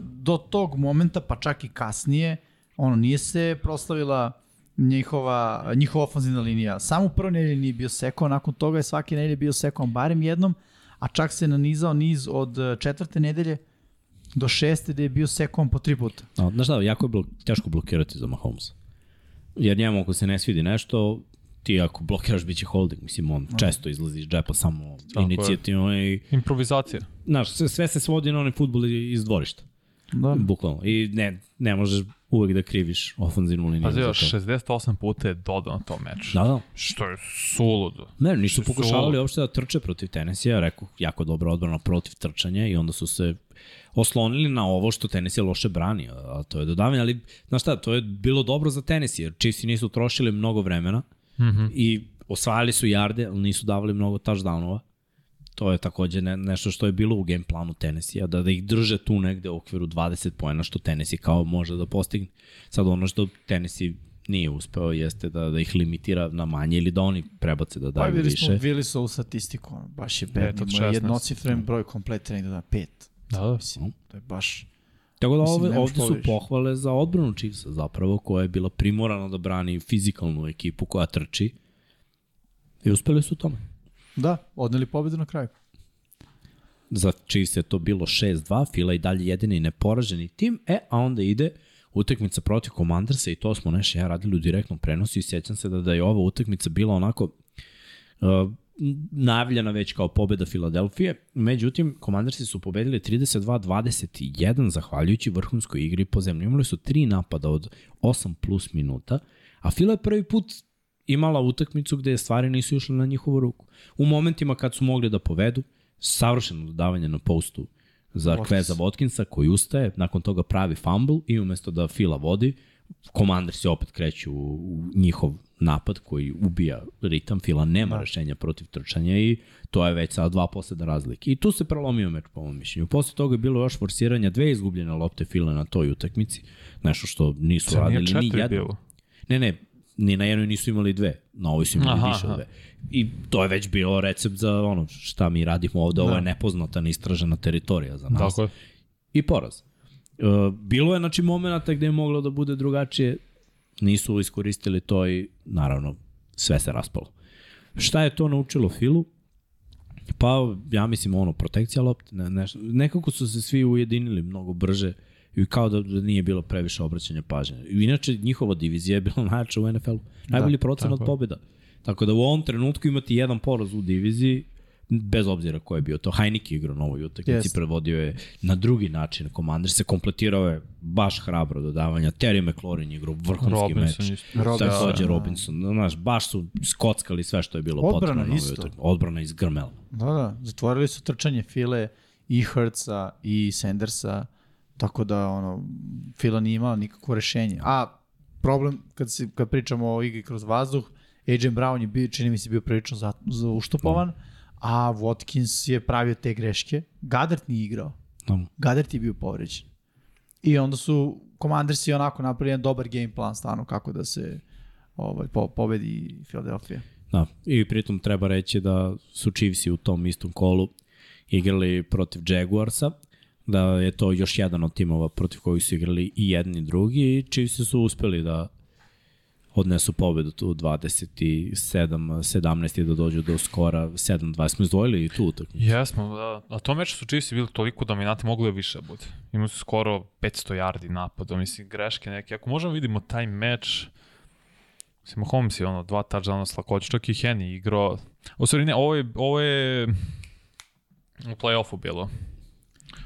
do tog momenta, pa čak i kasnije, ono, nije se proslavila njihova, njihova ofenzivna linija. Samo u prvoj nedelji nije bio seko, nakon toga je svake nedelje bio seko barem jednom, a čak se nanizao niz od e, četvrte nedelje do šeste gde je bio sekom po tri puta. No, znaš da, jako je bilo teško blokirati za Mahomes. Jer njemu ako se ne svidi nešto, ti ako blokiraš biće holding, mislim on no. često izlazi iz džepa samo Tako inicijativno i... Improvizacija. Znaš, sve, sve se svodi na onaj futbol iz dvorišta. Da. Bukvalno. I ne, ne možeš uvek da kriviš ofanzivnu liniju. Pa još 68 puta je dodao na tom meču. Da, da. Što je suludo. Ne, nisu pokušavali uopšte da trče protiv Tennessee, rekao jako dobra odbrana protiv trčanja i onda su se oslonili na ovo što Tennessee loše brani, a to je dodavanje, ali znaš šta, to je bilo dobro za Tennessee, jer Chiefs nisu trošili mnogo vremena mm -hmm. i osvajali su jarde, ali nisu davali mnogo touchdownova To je takođe ne, nešto što je bilo u game planu Tennessee-a, da, da ih drže tu negde u okviru 20 poena, što Tennessee kao može da postigne. Sad ono što Tennessee nije uspeo jeste da, da ih limitira na manje ili da oni prebace da daju pa, više. Pa videli smo u statistiku, baš je bedno, jednocifren broj kompletiranih da da pet. Da, da. Mislim, to je baš... Tako da ove, ovde su pohvale za odbranu Chiefsa zapravo, koja je bila primorana da brani fizikalnu ekipu koja trči i uspeli su u tome. Da, odneli pobedu na kraju. Za Chiefs je to bilo 6-2, Fila i dalje jedini neporaženi tim, e, a onda ide utakmica protiv Commandersa i to smo nešto ja radili u direktnom prenosu i sjećam se da, da je ova utakmica bila onako uh, najavljena već kao pobeda Filadelfije, međutim, Commandersi su pobedili 32-21 zahvaljujući vrhunskoj igri po zemlji. Imali su tri napada od 8 plus minuta, a Fila je prvi put imala utakmicu gde stvari nisu išle na njihovu ruku. U momentima kad su mogli da povedu, savršeno dodavanje na postu za Watkins. Kveza Watkinsa koji ustaje, nakon toga pravi fumble i umesto da Fila vodi, Commander se opet kreću u, u njihov napad koji ubija ritam, Fila nema da. rešenja protiv trčanja i to je već sad dva posljeda razlike. I tu se prelomio meč po mom mišljenju. Posle toga je bilo još forsiranja dve izgubljene lopte Fila na toj utakmici, nešto što nisu nije radili ni jedno. bilo? Ne, ne, ni na jednoj nisu imali dve, na ovoj su imali Aha, više od aha. dve. I to je već bilo recept za ono šta mi radimo ovde, ovo je nepoznata, neistražena teritorija za nas. Tako je. I poraz. E, bilo je znači momenata gde je moglo da bude drugačije, nisu iskoristili to i naravno sve se raspalo. Šta je to naučilo Filu? Pa ja mislim ono protekcija lopte, ne, ne, nekako su se svi ujedinili mnogo brže i kao da, da nije bilo previše obraćanja pažnje. I Inače njihova divizija je bila najjača u NFL-u. Najbolji da, procenat je. pobjeda. Tako da u ovom trenutku imati jedan poraz u diviziji bez obzira ko je bio to. Heineke igrao na ovoj utakmici, Jeste. prevodio je na drugi način. Komander se kompletirao je baš hrabro dodavanja. Terry McLaurin igrao vrhunski Robinson meč. Robinson, Takođe da. Robinson. Znaš, baš su skockali sve što je bilo Odbrana potrebno. na ovoj isto. Odbrana iz grmela. Da, da, zatvorili su trčanje File i Hertza i Sandersa, tako da ono, Fila nije imala nikakvo rešenje. A problem, kad, se, kad pričamo o igri kroz vazduh, AJ Brown je bio, čini mi se bio prilično za, za uštopovan, a Watkins je pravio te greške. Gadert nije igrao. Da. Gadert je bio povređen. I onda su Commandersi onako napravili jedan dobar game plan stvarno kako da se ovaj, po, pobedi Philadelphia. Da, i pritom treba reći da su Chiefsi u tom istom kolu igrali protiv Jaguarsa, da je to još jedan od timova protiv kojih su igrali i jedni i drugi i Chiefsi su uspeli da odnesu pobedu tu 27-17 i da dođu do skora 7-20. Smo izdvojili i tu utakmicu. Jesmo, da. A to meč su Chiefs bili toliko dominantni, mogli je više bude. Imali su skoro 500 yardi napada, mislim, greške neke. Ako možemo vidimo taj meč, mislim, Holmes je ono, dva touchdowna s lakoće, čak i Henny igrao. U stvari ne, ovo je, ovo je u play-offu bilo.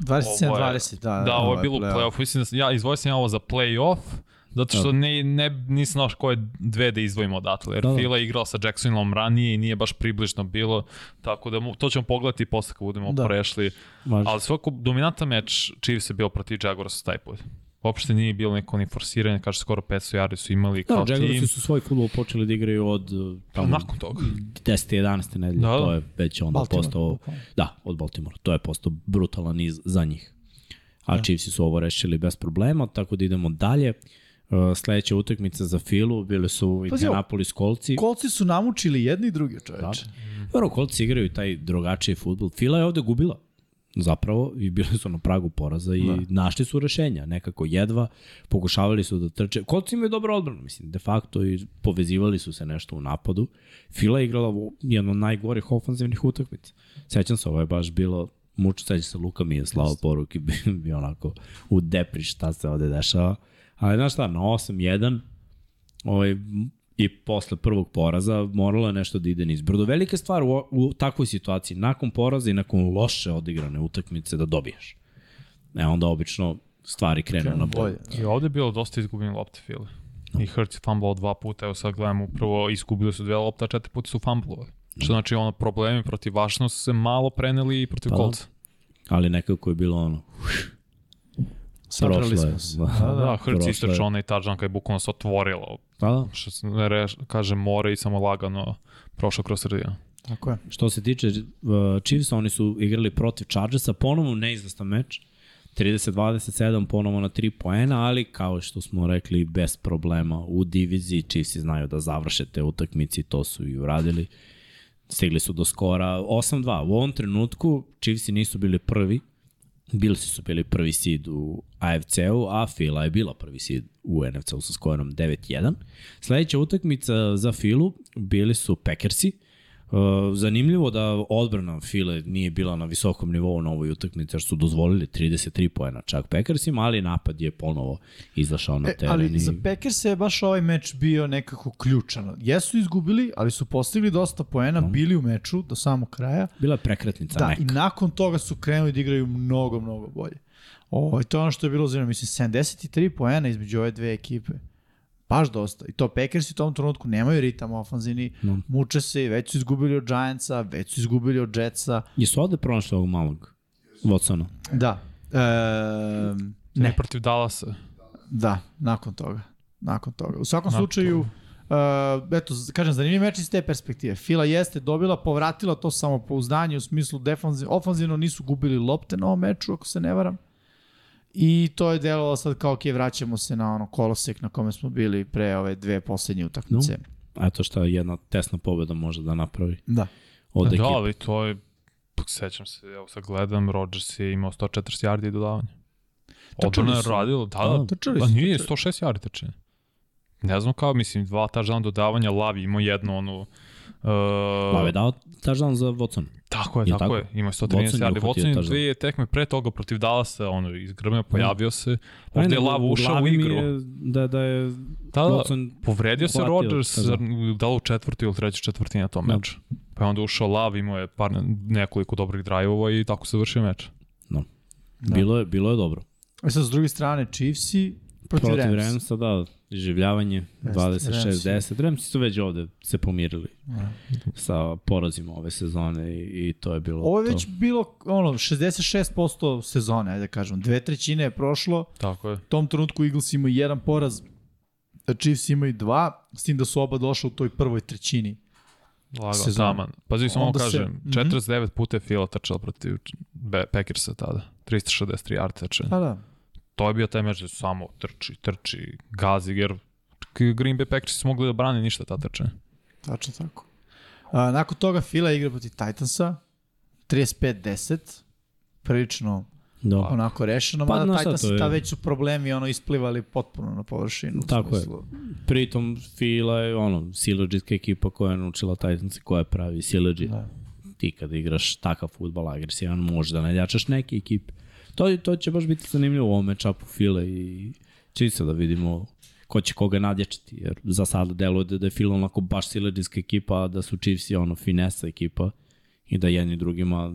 27-20, da. Da, ovo je bilo u play-off. Mislim da ja izdvojio sam ovo za play-off, zato što ne, ne, nisam znao koje dve da izdvojimo odatle. Jer Da, da, da. Fila je igrala sa Jacksonvilleom ranije i nije baš približno bilo, tako da mu, to ćemo pogledati posle kad budemo Da. da. prešli. Može. Ali svako dominantan meč Chiefs je bio protiv Jaguarsa taj put. Uopšte nije bilo neko ni forsiranje, kaže skoro 500 yardi su imali Da, kao tim. Jaguarsi su svoj futbol počeli da igraju od uh, tamo Nakon toga. 10. 11. nedelje. Da, da. To je već onda Baltimore, postao... Da, od Baltimora. To je postao brutalan niz za njih. A da. Chiefsi su ovo rešili bez problema, tako da idemo dalje. Uh, sledeća utakmica za Filu bile su Pazi, Indianapolis Kolci. Kolci su namučili jedni i drugi, Da. čoveče. Dobro, Kolci igraju taj drugačiji futbol. Fila je ovde gubila zapravo i bili su na pragu poraza i da. našli su rešenja, nekako jedva, pokušavali su da trče. Kolci imaju dobro odbranu, mislim, de facto i povezivali su se nešto u napadu. Fila je igrala jednu od najgorih ofanzivnih utakmica. Sećam se, ovo je baš bilo mučno, sećam se, Luka mi je slao poruke, bio, bio onako u depri šta se ovde dešava. Ali znaš šta, na 8-1, ovaj, i posle prvog poraza moralo je nešto da ide nizbrdo. Velika stvar u, u takvoj situaciji, nakon poraza i nakon loše odigrane utakmice da dobiješ. E, onda obično stvari krenu na bolje. I ovde je bilo dosta izgubljenih lopte Fila. I Hurts je fumblao dva puta, evo sad gledamo upravo izgubili su dve lopte, a četiri puta su fumblovali. Što znači ono problemi protiv vašno su se malo preneli i protiv Pa pa da. kolca. Ali nekako je bilo ono, Sabrali smo se. Da, Da, da, Hurts prošlo je. istračao onaj touchdown kad je bukvalno se otvorilo. Da, da. Što se ne reš, kaže more i samo lagano prošao kroz sredinu. Tako je. Što se tiče uh, Chiefs, oni su igrali protiv Chargersa, ponovo neizvestan meč, 30-27 ponovo na 3 poena, ali kao što smo rekli, bez problema u diviziji, Chiefs znaju da završe te utakmice i to su i uradili. Stigli su do skora 8-2. U ovom trenutku Chiefs nisu bili prvi, Bills su bili prvi seed u AFC-u, a Fila je bila prvi seed u NFC-u sa skorom 9-1. Sledeća utakmica za Filu bili su Packersi, Uh, zanimljivo da odbrana File nije bila na visokom nivou na ovoj utakmici, jer su dozvolili 33 poena čak Packersima, ali napad je ponovo izašao na E, teren. ali i... za Packers je baš ovaj meč bio nekako ključan. Jesu izgubili, ali su postigli dosta poena, bili u meču do samog kraja. Bila je prekretnica Da, neka. i nakon toga su krenuli da igraju mnogo, mnogo bolje. O, i to je ono što je bilo zanimljivo. Mislim, 73 poena između ove dve ekipe. Baš dosta. I to Packers u tom trenutku nemaju ritam ofanzivni, No. muče se, već su izgubili od Giantsa, već su izgubili od Jetsa. Jesu ovde pronašli ovog malog Watsona? Da. E, Ne. ne, protiv Dallasa. da, nakon toga. Nakon toga. U svakom Nakon slučaju, uh, eto, kažem, zanimljiv meč iz te perspektive. Fila jeste dobila, povratila to samopouzdanje u smislu defanziv, ofanzivno nisu gubili lopte na ovom meču, ako se ne varam. I to je delovalo sad kao, ok, vraćamo se na ono kolosek na kome smo bili pre ove dve poslednje utakmice. A to šta jedna tesna pobeda može da napravi Da. od Da, ekipe. ali to je, sećam se, evo sad gledam, Rodgers je imao 140 yardi dodavanja. Trčali Odbrana je su. radila, da, A, da, trčali da, nije, trčali. 106 yardi trčanje. Ne znam kao, mislim, dva touchdown dodavanja, Lavi imao jednu, onu, uh, Pa je dao touchdown za Watson. Tako je, Je tako, tako? je. Ima je 113 Watson je yardi. Watson je dvije tekme pre toga protiv Dallasa, ono, izgrmeo, pojavio se. Pa Ovde ne, je Lav u ušao u igru. Je da, da je Da, da, Watson povredio se Rodgers, da li u četvrti ili treći četvrti na tom Da. meču. Pa je onda ušao Lav, imao je par, nekoliko dobrih drajvova i tako se vršio meč. Da. Bilo je, bilo je dobro. E sad, s druge strane, Chiefsi protiv, Protiv Rams. Ramsa, da, življavanje, Jeste, 26-10. Ramsi su već ovde se pomirili sa porazima ove sezone i, i to je bilo Ovo je to. već bilo ono, 66% sezone, ajde da kažem. Dve trećine je prošlo, Tako je. U tom trenutku Eagles imaju jedan poraz, Chiefs imaju dva, s tim da su oba došla u toj prvoj trećini. Lagao, Sezona. taman. Pazi, samo Onda se- kažem, mhm. 49 puta je Fila trčala protiv Packersa tada. 363 yard trčanja. Pa da. To je bio taj meč da samo trči, trči, gazi, jer Green Bay Packers su mogli da brane ništa ta trčanja. Tačno tako. A, nakon toga Fila igra protiv Titansa, 35-10, prilično Da. onako rešeno, Pa, mada je- ta već su problemi ono isplivali potpuno na površinu. Tako je. Pritom Fila je ono, silođiska ekipa koja je naučila Titans koja pravi silođi. Da. Ti kada igraš takav futbal agresivan, možeš da ne ljačaš neke ekipe. To, to će baš biti zanimljivo u ovom matchupu File i čisto da vidimo ko će koga nadjačati, jer za sada deluje da, da je Fila onako baš silođiska ekipa, a da su Chiefs ono finesa ekipa i da jedni drugima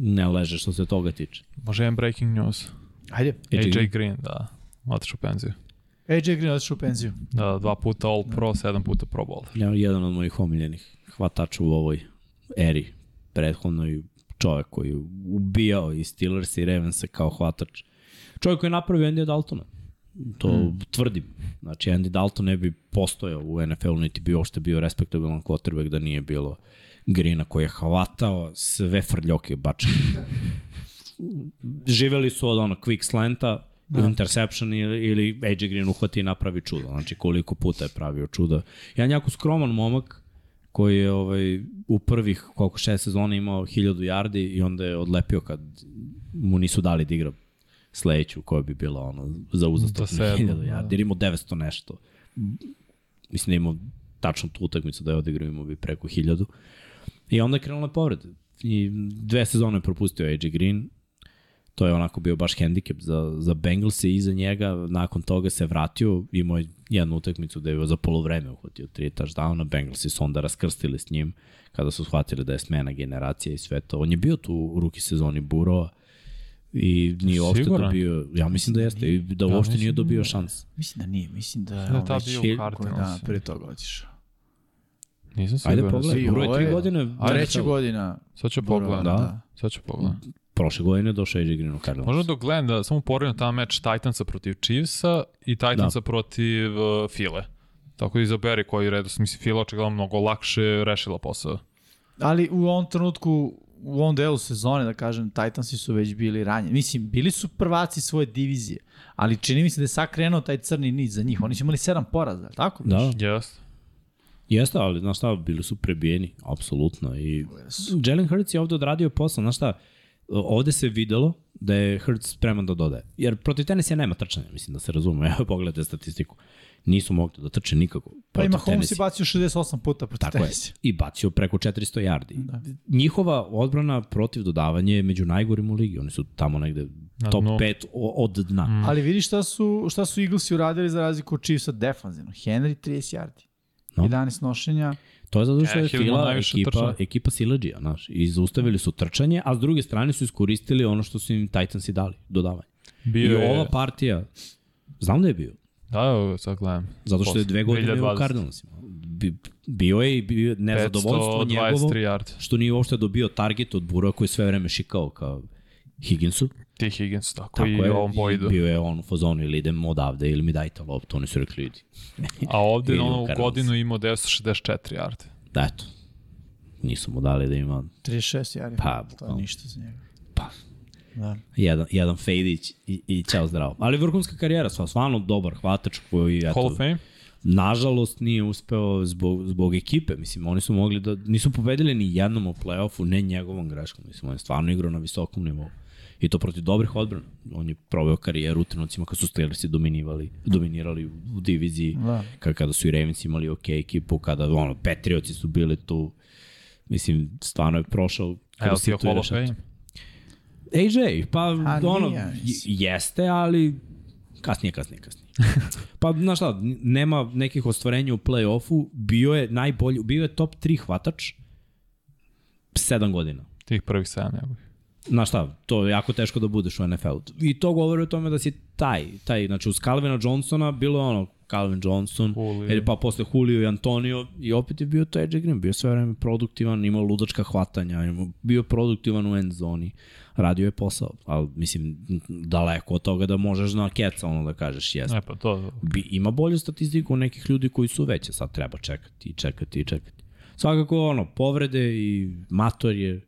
ne leže što se toga tiče. Može jedan breaking news. Ajde. AJ AJ Green. Da, otišao u penziju. AJ Green otišao u penziju. Da, dva puta All Pro, sedam puta Pro Bowl. Ja, jedan od mojih omiljenih hvatača u ovoj eri prethodnoj čovek koji je ubijao i Steelers i Ravensa kao hvatač. Čovjek koji je napravio Andy Daltona. To mm. tvrdim. Znači, Andy Dalton ne bi postojao u NFL-u, niti bi uopšte bio respektabilan quarterback da nije bilo Grina koji je hvatao sve frljoke bačke. Živeli su od ono quick slanta, da. interception ili, ili AJ Green uhvati i napravi čudo. Znači koliko puta je pravio čudo. Jedan jako skroman momak koji je ovaj, u prvih koliko šest sezona imao 1000 yardi i onda je odlepio kad mu nisu dali da igra sledeću koja bi bila ono za uzastopno sedmu, 1000 yardi. Jer imao 900 nešto. Mislim da imao tačno tu utakmicu da je odigrao imao bi preko 1000. I onda je krenula povrede. I dve sezone je propustio AJ Green. To je onako bio baš hendikep za, za Bengals i iza njega. Nakon toga se vratio, imao je jednu utakmicu da je za polovreme uhvatio tri touchdowna. Bengalsi su onda raskrstili s njim kada su shvatili da je smena generacija i sve to. On je bio tu u ruki sezoni Burova i nije uopšte Siguran? dobio, ja mislim da jeste, i da uopšte nije mislim dobio da- šans. Mislim da nije, mislim da je Da, on tad već bio u Cardinals. dana pre toga otišao. Nisam Ajde siguran. pogledaj, Svi, Buro je tri je- godine. Ajde, Treća godina. Sad ću pogledati. da. Da. Sad ću pogledati. Prošle godine došao AJ Green u Cardinals. Možda dok gledam da samo poredim ta meč Titansa protiv Chiefsa i Titansa da. protiv uh, File. Tako da izaberi koji redu. Mislim, Fila očigledno mnogo lakše rešila posao. Ali u ovom trenutku, u ovom delu sezone, da kažem, Titansi su već bili ranjeni. Mislim, bili su prvaci svoje divizije, ali čini mi se da je sad krenuo taj crni niz za njih. Oni su imali sedam poraza, tako? Da, Yes. Jeste, ali znaš šta, bili su prebijeni, apsolutno. I Jalen Hurts je ovde odradio posao, znaš šta, ovde se videlo da je Hurts spreman da dodaje. Jer protiv Tennessee nema trčanja, mislim da se razume. Evo pogledajte statistiku. Nisu mogli da trče nikako. Pa ima Holmes i bacio 68 puta protiv Tako je. Tennessee. I bacio preko 400 yardi. Da. Njihova odbrana protiv dodavanja je među najgorim u ligi. Oni su tamo negde Na top dnu. 5 od dna. Mm. Ali vidi šta su, šta su Eaglesi uradili za razliku od Chiefsa defanzivno. Henry 30 yardi. No. 11 nošenja. To je zato što je E, fila ekipa, ekipa sileđija, znaš. I zaustavili su trčanje, a s druge strane su iskoristili ono što su im Titansi dali, dodavanje. Bio I je, ova partija, znam da je bio, Da, sad gledam. zato što je dve godine u 2020. Cardinalsima. Bi- Bio je i bio nezadovoljstvo 523 njegovo, yard. što nije uopšte dobio target od Bura koji sve vreme šikao kao Higginsu. Ti Higgins, tako, Tako i je, ovom Boydu. bio je on u fazonu ili idem odavde ili mi dajte loptu, oni su rekli idi. A ovde Ili na u godinu imao 964 yard. Da, eto. Nisu mu dali da ima 36 yardi. Pa, to je bukvalno. ništa za njega. Pa. Da. jedan, jedan fejdić i, i ćao zdravo. Ali vrhunska karijera, sva, stvarno dobar hvatač koji, eto, Hall of Fame? nažalost nije uspeo zbog, zbog ekipe. Mislim, oni su mogli da, nisu pobedili ni jednom u play-offu, ne njegovom greškom. Mislim, on je stvarno igrao na visokom nivou. I to protiv dobrih odbrana. On je proveo karijeru u trenucima kad su Steelersi dominirali, dominirali u diviziji, Da. kada, su i Ravens imali ok ekipu, kada ono, Patriotsi su bili tu. Mislim, stvarno je prošao A jel ti je Hall of. Fame? AJ, pa A, ono, nije, jeste, ali kasnije, kasnije, kasnije. pa, znaš šta, nema nekih ostvarenja u play-offu, bio je najbolji, bio je top 3 hvatač 7 godina. Tih prvih 7, nego. Znaš šta, to je jako teško da budeš u NFL-u. I to govori o tome da si taj, taj, znači uz Calvina Johnsona bilo je ono, Calvin Johnson, Julio. ili pa posle Julio i Antonio i opet je bio to AJ Green, bio sve vreme produktivan, imao ludačka hvatanja, imao, bio produktivan u end zoni, radio je posao, ali mislim daleko od toga da možeš na keca ono da kažeš jeste. E pa to, Bi, ima bolju statistiku nekih ljudi koji su veće, sad treba čekati, čekati, čekati. Svakako ono, povrede i mator je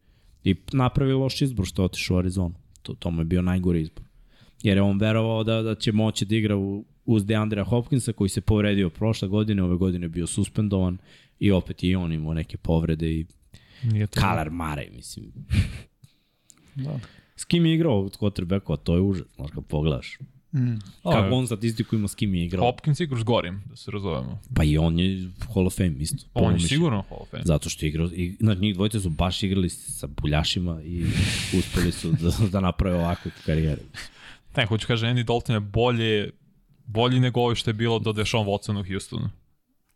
i napravi loš izbor što je otišao u Arizonu. To, to mu je bio najgori izbor. Jer je on verovao da, da će moći da igra u, uz Deandra Hopkinsa koji se povredio prošle godine, ove godine je bio suspendovan i opet i on imao neke povrede i nije to. Kalar Mare, mislim. Da. S kim je igrao od quarterbacka, to je užas, kad pogledaš. Mm. Kako on statistiku ima s kim je igrao. Hopkins igraš s Gorim, da se razovemo. Pa i on je Hall of Fame isto. On je sigurno Hall of Fame. Zato što je igrao, i, znači njih dvojice su baš igrali sa buljašima i uspeli su da, da naprave ovakvu karijeru. Ne, hoću kaže, Andy Dalton je bolje, bolji nego ovo što je bilo do Deshaun Watson u Houstonu.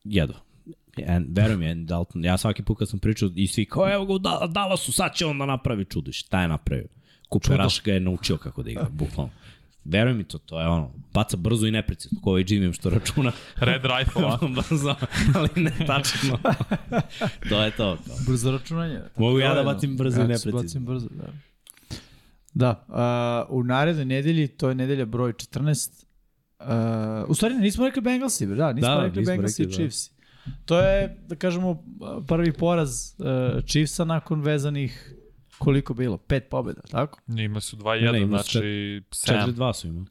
Jedva. En, verujem mi, Andy Dalton, ja svaki put kad sam pričao i svi kao evo ga u Da- Dallasu, sad će on da napravi čudo. Šta je napravio? Rush ga je naučio kako da igra, bukvalno. Verujem mi to, to je ono, baca brzo i neprecizno, ko ovaj Jimmy što računa. Red Rifle, a? brzo, ali ne tačno. to je to. Kao. Brzo računanje. Mogu ja da bacim brzo i Ja ću neprecizno. Bacim brzo, da. Da, uh, u narednoj nedelji, to je nedelja broj 14, uh, u stvari nismo rekli Bengalsi, da, nismo Da, rekli nismo Bengalsi rekli, i da. Chiefs. To je, da kažemo, prvi poraz uh, Chiefsa nakon vezanih koliko bilo? Pet pobjeda, tako? Imali su Ne, 2-1, ne, imali su znači 7. 4-2 su imali.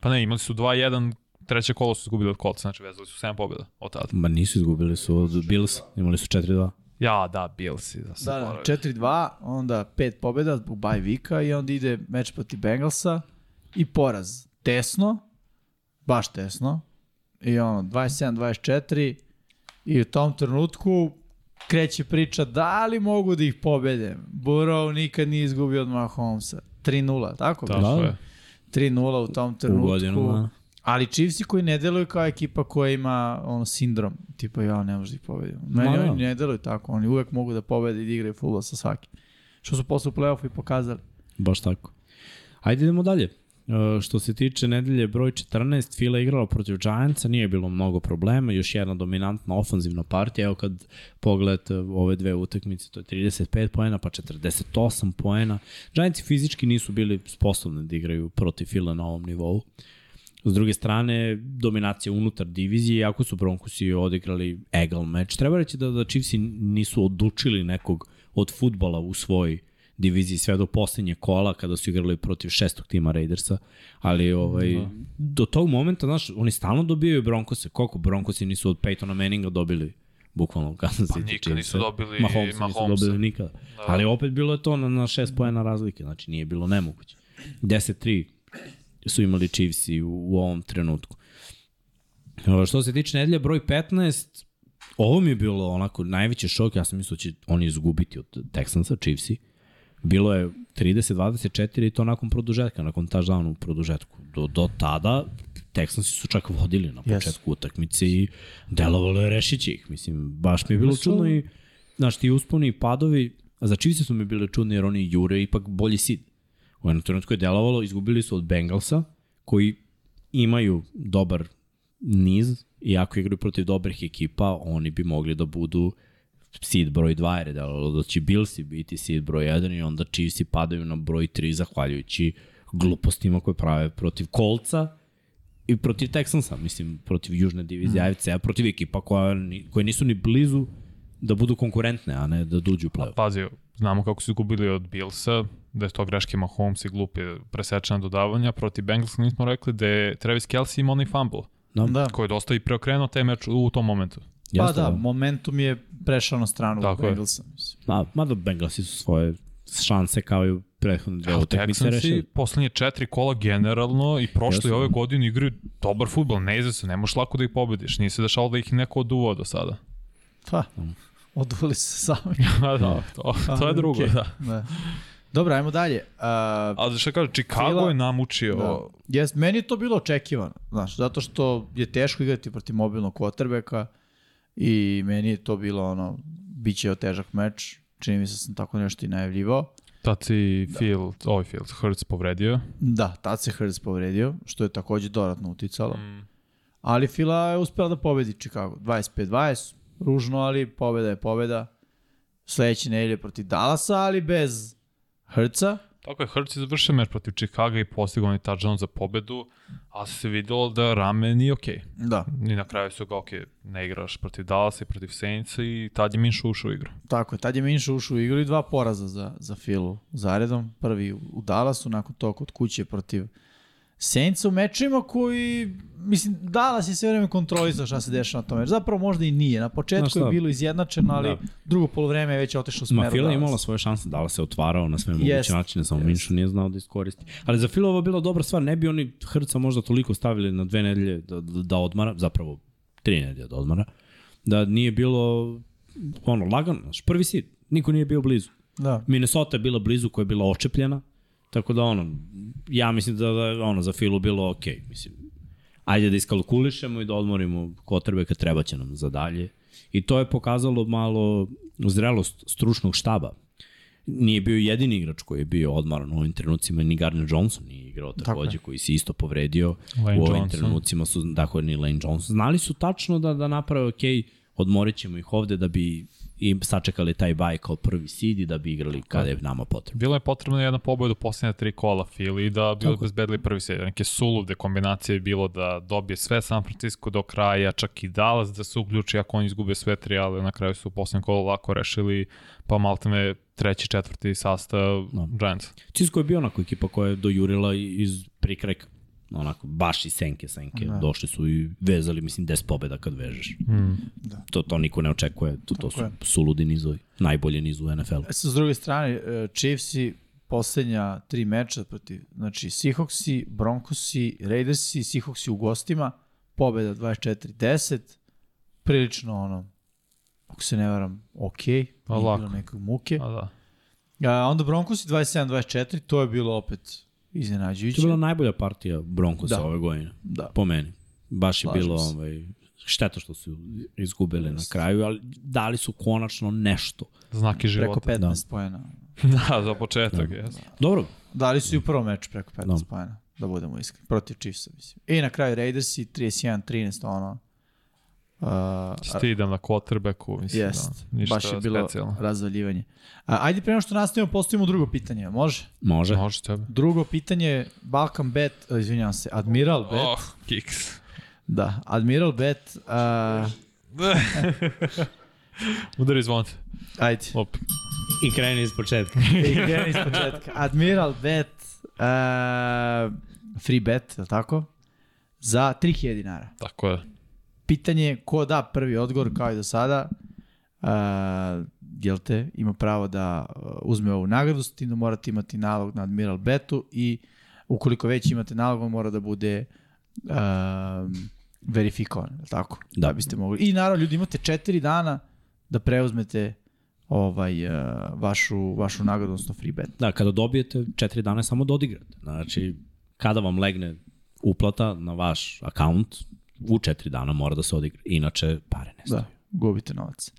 Pa ne, imali su 2-1, treće kolo su izgubili od Colts, znači vezali su 7 pobjeda od tada. Ma nisu izgubili su od Bills, imali su 4-2. Ja, da, Bills da se Da, da, 4-2, onda pet pobjeda zbog bye vika i onda ide meč protiv Bengalsa i poraz. Tesno, baš tesno. I ono, 27-24 i u tom trenutku kreće priča da li mogu da ih pobede. Burrow nikad nije izgubio od Mahomesa. 3-0, tako? Tako Da. je. 3-0 u tom U trenutku. godinu, da. Ali Chiefsi koji ne deluju kao ekipa koja ima ono sindrom, tipa ja ne može da ih pobedim. Meni Ma, da. oni ne deluju tako, oni uvek mogu da pobede i da igraju futbol sa svakim. Što su posle u play-offu i pokazali. Baš tako. Ajde idemo dalje. E, što se tiče nedelje broj 14, Fila igrala protiv Giantsa, nije bilo mnogo problema, još jedna dominantna ofanzivna partija, evo kad pogledate ove dve utakmice, to je 35 poena, pa 48 poena. Giantsi fizički nisu bili sposobni da igraju protiv Fila na ovom nivou. S druge strane, dominacija unutar divizije, iako su Broncosi odigrali egal meč. Treba reći da, da Chiefsi nisu odučili nekog od futbala u svojoj diviziji sve do poslednje kola kada su igrali protiv šestog tima Raidersa, ali ovaj, da. do tog momenta, znaš, oni stalno dobijaju Broncose. Koliko Broncosi nisu od Peytona Manninga dobili bukvalno Kansas City nikad Chiefs. nisu dobili Mahomesa. nisu Mahomesa. dobili nikada. Da. Ali opet bilo je to na, na šest pojena razlike, znači nije bilo nemoguće. 10-3 su imali Chiefsi u, u ovom trenutku. Uh, što se tiče nedelje broj 15, ovo mi je bilo onako najveći šok, ja sam mislio da će oni izgubiti od Texansa, Chiefsi. Bilo je 30-24 i to nakon produžetka, nakon touchdowna u produžetku. Do, do tada Texansi su čak vodili na početku yes. utakmice i delovalo je rešići ih. Mislim, baš mi je bilo čudno i znaš, ti usponi i padovi, a za Chiefsi su mi bili čudni jer oni jure ipak bolji sid. U jednom trenutku je delovalo, izgubili su od Bengalsa, koji imaju dobar niz i ako igraju protiv dobrih ekipa, oni bi mogli da budu seed broj 2, jer je delovalo da će Billsi biti seed broj 1 i onda Chiefsi padaju na broj 3 zahvaljujući glupostima koje prave protiv Kolca i protiv Texansa, mislim, protiv južne divizije mm. AFC-a, protiv ekipa koja, koje nisu ni blizu da budu konkurentne, a ne da dođu u play-off. Pazi, znamo kako su gubili od Billsa, da je to greške Mahomes i glupe presečena dodavanja. Protiv Bengalsa nismo rekli da je Travis Kelsey imao onaj fumble, No, Da. koji je dosta i preokrenuo taj meč u tom momentu. Pa jeste da, momentum je prešao na stranu Tako. Bengalsa. Ma, mada Bengalsi su svoje šanse kao i u prethodne dve utakmice Texansi rešili. poslednje četiri kola generalno i prošle i ove godine igraju dobar futbol, ne iza se, ne možeš lako da ih pobediš. Nije se dešalo da ih neko oduvao do sada. Pa, odvoli se sami. A da, to, to je drugo, Okej. da. da. Dobro, ajmo dalje. Uh, Ali što kaže, Chicago Fila- je namučio... Da. Jes, meni je to bilo očekivano, znaš, zato što je teško igrati protiv mobilnog quarterbacka i meni je to bilo ono, bit će težak meč, čini mi se da sam tako nešto i najavljivao. Tad si Field, ovaj Field, Hurts povredio. Da, tad se Hurts povredio, što je takođe dodatno uticalo. Mm. Ali Fila je uspela da pobedi Chicago. 25-20, ružno, ali pobeda je pobeda. Sledeće nedelje protiv Dallasa, ali bez Hrca. Tako je, Hurts je završio meč protiv Chicago i postigao onaj touchdown za pobedu, ali se videlo da rame nije okej. Da, I na kraju su ga, ok, ne igraš protiv Dallasa i protiv Saintsa i tad je Minšu ušao u igru. tako je. Tad je Minša ušao u igru i dva poraza za, za Filu zaredom. Prvi u Dallasu, nakon toga kod kuće protiv Saintsa u mečima koji, mislim, Dallas je sve vreme kontrolisao šta se dešava na tom meču. Zapravo možda i nije. Na početku šta? je bilo izjednačeno, ali Da. drugo polovreme je već otišlo u smeru Ma Fila je imala svoje šanse, da li se otvarao na sve moguće Jest, načine, samo jest. Minšu nije znao da iskoristi. Ali za Fila ovo je bila dobra stvar, ne bi oni Hrca možda toliko stavili na dve nedelje da, da, da odmara, zapravo tri nedelje da odmara, da nije bilo ono, lagano, prvi sid, niko nije bio blizu. Da. Minnesota je bila blizu koja je bila očepljena, tako da ono, ja mislim da, da ono, za Filu bilo ok, mislim, ajde da iskalkulišemo i da odmorimo kotrbe kad treba će nam za dalje. I to je pokazalo malo zrelost stručnog štaba. Nije bio jedini igrač koji je bio odmaran u ovim trenucima, ni Gardner Johnson nije igrao Tako takođe, koji se isto povredio. Lane u ovim Johnson. trenucima su, dakle, ni Lane Johnson. Znali su tačno da, da naprave, ok, odmorit ćemo ih ovde da bi i sačekali taj baj kao prvi seed i da bi igrali kada je nama potrebno. Bilo je potrebno jedna pobeda u posljednje tri kola Philly da bi Tako. obezbedili prvi sed. Neke sulude kombinacije je bilo da dobije sve San Francisco do kraja, čak i Dallas da se uključi ako oni izgube sve tri, ali na kraju su u posljednjem kolu lako rešili, pa maltene treći, četvrti sastav Da. Giants. Cisco je bio onako ekipa koja je dojurila iz prikreka. Onako, baš iz senke, senke. Da. Došli su i vezali, mislim, 10 pobeda kad vežeš. Mm. Da. To, to niko ne očekuje. To, to su je. suludi nizovi. Najbolji niz u NFL-u. E, S druge strane, e, Chiefsi poslednja tri meča protiv, znači Seahawksi, Broncosi, Raidersi, Seahawksi u gostima, pobeda 24-10, prilično ono, ako se ne varam, ok, Pa nije lako. bilo nekog muke. A da. A, onda Broncosi 27-24, to je bilo opet To iznenađujuće. je bila najbolja partija Broncosa Da. ove godine. Da. Po meni. Baš je Slažem bilo se. ovaj, šteta što su izgubili na kraju, ali dali su konačno nešto. Znaki Preko života. 15 da. pojena. da, za početak, da. jes. Dobro, Dali su i u prvom meču preko 15 Da. pojena, da budemo iskreni. Protiv Chiefsa, mislim. I na kraju Raidersi 31-13, ono, Uh, Stidam na quarterbacku, mislim Jest, da, ništa baš je bilo specijalno. razvaljivanje. A, ajde prema što nastavimo, postavimo drugo pitanje, može? može. Može tebe. Drugo pitanje, Balkan Bet, uh, izvinjavam se, Admiral Bet, Oh, kiks. da, Admiral Bet, uh, Udari zvonce. ajde, Op. I kreni iz početka. i kreni iz početka. Admiral Bet, uh, free bet, je li tako? Za 3000 dinara. Tako je. Pitanje je ko da prvi odgovor kao i do sada. Uh, jel te, ima pravo da uh, uzme ovu nagradu, s tim da morate imati nalog na Admiral Betu i ukoliko već imate nalog, on mora da bude um, verifikovan, je tako? Da. da biste mogli. I naravno, ljudi, imate četiri dana da preuzmete ovaj, uh, vašu, vašu nagradu, odnosno free bet. Da, kada dobijete četiri dana samo da odigrate. Znači, kada vam legne uplata na vaš akaunt, u četiri dana mora da se odigra. Inače, pare nestaju. Da, gubite novac.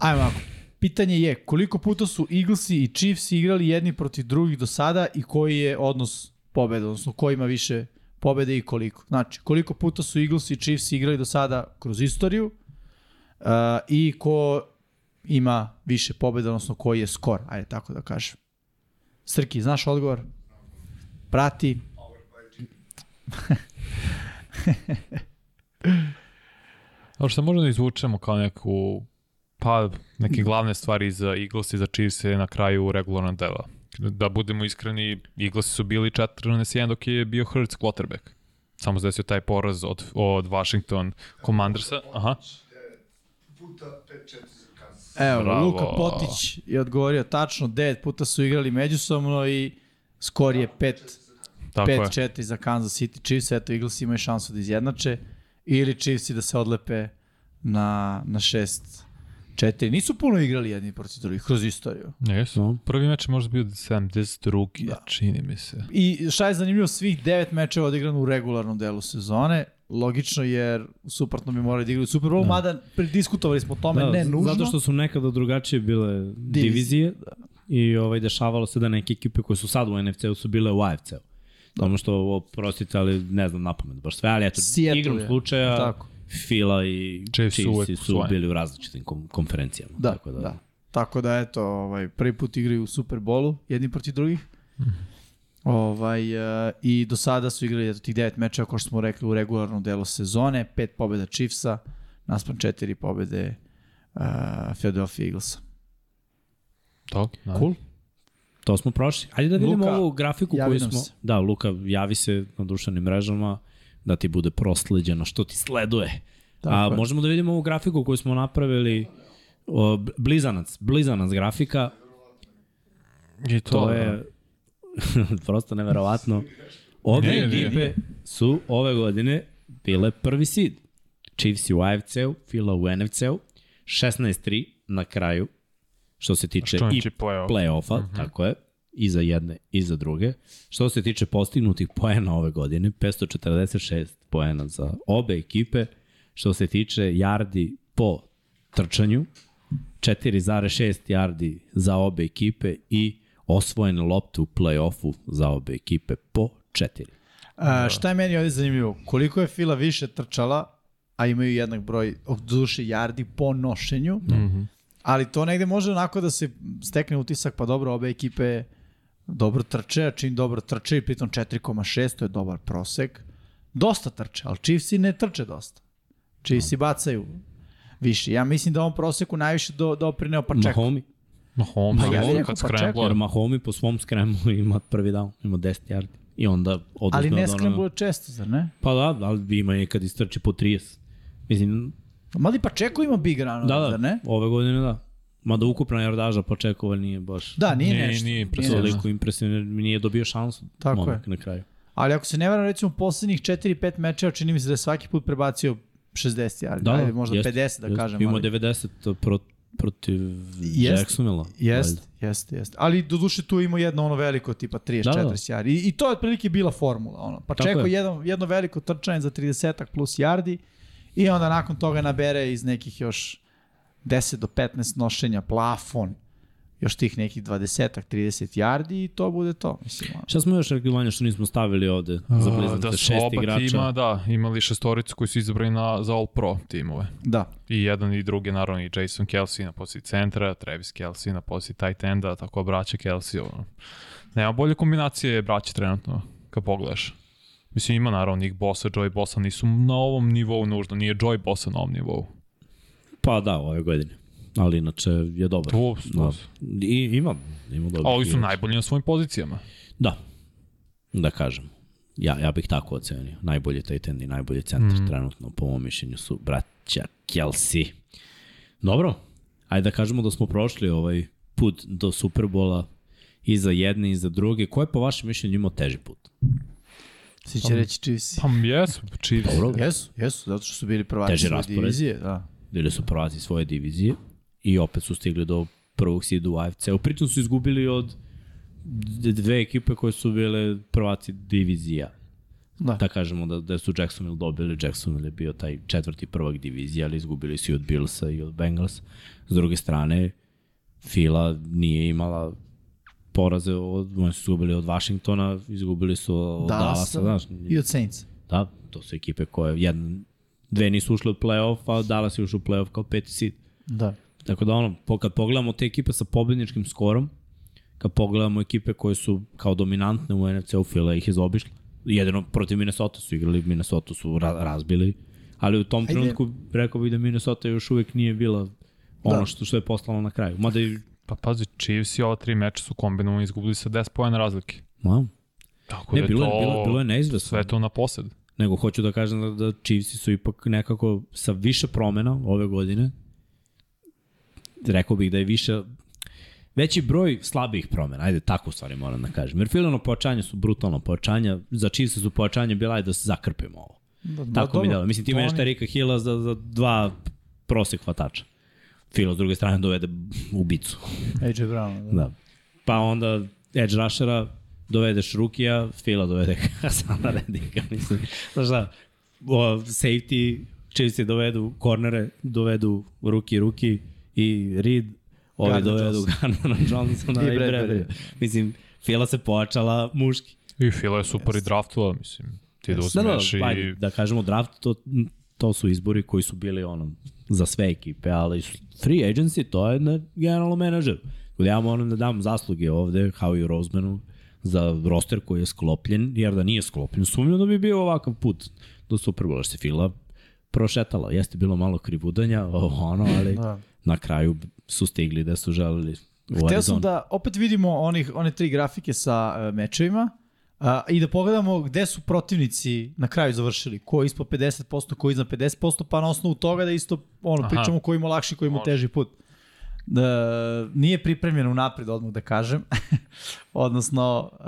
Ajmo ovako. Pitanje je koliko puta su Eaglesi i Chiefs igrali jedni protiv drugih do sada i koji je odnos pobeda, odnosno ko ima više pobede i koliko. Znači, koliko puta su Eaglesi i Chiefs igrali do sada kroz istoriju uh, i ko ima više pobeda, odnosno koji je skor, ajde tako da kažem. Srki, znaš odgovor? Prati. Ono što možemo da izvučemo kao neku, pa neke glavne stvari za Eagles i za Chiefs je na kraju regularnog dela. Da budemo iskreni, Eaglesi su bili 14-1 dok je bio Hurts quarterback. Samo se desio taj poraz od, od Washington Commandersa. Aha. puta 5-4 za Kansas. Evo, Bravo. Luka Potić je odgovorio tačno, 9 puta su igrali međusobno i skor je 5 Tako je. 5-4 za Kansas City Chiefs, eto Eagles imaju šansu da izjednače ili Chiefs da se odlepe na, na 6 4. Nisu puno igrali jedni protiv drugih kroz istoriju. Jesu. No. Prvi meč je možda bio 72. Da. čini mi se. I šta je zanimljivo, svih devet mečeva odigrano u regularnom delu sezone. Logično jer suprotno bi morali da igraju Super Bowl, da. mada prediskutovali smo o tome, Da, ne nužno. Zato što su nekada drugačije bile divizije Da. i ovaj, dešavalo se da neke ekipe koje su sad u NFC-u su bile u AFC-u. Ono što oprostite, ali ne znam na pamet baš sve, ali eto, Seattle igrom je. slučaja Tako. Fila i Chiefs su su bili u različitim kom konferencijama. Da, tako da, da. Tako da, eto, ovaj, prvi put igraju u Super Bowlu, jedni protiv drugih. Ovaj, uh, I do sada su igrali eto, tih devet mečeva, kao što smo rekli, u regularnom delu sezone. Pet pobjeda Chiefsa, naspram četiri pobjede uh, Philadelphia Eaglesa. To, da. Cool. To smo prošli. Ajde da vidimo Luka, ovu grafiku koju smo... se. Da, Luka, javi se na društvenim mrežama da ti bude prosleđeno što ti sleduje. Tako A je. možemo da vidimo ovu grafiku koju smo napravili o, blizanac, blizanac grafika. I to, To da. je prosto neverovatno. Obe Ne, ne, ekipe su ove godine bile prvi seed. Chiefs u AFC-u, Fila u NFC-u, 16-3 na kraju, što se tiče i znači play-off. play-offa, Mhm. tako je, i za jedne i za druge. Što se tiče postignutih poena ove godine, 546 poena za obe ekipe. Što se tiče yardi po trčanju, 4,6 yardi za obe ekipe i osvojene lopte u play-offu za obe ekipe po 4. Uh, šta je meni ovdje zanimljivo? Koliko je Fila više trčala, a imaju jednak broj od duše yardi po nošenju, mm -hmm. Ali to negde može onako da se stekne utisak, pa dobro, obe ekipe dobro trče, a čim dobro trče i pritom 4,6, to je dobar prosek. Dosta trče, ali Chiefsi ne trče dosta. Chiefsi bacaju više. Ja mislim da on proseku najviše do, doprineo pa čeka. Mahomi, Mahomes, Ma ja rekao, kad pa čekaj, jer. Mahomi po svom skremu ima prvi down, ima 10 yardi. I onda oduzme Ali ne skrembuje često, zar ne? Pa da, ali ima i kad istrči po 30. Mislim, Mali pa čeko ima big run, da, da, zar ne? ove godine da. Mada ukupna jardaža pa čekova nije baš Da, nije, Nije- nešto. nije impresivno. toliko impresivno, nije dobio šansu Tako momak na kraju. Ali ako se ne varam, recimo, poslednjih 4-5 mečeva čini mi se da je svaki put prebacio 60 yardi. Da, Ajde, možda jest, 50 da jest. kažem. Ima ali... 90 pro, protiv Jest. Jacksonvilla. Jest, jest, jest. Ali do duše tu ima jedno ono veliko tipa 34 Da, da. yardi. I, I to je otprilike bila formula. Ono. Pa Tako čekao je. jedno, jedno veliko trčanje za 30 plus yardi i onda nakon toga nabere iz nekih još 10 do 15 nošenja plafon još tih nekih 20 30 yardi i to bude to. Mislim, ono. Šta smo još rekli što nismo stavili ovde za blizance? Da su šest oba igrača. tima, da, imali šestoricu koji su izabrani na, za All Pro timove. Da. I jedan i drugi, naravno, i Jason Kelsey na poziciji centra, Travis Kelsey na poziciji tight enda, tako braća Kelsey. Ono. Nema bolje kombinacije braća trenutno, kad pogledaš. Mislim, ima naravno Nick Bosa, Joy Bosa, nisu na ovom nivou nužno, nije Joy Bosa na ovom nivou. Pa da, ove godine. Ali inače je dobar. To, Da. I, ima, ima dobar. A ovi su najbolji na svojim pozicijama. Da, da kažem. Ja, ja bih tako ocenio. Najbolji tight end i najbolji centar mm. trenutno po mom mišljenju su braća Kelsey. Dobro, ajde da kažemo da smo prošli ovaj put do Superbola i za jedne i za druge. Ko je po vašem mišljenju imao teži put? Svi će reći Chiefs. Pa jesu, Chiefs. Dobro. Jesu, jesu, zato što su bili prvaci Teži svoje raspored. divizije. Da. Bili su prvaci svoje divizije i opet su stigli do prvog sida u AFC-u. Pritom su izgubili od dve ekipe koje su bile prvaci divizija. Da. Da kažemo da, da su Jacksonville dobili, Jacksonville je bio taj četvrti prvak divizije, ali izgubili su i od Billsa i od Bengals. S druge strane, Fila nije imala poraze, od, oni su izgubili od Washingtona, izgubili su od Dallasa, znaš. I od Saints. Da, to su ekipe koje jedna, dve nisu ušle od play-off, a Dallas je ušao u play-off kao peti seed. Da. Tako da ono, po- kad pogledamo te ekipe sa pobedničkim skorom, kad pogledamo ekipe koje su kao dominantne u NFC-u, Fila ih je zaobišla. Jedino protiv Minnesota su igrali, Minnesota su ra razbili, ali u tom Ajde. trenutku rekao bih da Minnesota još uvek nije bila ono Da. što, što je poslalo na kraju. Mada i, Pa pazi, Chiefs i ova tri meča su kombinovani izgubili sa 10 pojena razlike. wow. Tako Ne, da je bilo, je, to bilo, bilo je neizvesno. sve to na posed. Nego hoću da kažem da, da Chiefs su ipak nekako sa više promena ove godine. Rekao bih da je više veći broj slabih promena. Ajde, tako u stvari moram da kažem. Jer filano pojačanje su brutalno pojačanja. Za Chiefs su pojačanje bila ajde da se zakrpimo ovo. Da, da, Tako mi dobro. delo. Mislim, ti menjaš oni- Terika Hilla za, za dva prosek hvatača. Filo s druge strane dovede ubicu. AJ Brown. Da. Da. Pa onda edge rushera dovedeš Rukija, Fila dovede Hasana Redika, mislim. Znaš šta, o, safety, Chiefs dovedu kornere, dovedu Ruki, Ruki i Reed, ovi Gardner dovedu Gardnera Johnsona I i, i Bradbury. Mislim, Fila se pojačala muški. I Fila je super i draftova, mislim. Ti da Da, da, uzmeš da, i... ajde, da kažemo draft, to, to su izbori koji su bili ono, za sve ekipe, ali free agency, to je na generalno menadžer. Tako da ja moram da dam zasluge ovde, Howie Rosemanu, za roster koji je sklopljen, jer da nije sklopljen, sumnjam da bi bio ovakav put do Superbola, što se Fila prošetala. Jeste bilo malo krivudanja, ovo, ono, ali Da. na kraju su stigli da su želeli u Hteo sam da opet vidimo onih, one tri grafike sa uh, mečevima uh, i da pogledamo gde su protivnici na kraju završili. Ko je ispod 50%, ko je iznad 50%, pa na osnovu toga da isto ono, Aha. pričamo ko ima lakši, ko ima teži put. Da, nije pripremljen unapred, odmah da kažem. Odnosno, uh,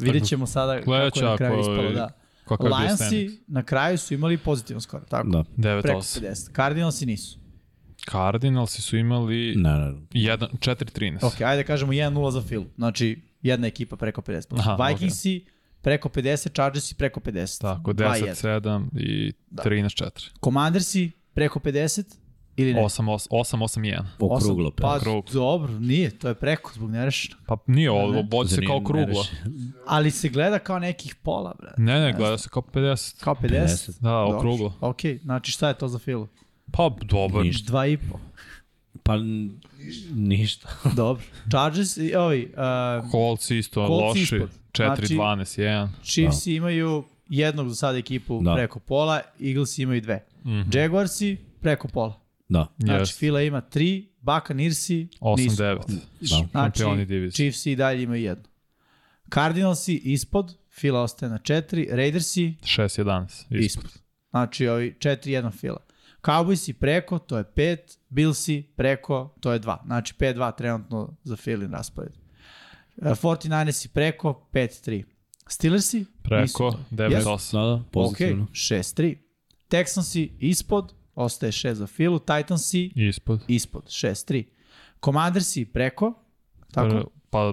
vidjet ćemo sada kako je na kraju ispalo. Da. Bio Lionsi na kraju su imali pozitivan skor, tako? Da. Preko 9-8. 50. Cardinalsi nisu. Cardinalsi su imali Ne, ne, 1, 4-13. Ok, ajde da kažemo 1-0 za Phil. Znači, jedna ekipa preko 50%. Aha, Aha, Vikingsi preko 50, Chargersi preko 50. Tako, 2-1. 10-7 i 13-4. Commandersi preko 50 ili ne? 8-8-1. okruglo. Osam- Pa Krug. dobro, nije, to je preko zbog nerešenog. Pa nije ovo, bodi se kao kruglo. Ali se gleda kao nekih pola, bre. Ne, ne, gleda se kao 50. Kao 50? 50. Da, okruglo. Ok, znači šta je to za Phil? Pa dobro. Ništa. 2,5. Pa n- ništa. Dobro. Chargers i ovi, uh, Colts isto Colts loši. ispod. 4-12-1. Chiefs imaju jednog za sada ekipu Da. preko pola, Eagles imaju dve. Jaguarsi preko pola. Da. Znači, Yes. Fila ima 3, Buccaneersi nisu. 8-9. Da. Znači. Chiefs i dalje imaju jednu. Cardinalsi ispod, Fila ostaje na 4, Raidersi 6-11. Ispod. ispod. Znači, ovi 4-1 Fila. Cowboysi preko, to je 5, Billsi preko, to je 2. Znači, 5-2 trenutno za Filin raspored. Uh, 49ersi preko, 5-3. Steelersi Preko nisu to. 9-8. Da, da, Ok, pozitivno. 6-3. Texansi ispod, ostaje 6 za Filu. Titansi Ispod. ispod, 6-3. Commandersi preko, tako? Pre- Pa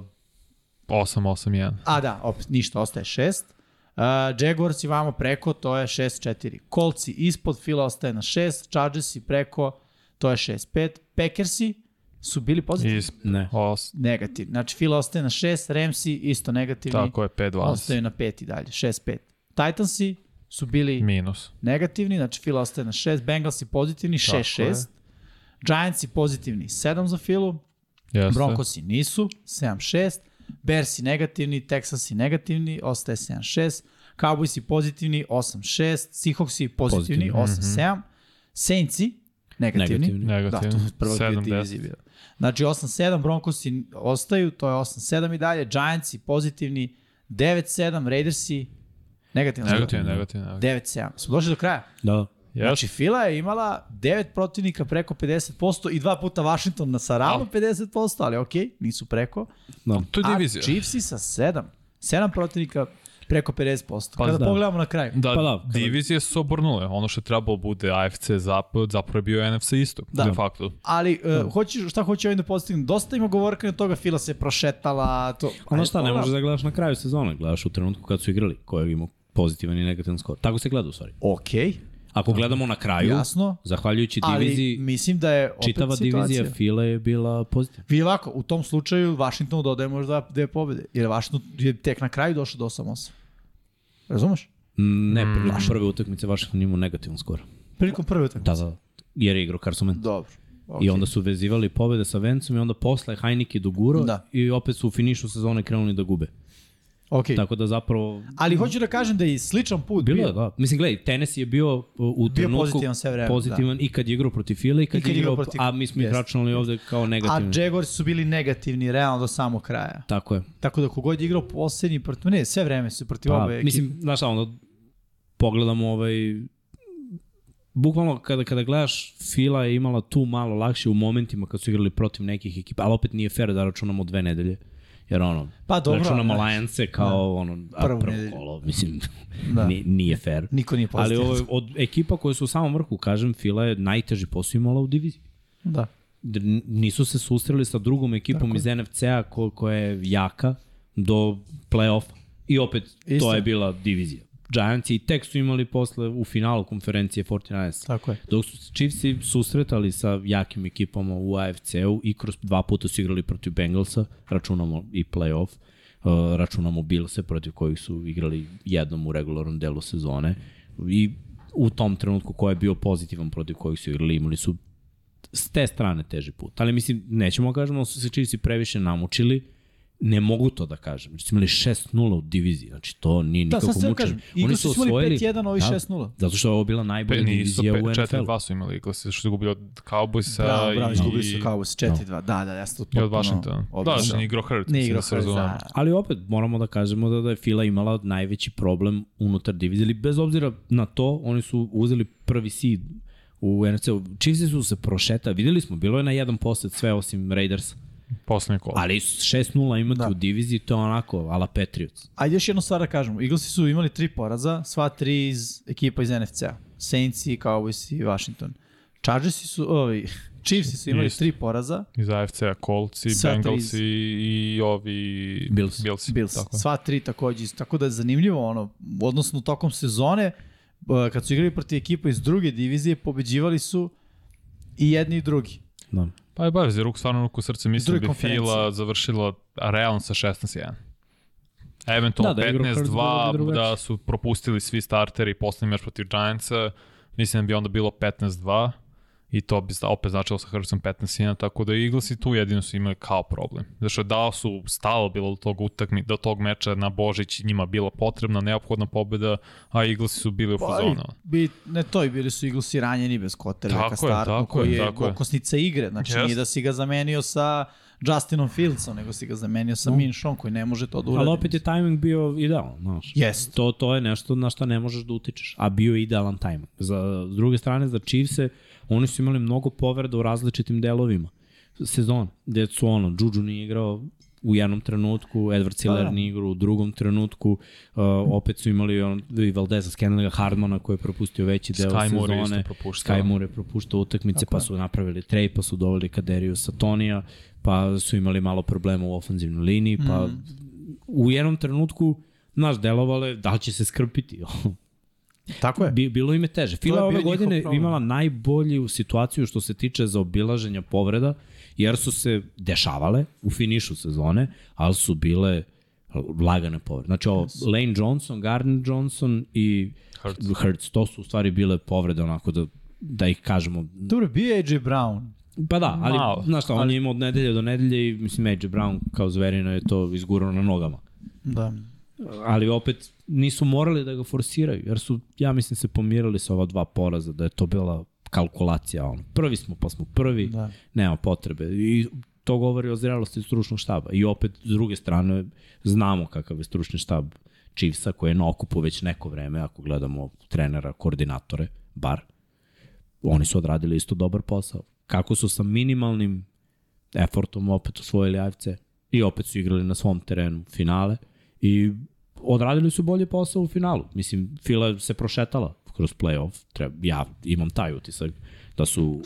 8-8-1. A da, opet ništa, ostaje 6. Uh, Jaguarsi vamo preko, to je 6-4. Coltsi ispod, Fila ostaje na 6. Chargersi preko, to je 6-5. Packersi su bili pozitivni. Ispod. Ne. Os, Negativni. Znači Fila ostaje na 6, Ramsi isto negativni. tako je 5-12. Ostaju na 5 i dalje, 6-5. Titansi su bili Minus. negativni, znači Fila ostaje na 6, Bengalsi pozitivni, Tako 6-6. Giantsi pozitivni, 7 za Filu, Jeste. Broncosi nisu, 7-6. Bearsi negativni, Texansi negativni, ostaje 7-6. Cowboysi pozitivni, 8-6. Seahawksi pozitivni, Pozitivni. 8-7. Saintsi negativni. Negativni. Negativni. Da, to je prva 7-10. divizija bila. Znači 8-7, Broncosi ostaju, to je 8-7 i dalje. Giantsi pozitivni, 9-7, Raidersi negativni. Negativni, negativni. negativni. 9-7. Smo došli do kraja? Da. Yes. Znači, Fila je imala devet protivnika preko 50% i dva puta Washington na sa ravno 50%, ali okej, nisu preko. Da. To je divizija. A Chiefsi sa sedam. Sedam protivnika preko 50%. Pa Kada da. pogledamo na kraju. Da, Pa da, divizije su obrnule. Ono što je trebalo bude AFC zapad, zapravo je bio NFC istok, Da. de facto. Ali, uh, hoću, šta hoću ovim da postignem? Dosta ima govorka od toga, Fila se prošetala. To. Ono šta, ne možeš da gledaš na kraju sezone, gledaš u trenutku kad su igrali, koji ima pozitivan i negativan skor. Tako se gleda u stvari. Okej, Ako gledamo na kraju, jasno. zahvaljujući Ali diviziji, mislim da je opet čitava situacija. divizija Fila je bila pozitivna. Vi ovako, u tom slučaju Washingtonu dodajemo možda dve pobjede, jer Washington je tek na kraju došao do 8-8. Razumeš? Mm, Ne, prilikom prve utakmice Washington imao negativan skor. Prilikom prve utakmice. Da, da. Jer je igrao Carson. Dobro. I onda su vezivali pobede sa Vencom i onda posle Heineke doguro Da. i opet su u finišu sezone krenuli da gube. Okay. Tako da zapravo Ali hoću da kažem da je sličan put Bilo je, da. Mislim, gledaj, Tennessee je bio uh, u Bio trenutku pozitivan sve vreme, pozitivan i kad je igrao protiv Fila i kad, I kad je igrao protiv- a mi smo ih Jeste. računali ovde kao A negativni. Jaguars su bili negativni realno do samog kraja. Tako je. Tako da kogod je igrao poslednji protiv, ne, sve vreme su protiv Pa, obe ekipe. mislim, znaš šta, onda pogledamo ovaj bukvalno kada, kada gledaš Fila je imala tu malo lakše u momentima kad su igrali protiv nekih ekipa, ali opet nije fair da računamo dve nedelje. Jer ono, Pa dobro, računamo ali- Lions-e kao ono, a prvo nedelju. kolo, mislim, Da. nije, fair. Niko nije Ali pozitivan. ovo, od ekipa koje su u samom vrhu, kažem, Fila je najteži posao imala u diviziji. Da. Da nisu se susreli sa drugom ekipom iz NFC-a ko, koja je jaka do play-offa. I opet, Istina. to je bila divizija. Giants i tek su imali posle u finalu konferencije 49 Tako je. Dok su se Chiefsi susretali sa jakim ekipama u AFC-u i kroz dva puta su igrali protiv Bengalsa, računamo i play-off, uh, računamo Billse protiv kojih su igrali jednom u regularnom delu sezone i u tom trenutku ko je bio pozitivan protiv kojih su igrali imali su s te strane teži put. Ali mislim, nećemo kažemo da su se Chiefsi previše namučili, ne mogu to da kažem. Znači, imali 6-0 u diviziji, znači to nije Da, nikako sad se mučenje. kažem, Eaglesi su imali 5-1, ovi 6-0. Zato što je ovo bila najbolja Pe, divizija pe, u NFL. 4-2 su imali Eagles, što su gubili od Cowboysa Bravo, bravo, izgubili su Cowboys 4-2. Da, da, jeste i od potpuno Washingtona. Da, odlično. da, nije igrao Hurt. Nije mislim igrao da da. Ali opet moramo da kažemo da, da je Fila imala najveći problem unutar divizije. Ali bez obzira na to, oni su uzeli prvi seed u NFC-u. Chiefs su se prošeta, videli smo, bilo je na jedan posed sve osim Raiders. Poslednje kolo. Ali 6-0 imati Da. u diviziji, to je onako, ala Patriots. Ajde još jednu stvar da kažemo. Eaglesi su imali tri poraza, sva tri iz ekipa iz NFC-a. Saintsi, Cowboys i Washington. Chargersi su, ovi, Chiefsi su imali Isto. tri poraza, Iz AFC-a Colts i Bengals i, i ovi Bills. Bills. Bills. Tako. Sva tri takođe. Tako da je zanimljivo ono, odnosno tokom sezone, eh, kad su igrali protiv ekipa iz druge divizije, pobeđivali su i jedni i drugi. Da. Pa je baš za ruk stvarno ruku srce mislim bi. Fila završila realno sa 16-1. Eventualno Da, da je igrao Hurts, bilo bi 15-2, drugačije. da su propustili svi starteri poslednji meč protiv Giantsa, mislim da bi onda bilo 15-2 i to bi opet značilo sa Hurtsom 15-1, tako da Eaglesi tu jedino su imali kao problem. Zato da su stalo bilo do tog utakmi, do tog meča na Božić njima bila potrebna, neophodna pobeda, a Eaglesi su bili u Pa, fazonu. Bi, ne to i bili su Eaglesi ranjeni bez je, startno, tako koji je tako je. okosnica igre. Znači Jeste. nije da si ga zamenio sa Justinom Fieldsom, nego si ga zamenio sa Minshom koji ne može to da uradi. Ali opet je timing bio idealan, znaš. Jest. To, to je nešto na šta ne možeš da utičeš, a bio je idealan timing. Za, s druge strane, za Chiefse, oni su imali mnogo povreda u različitim delovima sezona, gde su ono, Juju nije igrao u jednom trenutku, Edward Siller da. nije igrao u drugom trenutku, uh, opet su imali on, i Valdeza Scanlinga Hardmana koji je propustio veći deo Sky Moore je sezone. isto propuštao. Sky Moore je propuštao utakmice, pa su napravili trade, pa su doveli Kaderiju Satonija, pa su imali malo problema u ofenzivnoj liniji, pa Mm. u jednom trenutku Znaš, delovale, da li će se skrpiti? Tako je. Bi, bilo im je teže. Fila je ove godine problem. imala najbolju situaciju što se tiče za obilaženja povreda, jer su se dešavale u finišu sezone, ali su bile lagane povrede. Znači ovo, Lane Johnson, Gardner Johnson i Hurts. Hurts, to su u stvari bile povrede onako da, da ih kažemo Dobro, bio AJ Brown. Pa da, ali Malo. znaš šta, on je imao od nedelje do nedelje i mislim AJ Brown kao zverina je to izgurao na nogama. Da. Ali opet nisu morali da ga forsiraju, jer su, ja mislim, se pomirali sa ova dva poraza, da je to bila kalkulacija, ono, prvi smo, pa smo prvi, Da. nema potrebe. I to govori o zrelosti stručnog štaba. I opet, s druge strane, znamo kakav je stručni štab Chiefsa, koji je na okupu već neko vreme, ako gledamo trenera, koordinatore, bar, oni su odradili isto dobar posao. Kako su sa minimalnim efortom opet osvojili AFC i opet su igrali na svom terenu finale i odradili su bolje posao u finalu. Mislim, Fila se prošetala kroz playoff. Treba, ja imam taj utisak da su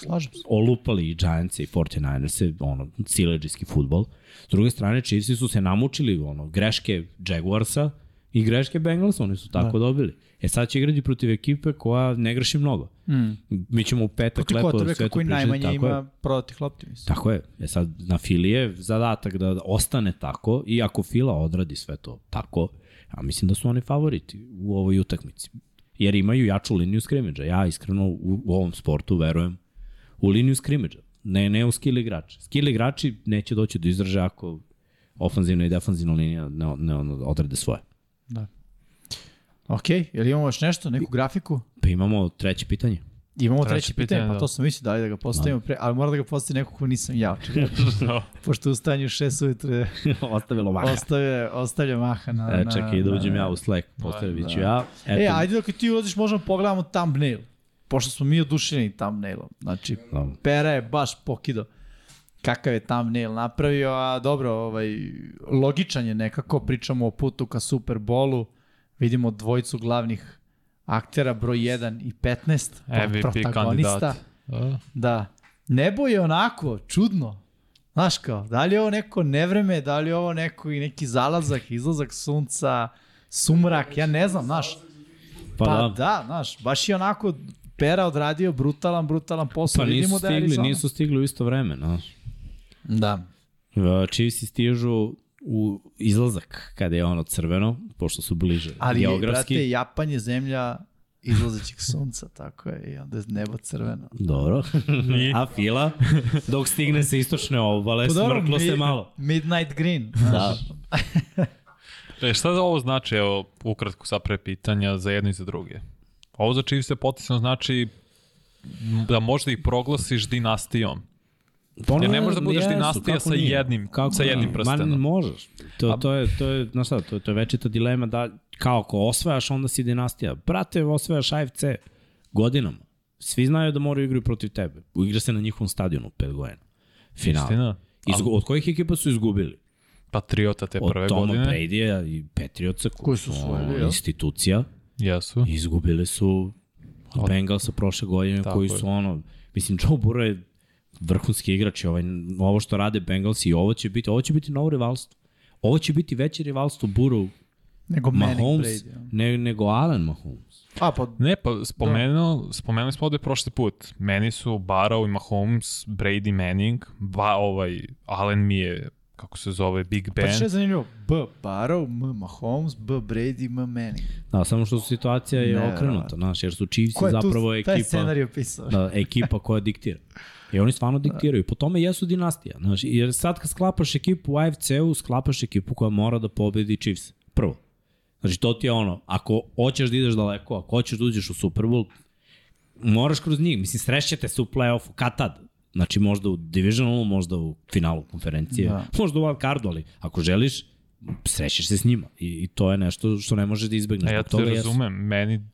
olupali i Giants i 49ers, ono, sileđijski futbol. S druge strane, Chiefs su se namučili, ono, greške Jaguarsa i greške Bengalsa, oni su tako da. dobili. E sad će igrati protiv ekipe koja ne greši mnogo. Mm. Mi ćemo u petak Protiv lepo sve to koji najmanje tako ima je. prodatih lopti, mislim. Tako je. E sad, na Fili je zadatak da ostane tako i ako Fila odradi sve to tako, ja mislim da su oni favoriti u ovoj utakmici. Jer imaju jaču liniju skrimidža. Ja iskreno u, u ovom sportu verujem u liniju skrimidža. Ne, ne u skill igrače. Skill igrači neće doći do izražaja ako ofanzivna i defanzivna linija ne, ne odrade svoje. Da. Ok, jel imamo još nešto, neku grafiku? Pa imamo treće pitanje. Imamo Treće treće, pitanje, pitanje, pa da. to sam mislio da, ajde da ga postavimo pre, ali mora da ga postavi neko ko nisam ja, očigledno. Pošto u stanju 6 ujutru Ostavilo maha. ostavlja, ostavlja maha na... E, na- čekaj, da na- uđem ja u Slack, postavit ću ja. Eto, E, ajde dok ti ulaziš možemo pogledamo thumbnail. Pošto smo mi odušeni thumbnailom. Znači, Da. Pera je baš pokido kakav je thumbnail napravio, a dobro, ovaj, logičan je nekako, pričamo o putu ka Superbolu, vidimo dvojicu glavnih aktera, broj 1 i 15, MVP protagonista. kandidat. Da. Nebo je onako, čudno. Znaš kao, da li je ovo neko nevreme, da li je ovo neko i neki zalazak, izlazak sunca, sumrak, ja ne znam, znaš. pa, Pa, da. da, znaš, baš je onako Pera odradio brutalan, brutalan posao. Pa nisu Vidimo da stigli, Arizona- nisu stigli u isto vreme, znaš. Da. Uh, Chiefs stižu u izlazak kada je ono crveno, pošto su bliže Ali, geografski. brate, Japan je zemlja izlazećeg sunca, tako je, i onda je nebo crveno. Dobro. A fila, dok stigne sa istočne obale, Pa dobro, smrklo se malo. Midnight Green. Da. E, šta da ovo znači, evo, ukratko sa pre pitanja za jedno i za druge? Ovo za Chiefs se potisno znači da možda ih proglasiš dinastijom. Jer ne možeš da budeš dinastija sa jednim- sa jednim prstenom. Ma, možeš. To, to je, to je, znaš šta, to, to je večita dilema da kao ako osvajaš, onda si dinastija. Brate, osvajaš AFC godinama. Svi znaju da moraju igrati protiv tebe. Igra se na njihovom stadionu pet godina. Final. Istina. Izgu, od kojih ekipa su izgubili? Patriota te Od prve Toma godine. Bradya i Patriotsa Koji su osvojili, jel? institucija. Jesu. Izgubili su od Bengalsa prošle godine Tako koji je. su ono, mislim Joe Burrow je vrhunski igrač i ovaj, ovo što rade Bengalsi i ovo će biti, ovo će biti novo rivalstvo. Ovo će biti veće rivalstvo Burrow Nego Mahomes Brady. ne, nego Allen Mahomes. A, pa, Ne, pa spomenuo, spomenuli smo ovde prošli put. Meni su Barrow i Mahomes, Brady Manning, ba, ovaj, Allen mi je, kako se zove, Big pa Ben. što je zanimljivo? B. Barrow, M. Mahomes, B. Brady, M. Manning. Da, samo što su situacija je Ne, okrenuta, znaš, jer su Chiefs je zapravo tu, taj ekipa, scenarij pisao? da, ekipa koja diktira. I oni stvarno diktiraju. Po tome jesu dinastija. Znaš, jer sad kad sklapaš ekipu u AFC-u, sklapaš ekipu koja mora da pobedi Chiefs. Prvo. Znači, to ti je ono, ako hoćeš da ideš daleko, ako hoćeš da uđeš u Super Bowl, moraš kroz njih. Mislim, srećete se u play-offu, kad tad? Znači, možda u divisionalu, možda u finalu konferencije, Da. da. možda u wild cardu, ali ako želiš, srećeš se s njima. I, i to je nešto što ne možeš da izbegneš. Ja to toga jesu. razumem, meni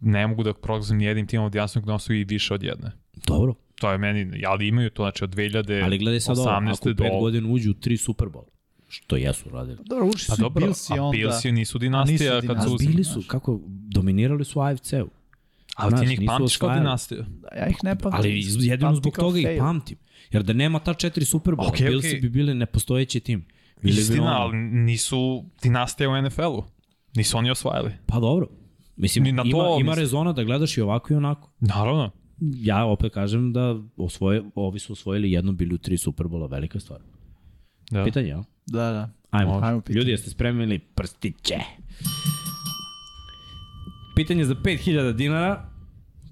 ne mogu da proglasim ni jednim timom od jasnog da su i više od jedne. Dobro. To je meni, ali imaju to, znači od 2018. Ali gledaj sad ovo, ako u do... pet godina uđu u tri Super Bowl, što jesu radili. Dobro, ušli Pa su i dobro, Bilsi a onda. Bilsi nisu dinastija nisu kad dinastija. su... A bili su, kako, dominirali su AFC-u. Ali Znaš, ti njih nisu pamtiš kao dinastiju. Ja ih ne pamtim. Ali jedino zbog toga ih pamtim. Jer da nema ta četiri Super Bowl, okay, okej. okay. bi bili nepostojeći tim. Bili bi Istina, ono- ali nisu dinastija u NFL-u. Nisu oni osvajali. Pa dobro. Mislim, Ni na to ima, ima mislim. rezona da gledaš i ovako i onako. Naravno. Ja opet kažem da osvoje, ovi su osvojili jedno bili u tri Superbola, velika stvar. Da. Pitanje, ja? Da, da. Ajmo, Ajmo pitanje. ljudi, jeste spremili prstiće? Pitanje za 5000 dinara,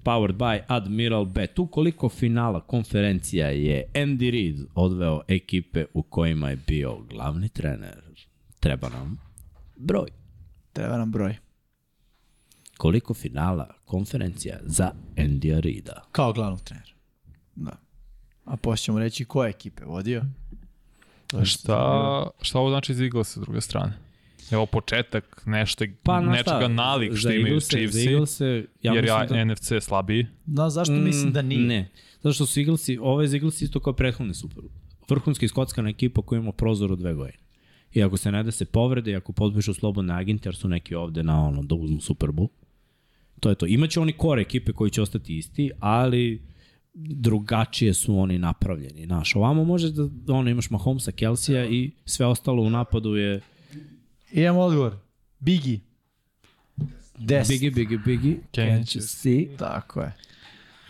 powered by Admiral Bet. U koliko finala konferencija je Andy Reid odveo ekipe u kojima je bio glavni trener? Treba nam broj. Treba nam broj. Koliko finala konferencija za Andy Reida? Kao glavnog trenera. Da. A poslije ćemo reći koje ekipe vodio. Šta, šta ovo znači za Eagles sa druge strane? evo početak nešto, Pa, znaš nečega šta, nalik što imaju Eaglese- Chiefsi, Za Eaglese, ja jer ja, da... NFC je slabiji. Da, zašto Mm, mislim da nije? Ne, zato što su Eaglesi, ovo je za Eaglesi isto kao prethodni super. Vrhunski skockana ekipa koja ima prozor od dve godine. I ako se ne da se povrede, i ako podpišu slobodne agente, jer su neki ovde na ono da uzmu Super Bowl, to je to. Imaće oni kore ekipe koji će ostati isti, ali drugačije su oni napravljeni. Znaš, ovamo možeš da ono, imaš Mahomesa, Kelsija i sve ostalo u napadu je Imam odgovor. Biggie. Deset. Biggie, Biggie, Biggie, Can't can't you see? Tako je.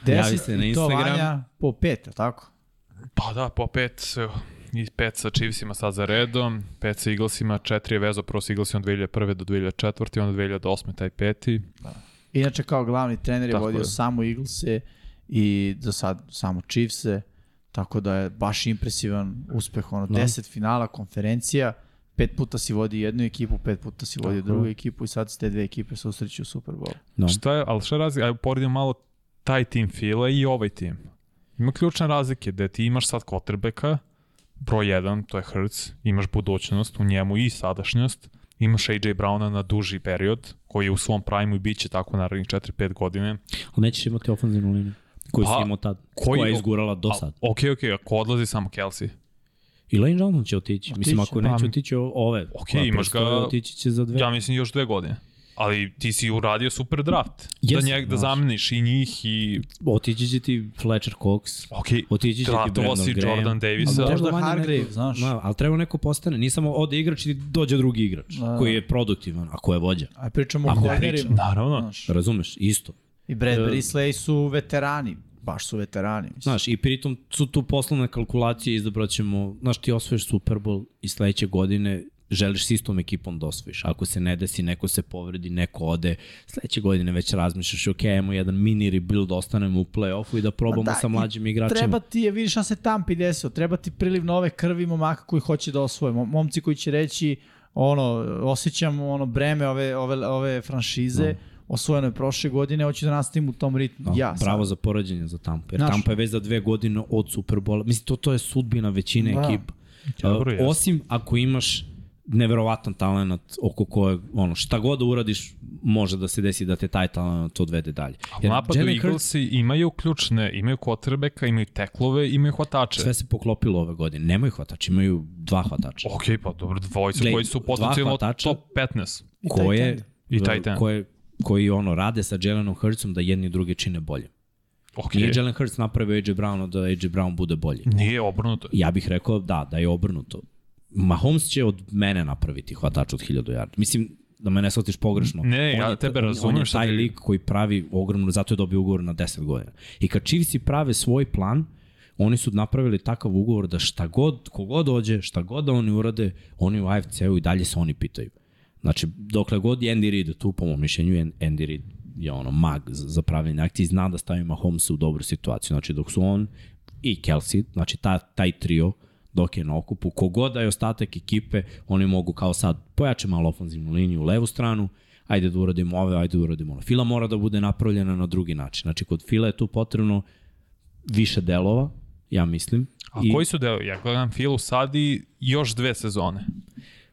Javi Deset se na to Instagram. Vanja po pet, je tako? Pa da, po pet, i pet sa Chiefsima sad za redom, pet sa Eaglesima, četiri je vezo prvo sa Eaglesima od 2001. do 2004. onda 2008. taj peti. Inače, kao glavni trener je Tako vodio je. samo Eaglese i za sad samo Chiefse, tako da je baš impresivan uspeh. Ono, Da. 10 finala konferencija, pet puta si vodi jednu ekipu, pet puta si vodi drugu ekipu i sad se te dve ekipe susreću u Super Bowl. No. Šta je, ali šta je razlika? Ajde poredimo malo taj tim Fila i ovaj tim. Ima ključne razlike da ti imaš sad quarterbacka, broj 1, to je Hurts, imaš budućnost u njemu i sadašnjost, imaš AJ Browna na duži period, koji je u svom primu i bit će tako narednih 4-5 godine. Ali nećeš imati ofenzivnu liniju koju Pa, si imao tad, koji- koja je izgurala do sad. A, ok, ok, ako odlazi samo Kelsey. I Lane Johnson će otići. Mislim, Otići, ako pa, neće otići ove. ok, koja imaš ga- Otići će za dve. Ja mislim još dve godine. Ali ti si uradio super draft. Jes, da njeg da zameniš i njih i... Otići će ti Fletcher Cox. Ok, Otići će ti Brandon si Graham. Jordan Davisa. Ali možda Hargrave, neko- znaš. Da, ali treba neko postane. Nije samo ode igrač i dođe drugi igrač Da. koji je produktivan, a ko je vođa. A pričamo o kornerima. Naravno. Znaš, Razumeš? Isto. I Bradbury E, i Slay su veterani. Baš su veterani. Mislim. Znaš, i pritom su tu poslovne kalkulacije, izabrat ćemo, znaš, ti osvojiš Super Bowl i sledeće godine želiš s istom ekipom da osvojiš. Ako se ne desi, neko se povredi, neko ode, sledeće godine već razmišljaš, ok, ajmo jedan mini rebuild, ostanemo u play-offu i da probamo Ma da, sa mlađim igračima. Treba ti je, vidiš šta se Tampi desio, treba ti priliv nove krvi momaka koji hoće da osvoje. Mom- Momci koji će reći, ono, osjećam ono breme ove, ove, ove franšize, Da. osvojeno je prošle godine, hoću da nastavim u tom ritmu. Da, ja, bravo sad. za poređenje za Tampa. Jer Znaš- Tampa je već za dve godine od Superbola. Mislim, to, to je sudbina većine Da. ekipa. Dobro, Uh, osim ako imaš neverovatan talent oko kojeg, ono, šta god da uradiš, može da se desi da te taj talent odvede dalje. U napadu Jalen Hurts- Eaglesi imaju ključne, imaju quarterbacka, imaju teklove, imaju hvatače. Sve se poklopilo ove godine. Nemaju hvatača, imaju dva hvatača. Ok, pa dobro, dvojica Gle, koji su potencijalno top 15. I koje, I tight end. koje, koji ono rade sa Jalenom Hurtsom da jedni i drugi čine bolje. Ok, Nije Jalen Hurts napravio AJ Browna da AJ Brown bude bolji. nije obrnuto. Ja bih rekao da, da je obrnuto. Mahomes će od mene napraviti hvatač od 1000 yardi. Mislim, da me ne shvatiš pogrešno. Ne, On ja je- tebe razumem On je taj lik koji pravi ogromno, zato je dobio ugovor na 10 godina. I kad Chiefs prave svoj plan, oni su napravili takav ugovor da šta god, kogod dođe, šta god da oni urade, oni u AFC-u i dalje se oni pitaju. Znači, dokle god je Andy Reid tu, po mom mišljenju, je Andy Reid je ono mag za pravljenje akcije i zna da stavi Mahomesa u dobru situaciju. Znači, dok su on i Kelsey, znači ta, taj trio, dok je na okupu, kogod da je ostatak ekipe, oni mogu kao sad pojače malo ofanzivnu liniju u levu stranu, ajde da uradimo ove, ajde da uradimo ono. Fila mora da bude napravljena na drugi način. Znači, kod Fila je tu potrebno više delova, ja mislim. A koji su deo? Ja gledam Filu sad i još dve sezone.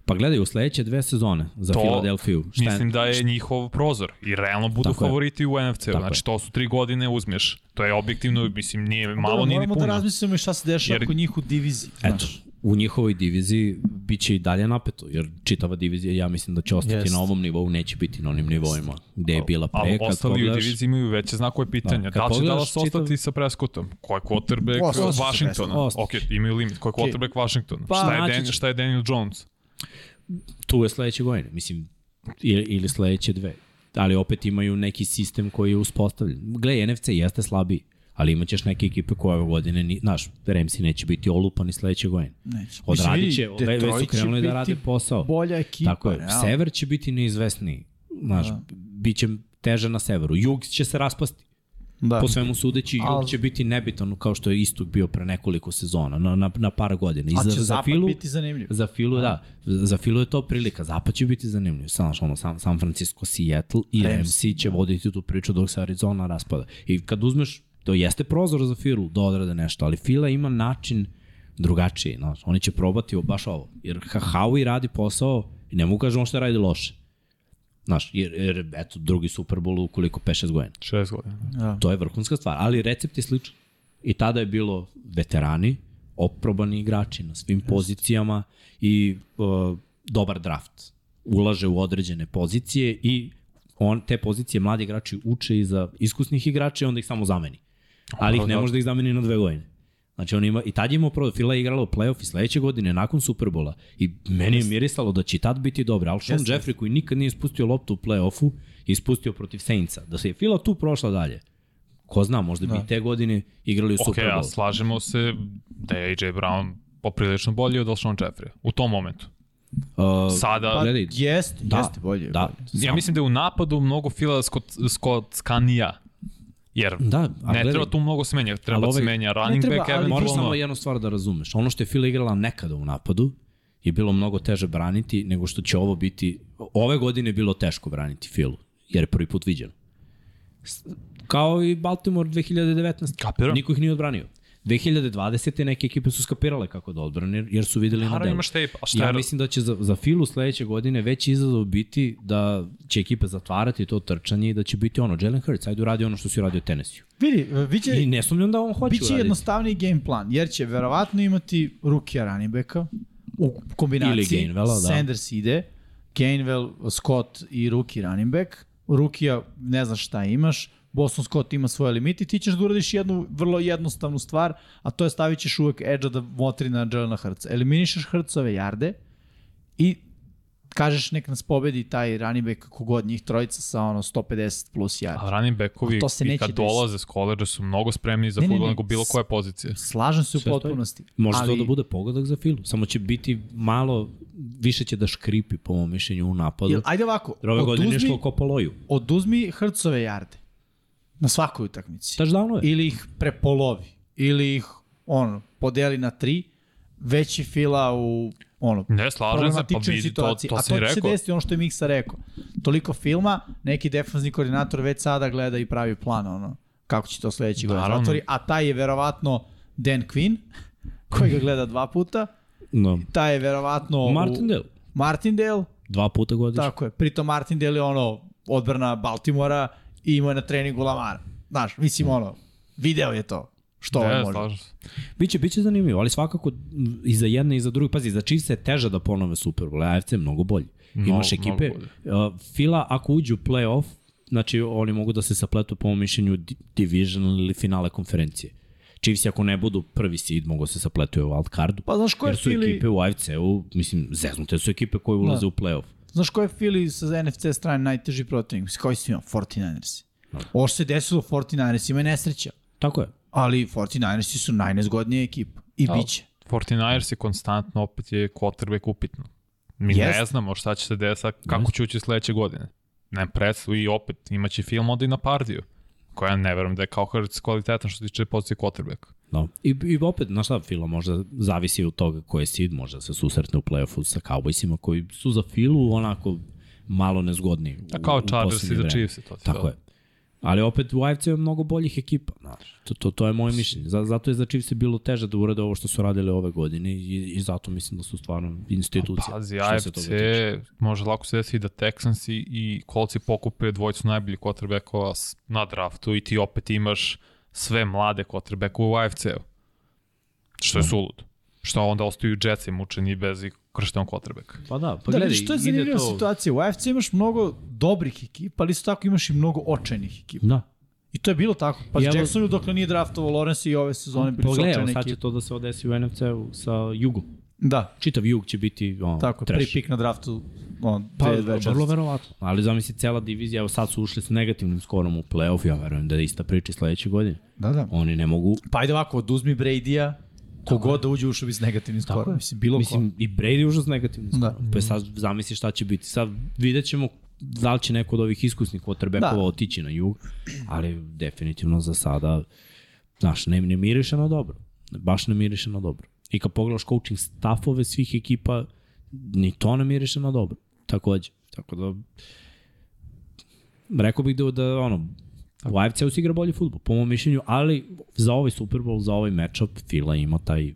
Pa gledaj, u sledeće dve sezone za To, Filadelfiju. Šta je- Mislim da je njihov prozor i realno budu Tako je. favoriti u NFC-u. Znači, je. to su tri godine uzmeš. To je objektivno, mislim, nije malo, Dobro, nije ni moramo puno. da razmislimo šta se dešava Jer- kod njih u diviziji. Eto, Znaš. u njihovoj diviziji biće i dalje napeto, jer čitava divizija ja mislim da će ostati Jest. na ovom nivou, neće biti na onim nivoima gde je bila pre. Ali ostali u pogledaš, diviziji imaju veće znakove pitanja. Da, Da, kad da li će pogledaš Dallas ostati čitav- sa Prescottom? Ko je quarterback Washingtona? Ok, imaju limit. Ko je quarterback Washingtona? Pa, šta, je Dan, će- šta je Daniel Jones? Tu je sledeće godine, mislim, ili, ili sledeće dve. Ali opet imaju neki sistem koji je uspostavljen. Gle, NFC jeste slabiji, ali imaćeš neke ekipe koje ove godine, ni, znaš, Remsi neće biti olupani sledeće godine. Neće. Odradit će, već su krenuli da rade posao. Bolja ekipa. Tako je, realno. sever će biti neizvesniji. Znaš, Da. bit će teže na severu. Jug će se raspasti. Da. Po svemu sudeći, Jug Al- će biti nebitan kao što je Istok bio pre nekoliko sezona, na, na, na par godina. I A za, će za zapad Filu, biti zanimljiv. Za Filu, da. Za Filu je to prilika. Zapad će biti zanimljiv. Znaš, ono, San, San Francisco, Seattle i. Ramsey će voditi tu priču dok se Arizona raspada. I kad uzmeš, to jeste prozor za Filu da odrade nešto, ali Fila ima način drugačiji. Znaš, oni će probati baš ovo. Jer Ha- Howie radi posao I ne mogu kažem on što radi loše. Znaš, jer, jer eto, drugi Super Bowl u koliko 5-6 godina. 6 godina. Da. To je vrhunska stvar, ali recept je sličan. I tada je bilo veterani, oprobani igrači na svim pozicijama i uh, dobar draft. Ulaže u određene pozicije i on te pozicije mladi igrači uče i za iskusnih igrača i onda ih samo zameni. Ali ih ne da. može da ih zameni na dve godine. Znači on ima, i tad je imao prvo, Fila je igrala u playoff i sledeće godine nakon Superbola i meni je mirisalo da će tad biti dobro. Alshon Jeste. Jeffrey koji nikad nije ispustio loptu u playoffu, je ispustio protiv Saintsa. Da se je Fila tu prošla dalje. Ko zna, možda bi Da. te godine igrali u Ok, Super a slažemo se da je AJ Brown poprilično bolji od Alshon Jeffrey u tom momentu. Uh, Sada, Pa, gledaj, jest, Da, jeste bolje. da. bolje. ja mislim da je u napadu mnogo fila skot, skotkanija. Jer Da, a ne gledaj, treba tu mnogo smenja, treba Ali da ovaj- se menja running treba, back, ali Moraš samo eventualno. jednu stvar da razumeš. Ono što je Fila igrala nekada u napadu je bilo mnogo teže braniti nego što će ovo biti. Ove godine je bilo teško braniti Filu, jer je prvi put viđeno. Kao i Baltimore 2019. Kapiram. Niko ih nije odbranio. 2020. neke ekipe su skapirale kako da odbrane, jer su videli na delu. imaš tape, a šta Ja je... mislim da će za, za Filu sledeće godine veći izazov biti da će ekipe zatvarati to trčanje i da će biti ono, Jalen Hurts, ajde uradi ono što si uradio Tennessee. Vidi, biće, I ne sumnjam da on hoće biće uraditi. jednostavniji game plan, jer će verovatno imati rukija running backa u kombinaciji. Ili Gainwella, da. Sanders ide, Gainwell, Scott i rookie running back. Rukija ne znaš šta imaš, Boston Scott ima svoje limite i ti ćeš da uradiš jednu vrlo jednostavnu stvar, a to je stavit ćeš uvek edge da motri na Jelena Hrca. Eliminišeš Hrcove jarde i kažeš nek nas pobedi taj running back kogod njih trojica sa ono 150 plus yardi. A running backovi A to se i kad dolaze s koleđa su mnogo spremniji za Ne, ne, futbol ne. nego bilo koje pozicije. Slažem se u Sve stoji. potpunosti. Može ali, to da bude pogodak za Filu, samo će biti malo, više će da škripi po mom mišljenju u napadu. Jel, ajde ovako, Jer ove godine je oduzmi, šlo ko po loju. oduzmi Hrcove jarde na svakoj utakmici. Touchdowno je. Ili ih prepolovi. Ili ih ono, podeli na tri. Veći fila u ono, Ne, slažem se, pa vidi, to, to A to će se desiti ono što je Miksa rekao. Toliko filma, neki defanzivni koordinator već sada gleda i pravi plan ono, kako će to sledeći godin Naravno. zatvori. A taj je verovatno Dan Quinn, koji ga gleda dva puta. No. Taj je verovatno... Martindale, U, Martindale, dva puta godišnje. Tako je. Pritom Martindale je ono odbrana Baltimora i imao je na treningu Lamara. Znaš, mislim ono, video je to. Što on Ne, može. Biće, biće zanimljivo, ali svakako i za jedne i za druge. Pazi, za Chiefs je teže da ponove Super Bowl, AFC je mnogo bolji. Mnogo, Imaš ekipe, mnogo uh, Fila ako uđu u playoff, znači oni mogu da se sapletu po mom mišljenju di- division ili finale konferencije. Chiefs ako ne budu prvi seed, mogu se sapletuju u wild cardu. Pa znaš ko je Jer su ekipe u AFC-u, mislim, zeznute su ekipe koje ulaze Da. u playoff. Znaš ko je Philly sa NFC strane najteži protivnik? Mislim, koji su imao? 49ersi. Ovo što se desilo 49ersi ima je nesreća. Tako je. Ali 49ersi su najnezgodnija ekipa. I Ali- bit će. 49ers je konstantno, opet je quarterback upitno. Mi Jest. ne znamo šta će se desati, kako će ući sledeće godine. Ne predstavu i opet imaće film onda i na Pardiju, koja ne verujem da je kao Hurts kvalitetan što se tiče pozicije quarterbacka. No. I, I opet, znaš šta, Fila možda zavisi od toga ko je seed, možda se susretne u playoffu sa Cowboysima koji su za Filu onako malo nezgodni. A kao Chargers i za. Chiefs to ti Tako je. Ali opet u AFC je mnogo boljih ekipa. Znaš, to, to, to je moje mišljenje. Zato je za Chiefs bilo teže da urade ovo što su radili ove godine i, i zato mislim da su stvarno institucije. Pazi, što se AFC može lako se desi da Texans i, i Coltsi pokupe dvojicu najboljih quarterbackova na draftu i ti opet imaš sve mlade quarterbackove u AFC-u. Što je Da. sulud. Što onda ostaju Jetsi mučeni bez i krštenog quarterbacka. Pa da, pa da, gledaj, vidiš, to je zanimljiva to... situacija. U AFC imaš mnogo dobrih ekipa, ali isto tako imaš i mnogo očajnih ekipa. Da. I to je bilo tako. Pa evo- Jacksonu dok nije draftovao Lawrence i ove sezone bili su Pogledaj, očajne sad će to da se odesi u NFC-u sa Jugom. Da, Čitav Jug će biti on, tako, trash. prvi pik na draftu on, Pa, 2024. vrlo verovatno. Ali zamisli cela divizija, evo sad su ušli sa negativnim skorom u playoff, ja verujem da je ista priča sledeće godine. Da, da. Oni ne mogu... Pa ajde ovako, oduzmi Brady-a, kogod da uđe ušao bi s negativnim skorom. Mislim, bilo ko. Mislim, i Brady je užas negativnim skorom. Da. Pa sad zamisli šta će biti. Sad vidjet ćemo da li će neko od ovih iskusnih quarterbackova Da. otići na jug, ali definitivno za sada, znaš, ne, ne miriše na dobro. Baš ne miriše na dobro. I kad pogledaš coaching staffove svih ekipa, ni to ne miriše na dobro. Takođe. Tako da, rekao bih da, da ono, u AFC-u se igra bolji futbol, po mom mišljenju, ali za ovaj Super Bowl, za ovaj matchup, Fila ima taj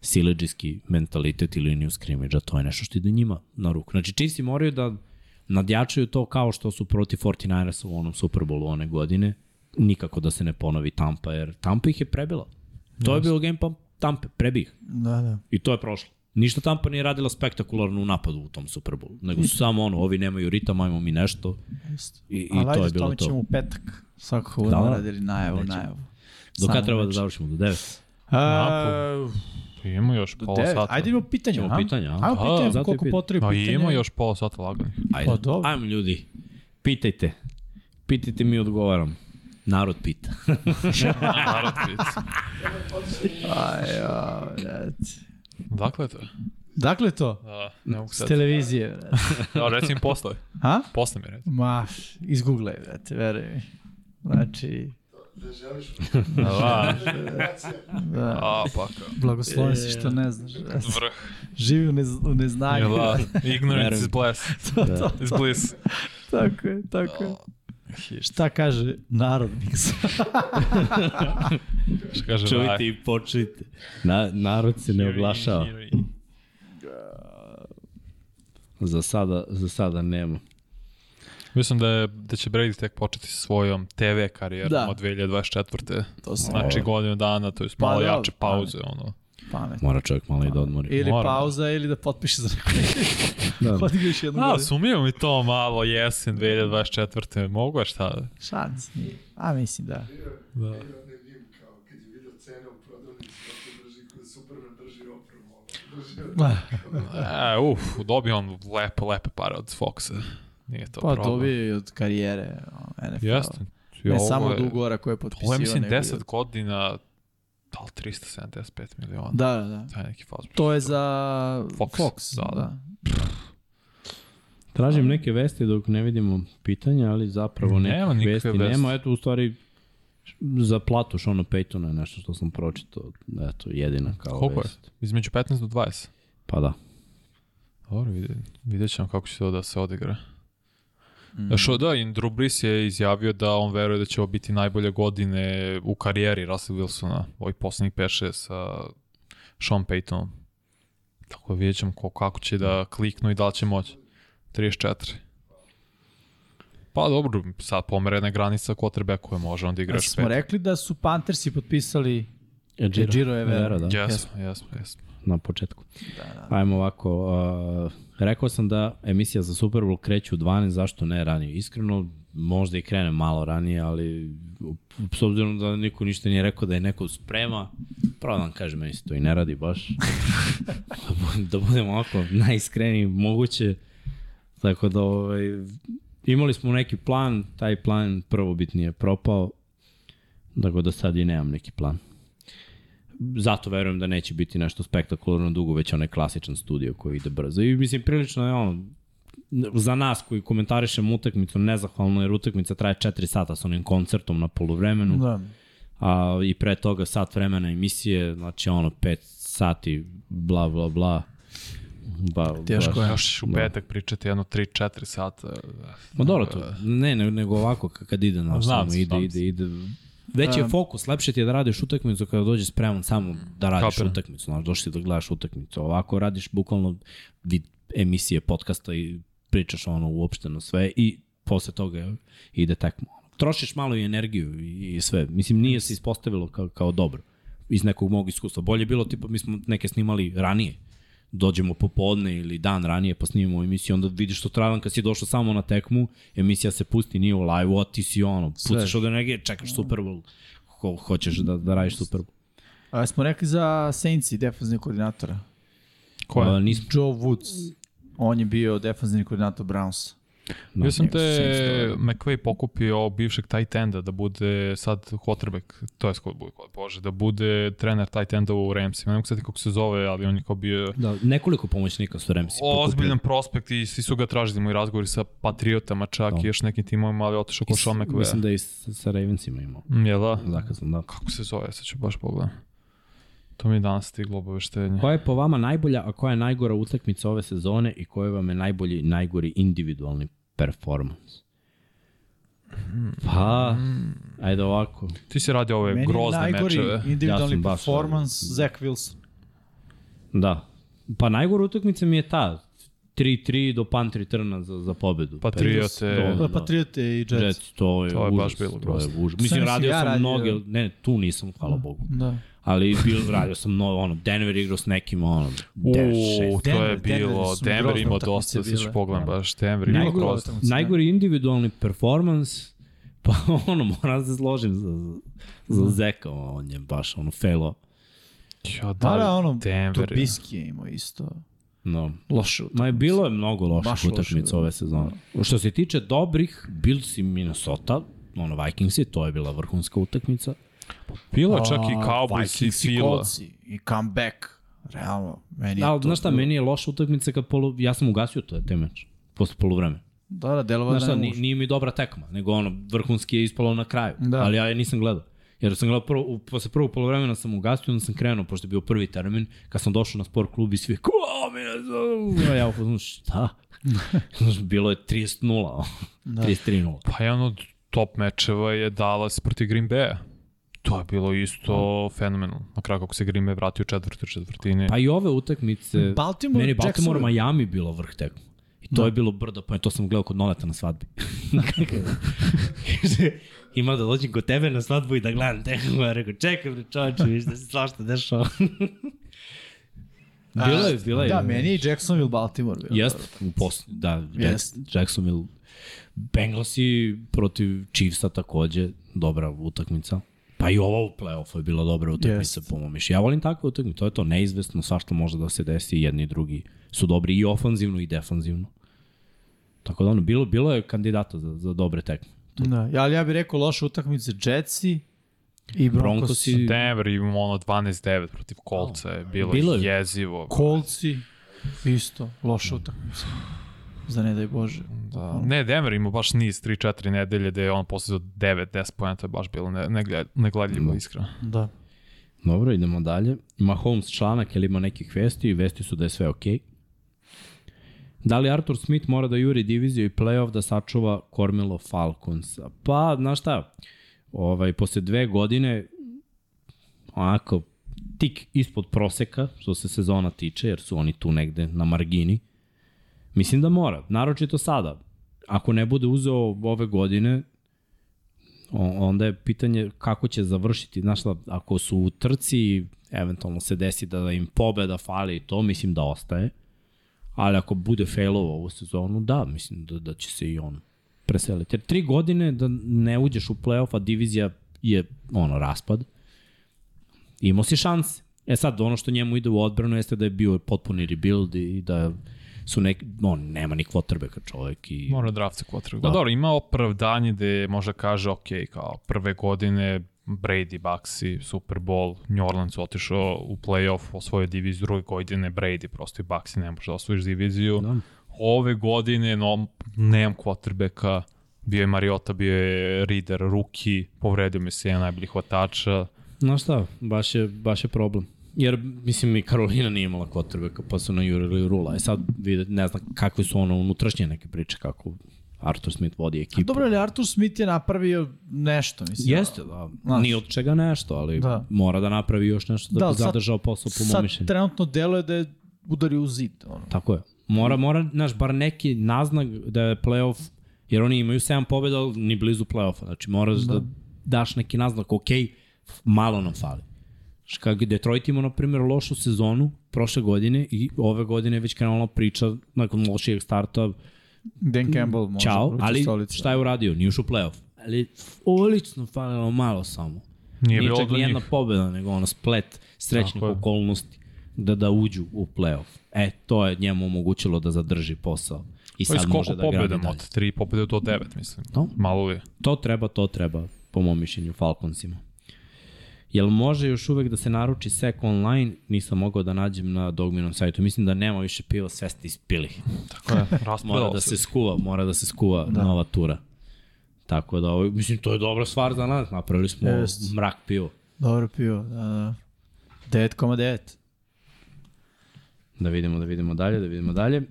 sileđiski mentalitet i liniju skrimidža, to je nešto što ide njima na ruku. Znači, Chiefsi moraju da nadjačaju to kao što su protiv 49ersa u onom Super Bowlu one godine, nikako da se ne ponovi Tampa, jer Tampa ih je prebila. To je bilo game plan Tampa, prebi ih. Da, da. I to je prošlo. Ništa Tampa nije radila spektakularno u napadu u tom Super Bowlu, nego su samo ono, ovi nemaju ritam, ajmo mi nešto Isto. i, i Ali to je bilo to. ćemo u petak. Svakako Da, budemo da. radili najavu, Nećemo. najavu. Do kada treba da meč. završimo? Do 9? A, Ima još do pola devet. sata. Ajde imamo pitanja, a? pitanja, a? Ajmo A, pitanja zato i koliko potrebi A pitanja. ima još pola sata lagani. Ajde, Pa dobro. ajmo ljudi, pitajte. Pitajte mi odgovaram. Narod pita. Narod pizza. Aj, ja. Dakle to? Dakle to, Da, ne mogu s sad. televizije, brate. Da, reci im posle. Ha? Posle mi reci. Ma, izgooglaj, brate, veruj mi. Znači, Da želiš Da, da, a pa kao. blagosloven si što ne znaš. Vrh. Živi u, nez, u neznanju. Da? Ignorance is bliss. Da. Is bliss. tako je, tako je. Šta kaže narod Miksa? Što kaže Čujte i počujte. Na, narod se ne oglašava. Za sada, za sada nema. Mislim da, je, da će Brady tek početi sa svojom TV karijerom Da. od 2024. To sam Znači godinu dana, to je Pa malo dobro, jače pauze, ono. Pamet. Mora čovjek malo i da odmori. Ili Moram. pauza ili da potpiše za neko. Da. Odigra još jednu A, godinu. sumio mi to malo jesen 2024. Mogu je šta? Šans nije. A mislim da. Da. drži E, uf, dobio on lepe, lepe pare od Foxa. Nije to Pa problem. dobio je od karijere NFL. Jeste. I Ne samo je- od ugovora koje je potpisio. je, mislim, nego i 10 od- godina, da li 375 miliona? Da, da, da. Taj neki fazbro. To je za Fox, Fox. da, da. da. Tražim neke vesti dok ne vidimo pitanja, ali zapravo Nema nekih nikakve vesti vesti. nema. Eto, u stvari, za platu Šona Paytona je nešto što sam pročitao. Eto, jedina kao Koliko je? vest. Između 15 do 20. Pa da. Dobro, vidjet, vidjet ćemo kako će to da se odigra. Mm. Što da, i Drew Brees je izjavio da on veruje da će ovo biti najbolje godine u karijeri Russell Wilsona, ovih poslednjih 5-6 sa Sean Paytonom. Tako da vidjet ćemo ko, kako će da kliknu i da li će moći. 34. Pa dobro, sad pomerena je granica quarterbacku koje može onda igraš smo pet. rekli da su Panthersi potpisali Ejiro Evera. da, Jesmo, jesmo, jesmo. Na početku. Da, da. Ajmo ovako, uh, rekao sam da emisija za Super Bowl kreće u 12, zašto ne ranije? Iskreno, možda i krene malo ranije, ali s obzirom da niko ništa nije rekao da je neko sprema, pravo da vam kažem, meni se to i ne radi baš. da, da budemo ovako najiskreniji moguće. Tako da, ovaj, imali smo neki plan, taj plan prvobitni je propao, tako da sad i nemam neki plan zato verujem da neće biti nešto spektakularno dugo, već onaj klasičan studio koji ide brzo. I mislim, prilično je ono, za nas koji komentarišemo utakmicu nezahvalno, jer utakmica traje 4 sata sa onim koncertom na poluvremenu, Da. a i pre toga sat vremena emisije, znači ono 5 sati, bla bla bla. Ba, Teško baš- je. Još u Da. petak pričati jedno 3-4 sata. Ma dobro to, ne, ne, nego ovako kad ide na samo, ide, ide, se. ide. Već je fokus, lepše ti je da radiš utakmicu kada dođeš spreman samo da radiš Kapiram. utakmicu, znaš, došli da gledaš utakmicu. Ovako radiš bukvalno vid emisije, podcasta i pričaš ono uopšteno sve i posle toga ide tekmo. Trošiš malo i energiju i, i sve. Mislim, nije se ispostavilo kao, kao dobro iz nekog mog iskustva. Bolje je bilo, tipa, mi smo neke snimali ranije, dođemo popodne ili dan ranije pa snimimo emisiju, onda vidiš što travan kad si došao samo na tekmu, emisija se pusti, nije u live-u, a ti si ono, pucaš od energije, čekaš Super Bowl, Ho, hoćeš da, da radiš Super Bowl. A smo rekli za Saints i koordinatora. Ko je? A, nismo, Joe Woods. On je bio defensivni koordinator Browns. Da, sam te Saints to McVay pokupio bivšeg tight enda da bude sad quarterback, to je skoro bude, bože, da bude trener tight enda u Ramsima. Ne mogu sad kako se zove, ali on je kao bio Da, nekoliko pomoćnika su Ramsi ozbiljan prospekt i svi su ga tražili moji razgovori sa Patriotama čak Da. i još nekim timovima, ali je otišao ko Sean Mislim McVay. da je i sa, Ravensima imao. Jel da? Zakazan, da. Kako se zove, sad ću baš pogledam. To mi je danas stiglo obaveštenje. Koja je po vama najbolja, a koja je najgora utakmica ove sezone i koji vam je najbolji, najgori individualni performans? Pa, ajde ovako. Ti si radio ove Meni grozne najgori mečeve. individualni Ja performance Zach Wilson. Da. Pa najgora utakmica mi je ta. 3-3 do punt returna za, za pobedu. Patriote. Do- Pa Patriote i Jets. Jets, to je, To je užas, baš bilo to je grozno. užas. Mislim, radio ja sam radio. mnoge, ne, tu nisam, hvala Bogu. Da. Ali bil, radio sam mnogo, ono, Denver igrao s nekim, ono, 9-6. Uuu, to je Denver, Denver bilo, Denver grozne imao dosta, sad ću pogledam baš, Denver imao da. Najgori individualni performans, pa ono, moram da se složim za, za Zeka, on je baš ono failo. Ja, Da, da, ono, Denver. Tobiski je imao isto. No. Loše Ma je bilo je mnogo loših utakmica ove sezone. Što se tiče dobrih, Bills i Minnesota, ono Vikingsi, to je bila vrhunska utakmica. Bilo je čak i Cowboys i Fila. I comeback. Realno, meni je Da, ali to znaš šta, bilo- meni je loša utakmica kad polu, ja sam ugasio to te meč, posle poluvreme. Da, da, delovalo da ne nije mi dobra tekma, nego ono, vrhunski je ispalo na kraju. Da. Ali ja je nisam gledao. Jer sam gledao prvo, u- posle prvog polovremena sam ugasio, onda sam krenuo, pošto je bio prvi termin, kad sam došao na sport klub i svi, ko mi ne znam, a ja uzmano, šta? Znaš, bilo je 30-0, Da. 33-0. Pa jedan od top mečeva je Dallas protiv Green Bay. To je bilo isto fenomenalno. Na kraju kako se Green Bay vratio u četvrtoj četvrtini. Pa i ove utakmice, Baltimore, meni Baltimore Jacksonville. Miami bilo vrh tekma. I to Da. je bilo brdo, pa to sam gledao kod Noleta na svadbi. Ima da dođem kod tebe na svadbu i da gledam tekmu. Ja rekao, čekaj bre čovječe, viš da se svašta dešava. bilo je, bilo je. Da, meni je i Jacksonville Baltimore. bio Jeste, u posle, da, Jest. Jack- Jacksonville. Bengalsi protiv Chiefsa takođe, dobra utakmica. Pa i ova u play-offu je bila dobra utakmica, po mom mišljenju. Ja volim takve utakmice, to je to neizvesno, svašta može da se desi, jedni i drugi su dobri i ofanzivno i defanzivno. Tako da ono, bilo, bilo je kandidata za, za dobre tekme. Da, ja- ali ja bih rekao loše utakmice Jetsi i Broncosi. Broncosi- Denver imao ono 12-9 protiv Kolca je bilo, Bilo je. jezivo. Coltsi, isto, loša utakmica. Za ne daj Bože. Da. Ne, Denver imao baš niz 3-4 nedelje gde je on posle za 9-10 pojena, to je baš bilo ne, negled, negledljivo, iskreno. Da. Dobro, idemo dalje. Ima Holmes članak, ili ima nekih vesti i vesti su da je sve okej. Da li Arthur Smith mora da juri diviziju i playoff da sačuva kormilo Falconsa? Pa, znaš šta, ovaj, posle dve godine, onako, tik ispod proseka, što se sezona tiče, jer su oni tu negde na margini, mislim da mora, naročito sada. Ako ne bude uzeo ove godine, onda je pitanje kako će završiti, znaš šta, ako su u trci, eventualno se desi da im pobeda fali i to, mislim da ostaje. Ali ako bude failovo ovu sezonu, da, mislim da, da će se i on preseliti. Jer tri godine da ne uđeš u playoff, a divizija je ono, raspad, imao si šanse. E sad, ono što njemu ide u odbranu jeste da je bio potpuni rebuild i da su neki, on nema ni kvotrbeka čovjek i... Mora draft se quarterback. Da. Da. dobro, ima opravdanje gde može kaže, ok, kao prve godine Brady, Bucksi, Super Bowl, New Orleans otišao u playoff, osvojio diviziju, druge godine Brady, prosto i Bucksi ne može da osvojiš diviziju. Da. Ove godine, no, nemam quarterbacka, bio je Mariota, bio je Reader, Ruki, povredio mi se jedan najboljih hvatača. Znaš šta, baš je, baš je problem. Jer, mislim, i Karolina nije imala kvotrbeka, pa su najurili Rula. E sad, vide, ne znam kakve su ono unutrašnje neke priče, kako Arthur Smith vodi ekipu. Dobro, ali Arthur Smith je napravio nešto, mislim. Jeste, da. Znaš. Ni od čega nešto, ali Da. mora da napravi još nešto da, Da, bi sad- zadržao posao po mom Sad mišljenju. trenutno deluje da je udario u zid. Ono. Tako je. Mora, mora, znaš, bar neki naznak da je playoff, jer oni imaju 7 pobjeda, ali ni blizu playoffa. Znači, moraš da, da daš neki naznak, ok, malo nam fali. Kako Detroit imao, na primjer, lošu sezonu prošle godine i ove godine je već krenula priča nakon lošijeg starta, Dan Campbell može. čao, vruća ali stolica. šta je uradio? Nije ušao u playoff. Ali ulično falilo malo samo. Nije Nije bilo čak do ni jedna njih. pobjeda, nego ono splet srećnih Tako okolnosti da da uđu u playoff. E, to je njemu omogućilo da zadrži posao. I sad skoliko može da gradi dalje. od 3 pobjede do 9, mislim. No. Malo li? To treba, to treba, po mom mišljenju, Falconsima. Jel može još uvek da se naruči sek online? Nisam mogao da nađem na Dogminom sajtu. Mislim da nema više piva, sve ste ispili. Tako je, Mora da se skuva, mora da se skuva da. nova tura. Tako da, ovo, mislim, to je dobra stvar za nas. Napravili smo Jest. mrak pivo. Dobro pivo. Da, da. 9,9. Da vidimo, da vidimo dalje, da vidimo dalje.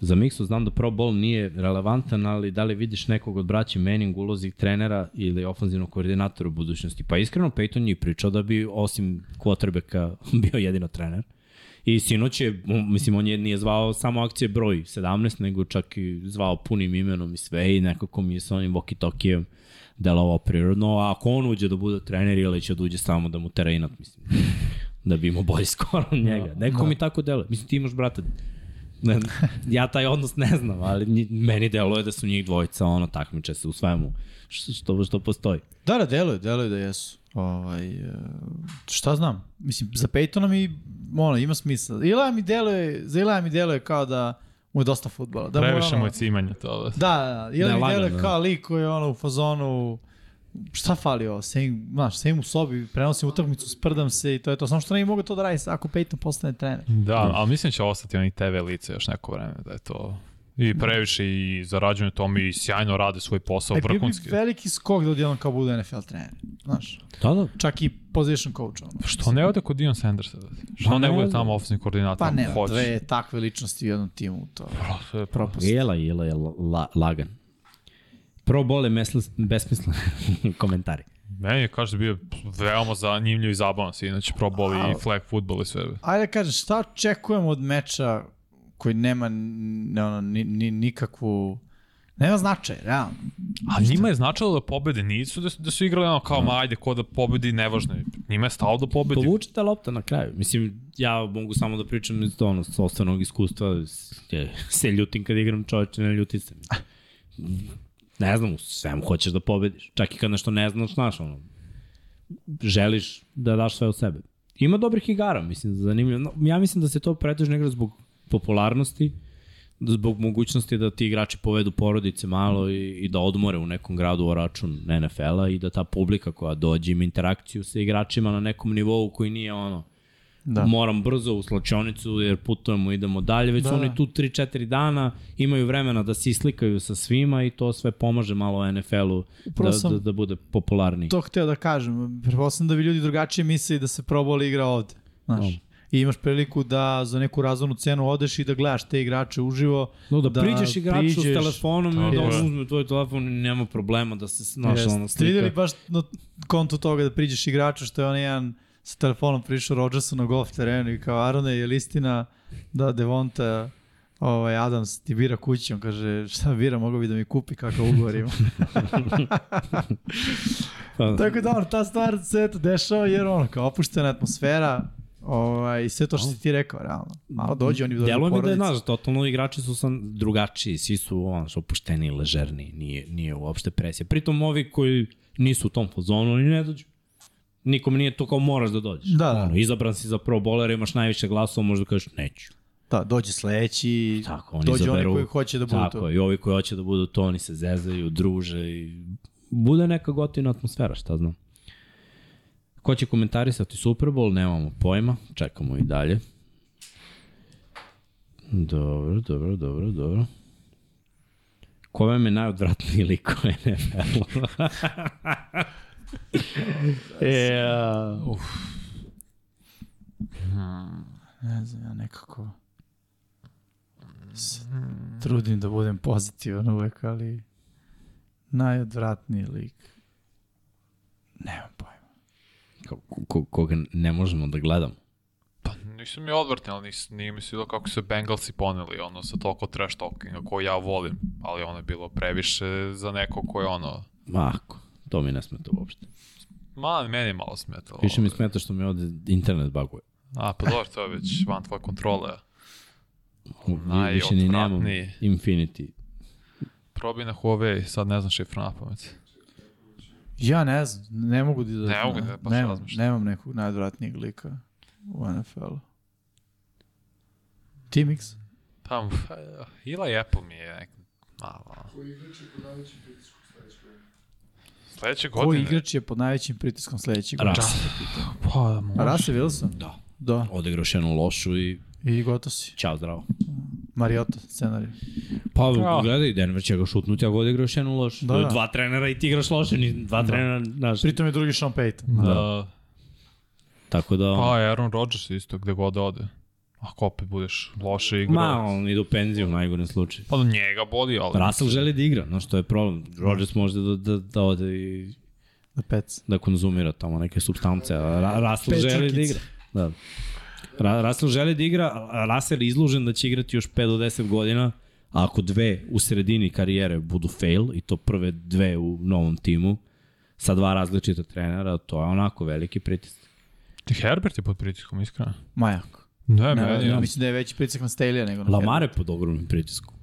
Za Miksu znam da Pro Bowl nije relevantan, ali da li vidiš nekog od braća Manning ulozi trenera ili ofanzivnog koordinatora u budućnosti? Pa iskreno, Peyton je pričao da bi osim quarterbacka bio jedino trener. I sinoć je, mislim, on je nije zvao samo akcije broj 17, nego čak i zvao punim imenom i sve i nekako mi je sa onim walkie-talkijem delovao prirodno, a ako on uđe da bude trener ili će da uđe samo da mu tera inat, mislim, da bi imao bolji skor od njega. Neko da. mi tako deluje. Mislim, ti imaš brata, ne, ja taj odnos ne znam, ali nji- meni deluje da su njih dvojica, ono, takmiče se u svemu što, što, što postoji. Da, da, deluje, deluje da jesu. Ovaj, e, šta znam? Mislim, za Peytona mi, ono, ima smisla. Ila mi deluje, za Ila mi deluje kao da mu je dosta futbola. Da mu je Previše mu je cimanje to. Da, da, Ila Da, mi deluje da. kao lik koji je ono u fazonu, šta fali ovo, sedim, znaš, sedim u sobi, prenosim utakmicu, sprdam se i to je to. Samo što ne mogu to da radi ako Peyton postane trener. Da, ali mislim da će ostati onih TV lice još neko vreme, da je to i previše i zarađuju to mi i sjajno rade svoj posao, E, bio bi veliki skok da odjednom kao bude NFL trener. Znaš, Da, da. čak i position coach. Ono. Što ne ode kod Dion Sandersa? Da? Što Pa ne ne bude tamo ofensivni koordinator? Pa ne, Hoće. dve takve ličnosti u jednom timu, to je propast. Jela, jela je la, lagan. Pro bole mesle, besmislene komentari. Meni je, kaže, bio veoma zanimljiv i zabavan se, inače pro ball i flag football i sve. Ajde da kažem, šta očekujemo od meča koji nema ne, ono, ni, ni, nikakvu... Nema značaj, realno. A njima je značilo da pobede, nisu da, su- da su igrali ono kao, ma ajde, ko da pobedi, nevažno. je. Njima je stalo da pobedi. Povuče ta lopta na kraju. Mislim, ja mogu samo da pričam iz ono, sobstvenog iskustva. Je- Se ljutim kad igram čoveče, ne ljuti se. Ne znam, svemu hoćeš da pobediš. Čak i kad nešto ne znaš, znaš, ono, želiš da daš sve od sebe. Ima dobrih igara, mislim, zanimljivo. No, ja mislim da se to pretežno igra zbog popularnosti, zbog mogućnosti da ti igrači povedu porodice malo i, i da odmore u nekom gradu o račun NFL-a i da ta publika koja dođe ima interakciju sa igračima na nekom nivou koji nije ono Da. moram brzo u slačionicu jer putujemo, idemo dalje, već Da, su oni da. tu 3-4 dana, imaju vremena da se islikaju sa svima i to sve pomaže malo NFL-u da, da, da bude popularniji. To hteo da kažem. Pretpostavljam da bi ljudi drugačije misli da se proboli igra ovde. Znaš. Da. I imaš priliku da za neku razvonu cenu odeš i da gledaš te igrače uživo. No, da, da priđeš igraču priđeš, s telefonom i da on uzme tvoj telefon i nema problema da se Jeste. ono Ste videli slika. baš na kontu toga da priđeš igraču što je on jedan sa telefonom prišao Rodgersu na golf terenu i kao Arone, je li istina da Devonta ovaj, Adams ti bira kući? On kaže, šta bira, mogu bi da mi kupi kakav ugovor ima. Pa, Tako da, ono, ta stvar se eto dešava jer ono, kao opuštena atmosfera, ovaj, sve to što si ti rekao, realno. Malo dođe, oni dođu Deluje mi da je, znaš, totalno igrači su sam drugačiji, svi su ono, opušteni, ležerni, nije, nije uopšte presija. Pritom ovi koji nisu u tom fazonu, oni ne dođu. Nikom nije to kao moraš da dođeš. Da, da. Ono, izabran si za pro bowler, imaš najviše glasova, možda kažeš neću. Da, dođe sledeći, Tako, oni dođe izaberu, oni koji hoće da budu tako, to. i ovi koji hoće da budu to, oni se zezaju, druže i bude neka gotivna atmosfera, šta znam. Ko će komentarisati Super Bowl, nemamo pojma, čekamo i dalje. Dobro, dobro, dobro, dobro. Ko vam je najodvratniji lik u NFL-u? yeah. Uf. Ne znam, ja nekako se trudim da budem pozitivan uvek, ali najodvratniji lik. Nemam pojma. Ko, ko, koga ne možemo da gledamo. Pa nisu mi odvrtni, ali nis, nije mi sviđalo kako su Bengalsi poneli, ono, sa toliko trash talkinga koji ja volim, ali ono je bilo previše za neko ko je ono, Mako, to mi ne smeta uopšte. ma, meni je malo smetalo. Više mi smeta što mi ovde internet baguje. A, pa dobro, to je već van tvoje kontrole. Vi- Više ni nemam. Infinity. Probi na Huawei, sad ne znam šifru na pamet. Ja ne znam, ne mogu da... Ne mogu da baš nemam, razmišljam. nemam nekog najodvratnijeg lika u NFL-u. Team X? Pa, Eli Apple mi je nek... malo. Koji igrač je pod najvećim pritiskom? Sledeće Koji godine... igrač je pod najvećim pritiskom sledećeg godine? Ras. Pa, može. A Russell Wilson? Da. Da. Odigraš jednu lošu i I gotov si. ćao zdravo. Mariota, scenarij. Pa Ja. gledaj, Denver će ga šutnuti, ako odigraš jednu lošu. Da, da. Dva trenera i ti igraš loše, ni dva trenera, znaš. Pritom je drugi Sean Payton. Da. Tako da... Pa, Aaron Rodgers isto, gde god ode. Ako opet budeš loše igrao. Ma, on ide u penziju u najgorem slučaju. Pa njega boli, ali... Russell želi da igra, znaš što je problem. Rodgers može da, da, da ode i The Pets. da konzumira tamo neke substance, Ra- Russell želi da igra. Da. Ra Russell želi da igra, a Russell je izlužen da će igrati još 5 do 10 godina, a ako dve u sredini karijere budu fail, i to prve dve u novom timu, sa dva različita trenera, to je onako veliki pritisak. Herbert je pod pritiskom, iskreno. Majak. Ne, Ne, meni ne, je. mislim da je veći pritisak na Staley nego na Lamar je pod ogromnim pritiskom.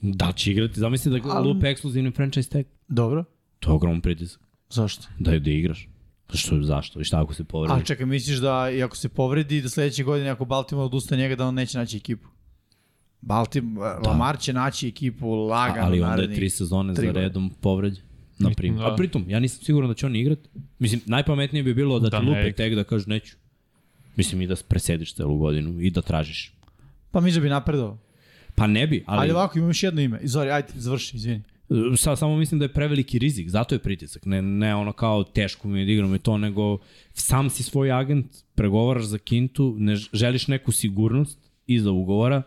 Da će igrati? Zamisli da Ali- lupe ekskluzivni franchise tag. Dobro. To je ogroman pritisak. Zašto? Da je da igraš. Zašto? Zašto? I šta ako se povredi? A čekaj, misliš da i ako se povredi, da sledeće godine ako Baltimore odustane njega, da on neće naći ekipu? Baltimore, da. Lamar će naći ekipu lagano ali onda je tri sezone tri za redom povređen. Na primjer. Da. A pritom, ja nisam siguran da će on igrat. Mislim, najpametnije bi bilo da, Da ti ne lupe tek da kažeš neću. Mislim i da presediš celu godinu i da tražiš. Pa mi da bi napredao. Pa ne bi, ali, Ali, ovako, imam još jedno ime. Izvori, ajde, završi, izvini. Sa, samo mislim da je preveliki rizik, zato je pritisak. Ne, ne ono kao teško mi je da igram i to, nego sam si svoj agent, pregovaraš za kintu, ne želiš neku sigurnost iza ugovora,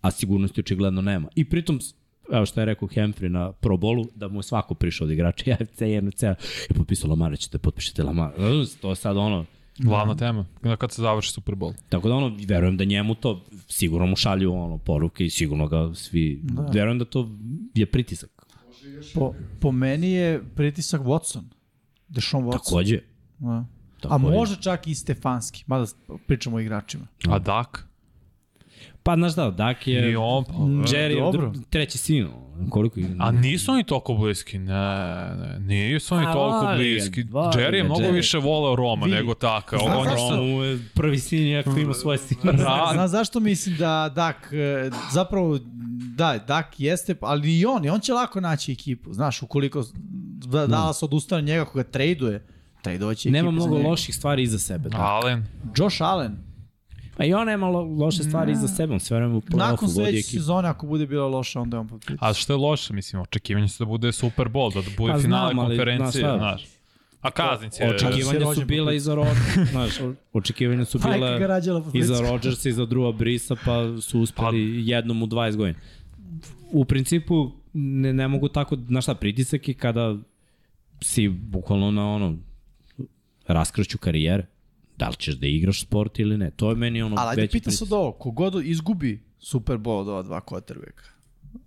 a sigurnosti očigledno nema. I pritom, evo što je rekao Hemfri na Pro Bowlu, da mu je svako prišao od igrača AFC i NFC, je potpisao Lamar, ćete potpišite Lamar. To je sad ono, Glavna tema. Kad se završi Super Bowl. Tako da ono, verujem da njemu to sigurno mu šalju ono poruke i sigurno ga svi, da. verujem da to je pritisak. Po, po meni je pritisak Watson. Deshaun Watson. Takođe. Da. A Takođe. možda čak i Stefanski, mada pričamo o igračima. A Dak? Pa znaš da, Dak je I on, pa, Jerry, dobro. treći sin, koliko ih... A nisu oni toliko bliski, ne, ne, nisu oni A, toliko voli ga, bliski. voli Jerry je ga, mnogo Jerry. više voleo Roma Vidi. nego taka. Znaš On je zašto? Ono je prvi sin, iako ima svoje sine. Da. Znaš zašto mislim da Dak, e, zapravo, da, Dak jeste, ali i on, i on će lako naći ekipu. Znaš, ukoliko da, Dallas odustane njega koga traduje, tradovaće ekipu Nema za mnogo njega. loših stvari iza sebe. Da. Allen. Josh Allen, Pa i on nema lo, loše stvari iza sebe, on sve vreme u nakon play-offu vodi sledeće ekipu. sezone, ako bude bila loša, onda je on pritiskom. A što je loše, mislim, očekivanje su da bude Super Bowl, da bude Pa finale znam, konferencije, znaš znaš. A kaznici je... Očekivanja su bila iza Rodgersa, znaš, očekivanja su bila iza. Rodgersa, iza Drua Brisa, pa su uspeli jednom u 20 godina. U principu, ne, ne mogu tako, znaš šta, pritisak je kada si bukvalno na ono, raskršću karijere. Da li ćeš da igraš sport ili ne? To je meni ono Ali ajde pritisak. sad ovo, kogod izgubi Super Bowl od ova dva quarterbacka,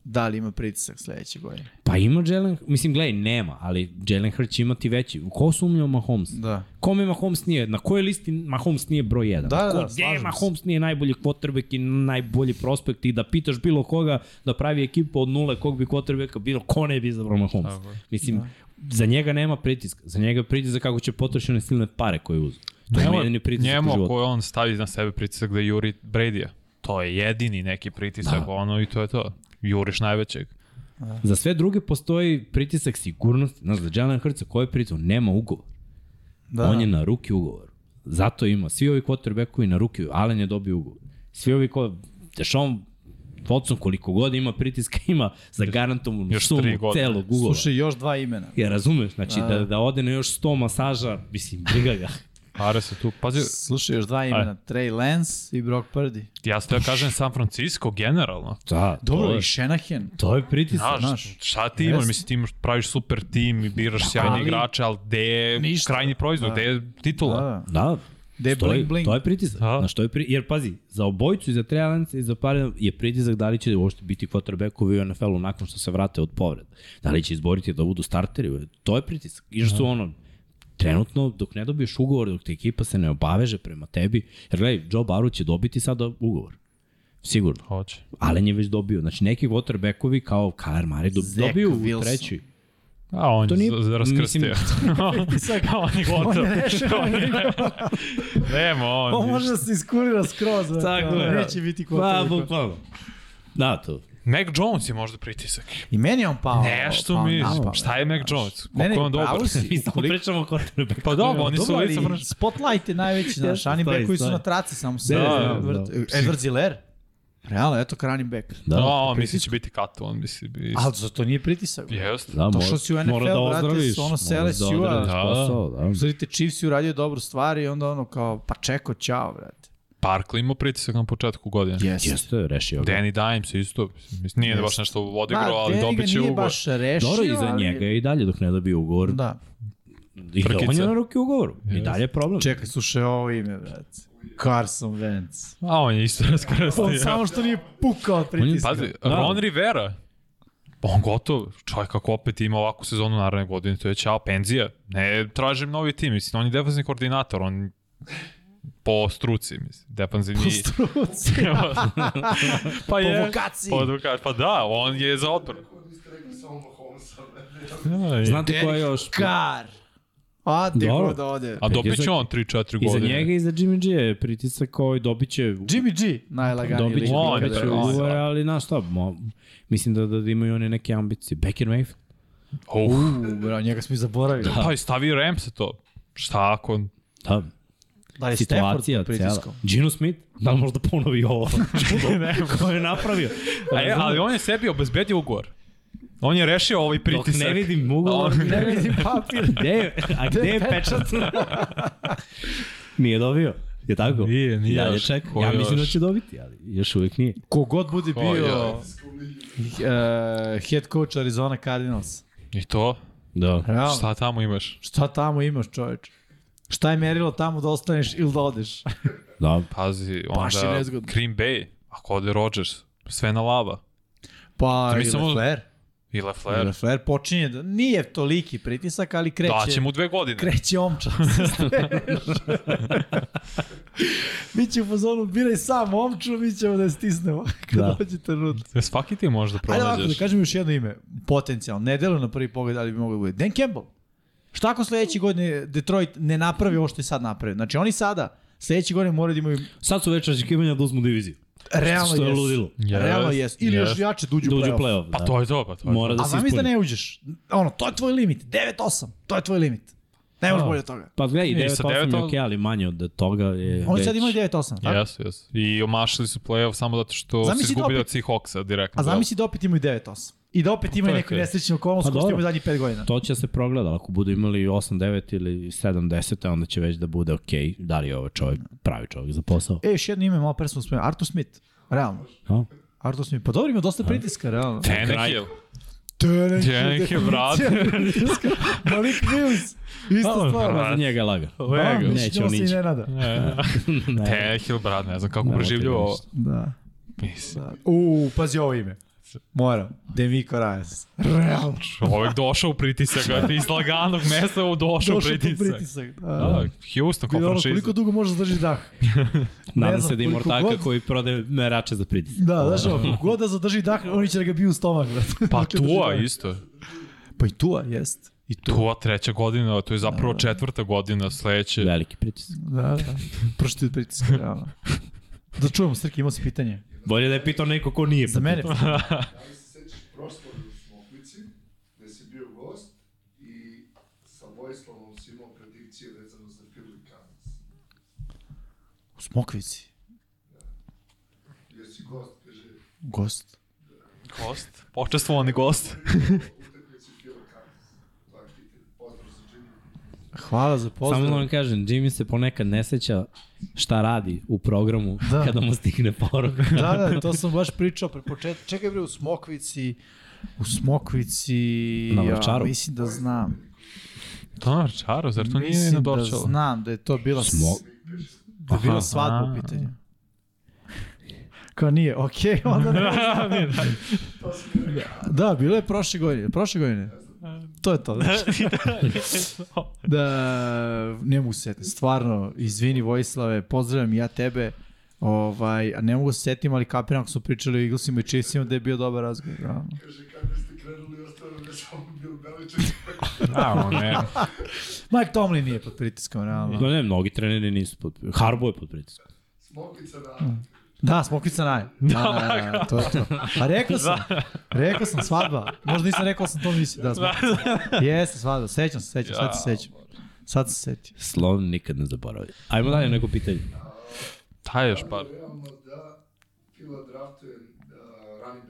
da li ima pritisak sledeće godine? Pa ima Jalen, mislim, gledaj, nema, ali Jalen Hurts će imati veći. U ko sumnjao Mahomes? Da. Kome Mahomes nije, na kojoj listi Mahomes nije broj 1? Da, da, Ko, da, gde slažem se. Mahomes nije najbolji quarterback i najbolji prospekt i da pitaš bilo koga da pravi ekipu od nule kog bi quarterbacka bilo, ko ne bi izabrao Mahomes? Tako. Mislim, za njega nema pritiska. Za njega je pritisak kako će potrošiti one silne pare koje uzu. To je jedini pritisak u njemu životu. ako on stavi na sebe pritisak da juri Brady-a, to je jedini neki pritisak, Da. ono i to je to. Juriš najvećeg. Za sve druge postoji pritisak sigurnosti. Znaš, za Jalen Hurtsa koji je pritisak? Nema ugovor. Da. On je na ruki ugovor. Zato ima. Svi ovi quarterbackovi na ruki, Allen je dobio ugovor. Svi ovi ko... Deshaun Watson koliko god ima pritiska ima za garantom Još sumu celog ugovora. Slušaj, još dva imena. Ja razumeš, znači da, da ode na još 100 masaža, mislim, briga ga. Pare se tu, pazi, Slušaj, još dva imena. Trey Lance i Brock Purdy. ja ste ja kažem San Francisco generalno. Da, Dobro, je, i Shanahan. to je pritisak. Znaš, znaš. šta ti imaš? Mislim, ti imaš, praviš super tim i biraš sjajne Ali- igrače, ali gde je Ništa. krajnji proizvod, Da. gde je titula? Da, da. Da, Gde je bling bling. to je pritisak. Da. Znaš, to je pri... Jer pazi, za obojicu i za Trejalence i za pare je pritisak da li će uopšte biti quarterbackovi u NFL-u nakon što se vrate od povreda. Da li će izboriti da budu starteri, to je pritisak. I što su ono, trenutno, dok ne dobiješ ugovor, dok te ekipa se ne obaveže prema tebi, jer gledaj, Joe Barrow će dobiti sada ugovor. Sigurno. Hoće. Allen je već dobio. Znači, neki quarterbackovi kao Kyler Murray do, Zach dobiju u Wilson. trećoj. A on To je nije- raskrstio. Pritisak. on je gotov. On Nema on. On ništa. može da se iskurira skroz. Tako je. Neće biti Pa, quarterback. bukvalno. Da, to. Mac Jones je možda pritisak. I meni je on pao. Nešto pao mi, pamet. šta je Mac Jones? Ne, ne, Koliko je on dobar? pravo si. Mi samo Koliko- pričamo o quarterbacku. Pa dobro, oni su lica ali vrš. spotlight je najveći, znaš, Jeste, running back koji su na traci samo se. Da, Da, da, da, da. Edward Ziller. Realno, eto ka running back. Da, Da, on misli će biti kato, on misli bi... Ali za to nije pritisak. Jest. Da, Došao mora- si u NFL, mora da brate, ozdraviš, s ono moraš sele da Da. da. Uzrite, Chiefs je uradio dobru stvar i onda ono kao, pa čeko, čao, brate. Parkli imao pritisak na početku godine. Jeste. Jeste, rešio ga. Danny Dimes isto. Mislim, nije da baš nešto odigrao, ali Danny ga dobit će nije ugovor. baš rešio, Dobro, i za ali- njega je i dalje dok ne dobije ugovor. Da. I Trkica. on je na ruki ugovoru. I Yes. dalje je problem. Čekaj, slušaj ovo ime, brate. Carson Wentz. A on je isto On raskrstio. samo što nije pukao od pritiska. Pazi, Da. Ron Rivera, on gotov, čovjek kako opet ima ovakvu sezonu naredne godine, to je čao, penzija. Ne tražim novi tim, mislim, on je defensivni koordinator, on po struci, mislim, defensivni... Po struci. pa Po je. vokaciji. Po vokaciji. Pa da, on je za odbranu. Ja, Znate ko je još? Kar. A, ti god ode. A dobit će on 3-4 I za godine. njega i za Jimmy G je pritisak koji dobit će Jimmy G, najlaganiji dobit će, lik. On dobit će ugovore, ali znaš šta, mo, mislim da, da imaju one neke ambicije. Baker Mayfield? Uf, U, bro, njega smo i zaboravili. pa i stavi Ramse to. Šta ako... Da, Da je Stafford situacija cijela. Gino Smith, da li možda ponovi ovo? Ko je napravio? A je, ali on je sebi obezbedio ugovor. On je rešio ovaj Dok pritisak. ne vidim ugovor, On- Ne vidim papir. Gde je, a gde je pečat? nije dobio. Je tako? Nije, nije Ja, još. ček, ja mislim da će dobiti, ali još uvijek nije. Kogod bude Ko bio uh, head coach Arizona Cardinals. I to? Da. Realno. Šta tamo imaš? Šta tamo imaš, čoveč? Šta je merilo tamo da ostaneš ili da odeš? Da, Pazi, Baš je onda nezgodno. Green Bay, ako ode Rodgers, sve na lava. Pa, To i mi samo- Lefler. I I Lefler. Počinje da... Nije toliki pritisak, ali kreće... Da će mu dve godine. Kreće omča. Biće u fazonu, biraj sam omču, mi ćemo da je stisnemo kad Da. dođe trenutak. Svaki ti možda Ajde ovako, da pronađeš. kažem još jedno ime, potencijalno, ne deluje na prvi pogled, ali bi moglo da bude. Dan Campbell. Šta ako sledeće godine Detroit ne napravi ovo što je sad napravio? Znači oni sada, sledeće godine moraju da imaju sad su već očekivanja da uzmu diviziju. realno Što je jesu. ludilo. Yes, Realno jesu. Ili još yes. jače da uđu Da u play-off. play-off. Pa da. to je to, pa to je Mora to. da A zamisli da ne uđeš. Ono, to je tvoj limit. 9-8. To je tvoj limit. Ne možeš Da. bolje od toga. Pa gledaj, I sa 9-8 je okej, ali manje od toga je Oni već... sad imaju 9-8. tako? Jesu, jesu. I omašili su play-off samo zato što Zamisli se da izgubili od Seahawksa direktno. A zamisli da opet imaju 9-8. I da opet imaju To je neku nesrećnu okolnost Pa koju imaju zadnjih 5 godina. To će se progleda, ako budu imali 8-9 ili 7-10, onda će već da bude okej, da li je ovo čovjek, pravi čovjek za posao. E, još jedno ime, malo pre smo spomenuli. Arthur Smith. Realno. No? Arthur Smith. Pa dobro, ima dosta pritiska, realno. Tannehill. Tannehill, brate. pritiska. Malik Mills. Ista stvar. Za njega je laga. Da, Lega. mislim Neće da on ići. ne. Ne. Tannehill, brat, ne znam kako preživljava ništa. Da. Mislim. da. U, pazi ovo ime. Moram. Demico Reyes. Realno. Čovek došao u pritisak, iz laganog mesta u došao u Došao pritisak. pritisak. Da. Da, Houston kao franšiza. koliko dugo može zadrži dah? Nadam znam, se da ima ortaka god- koji prode merače za pritisak. Da, znaš, koliko god da zadrži dah, oni će da ga biju u stomak. brate. Pa drži Tua isto. Pa i Tua, jest. I Tua. Tua treća godina, to je zapravo četvrta godina sledeće. Veliki pritisak. Da, da. Prošli od pritiska, realno. Da čujemo, Srki, imao si pitanje. Bolje da je pitao neko ko nije. Za mene. Da li se sećaš proslavu u Smokvici, gde si bio gost i sa Vojislavom si imao predikcije vezano za i Kansas. U Smokvici. Jesi gost, kaže, Gost. Gost. Počestvovani gost. Hvala za pozdrav. Samo da vam kažem, Jimmy se ponekad ne seća šta radi u programu Da. kada mu stigne poruka. da, da, to sam baš pričao pre početka. Čekaj bre, u Smokvici, u Smokvici, Na ja Vračaru? mislim da znam. To na Čaro, zar to nije na Mislim da znam da je to bila, Smo- da je bila Aha. svadba u pitanju. Kao nije, okej, onda ne znam. Da, bilo je prošle godine, prošle godine. To je to. Znači. da, ne mogu se setiti, stvarno, izvini Vojislave, pozdravljam ja tebe, ovaj, a ne mogu se setim, ali kapiram ako su pričali o Eaglesima i Chiefsima da je bio dobar razgovor. Kaže, kako ste krenuli, ostalo je samo Belichick. Da, on ne. Mike Tomlin nije pod pritiskom, realno. No ne, mnogi treneri nisu pod Harbo je pod pritiskom. Smokvica na... Da, smokvica naj. Da, da, da, to je to. A rekao sam, rekao sam svadba. Možda nisam rekao sam to misli. Da, smokvica. Jeste svadba, sećam se, sećam, sad se sećam. Sad se sećam. Slon nikad ne zaboravi. Ajmo dalje neko pitanje. Taj još par. Da Fila draftuje uh, running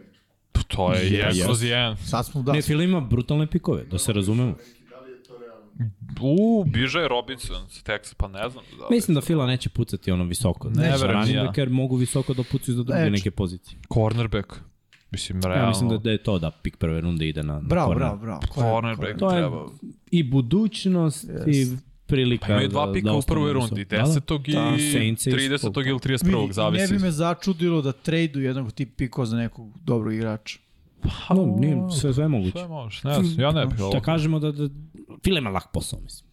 back. To je jest. kroz jedan. Sad smo da. Ne, Fila ima brutalne pikove, da se razumemo. Neki, da li je to realno? U, biže je Robinson sa Texa, pa ne znam. Da li. Mislim da Fila neće pucati ono visoko. Ne Neće verujem running ja. jer mogu visoko da pucaju za druge Neće. neke pozicije. Cornerback. Mislim, Ja realno. mislim da, da je to da pik prve runde ide na, na Bravo, corner. bravo, bravo. Cornerback To je treba. i budućnost Jest. i prilika Pa imaju dva da, pika da u ostanu prvoj rundi, visokom. 10. Da, i Saints je 30. isto. ili 31. Vidi, Ne zavisi. bi me začudilo da trejdu jednog tip pikova za nekog dobrog igrača. Da. No, nije sve, sve moguće. Sve možeš, ne znam, ja ne bih ovo. Da kažemo da, da Fila ima lak posao, mislim.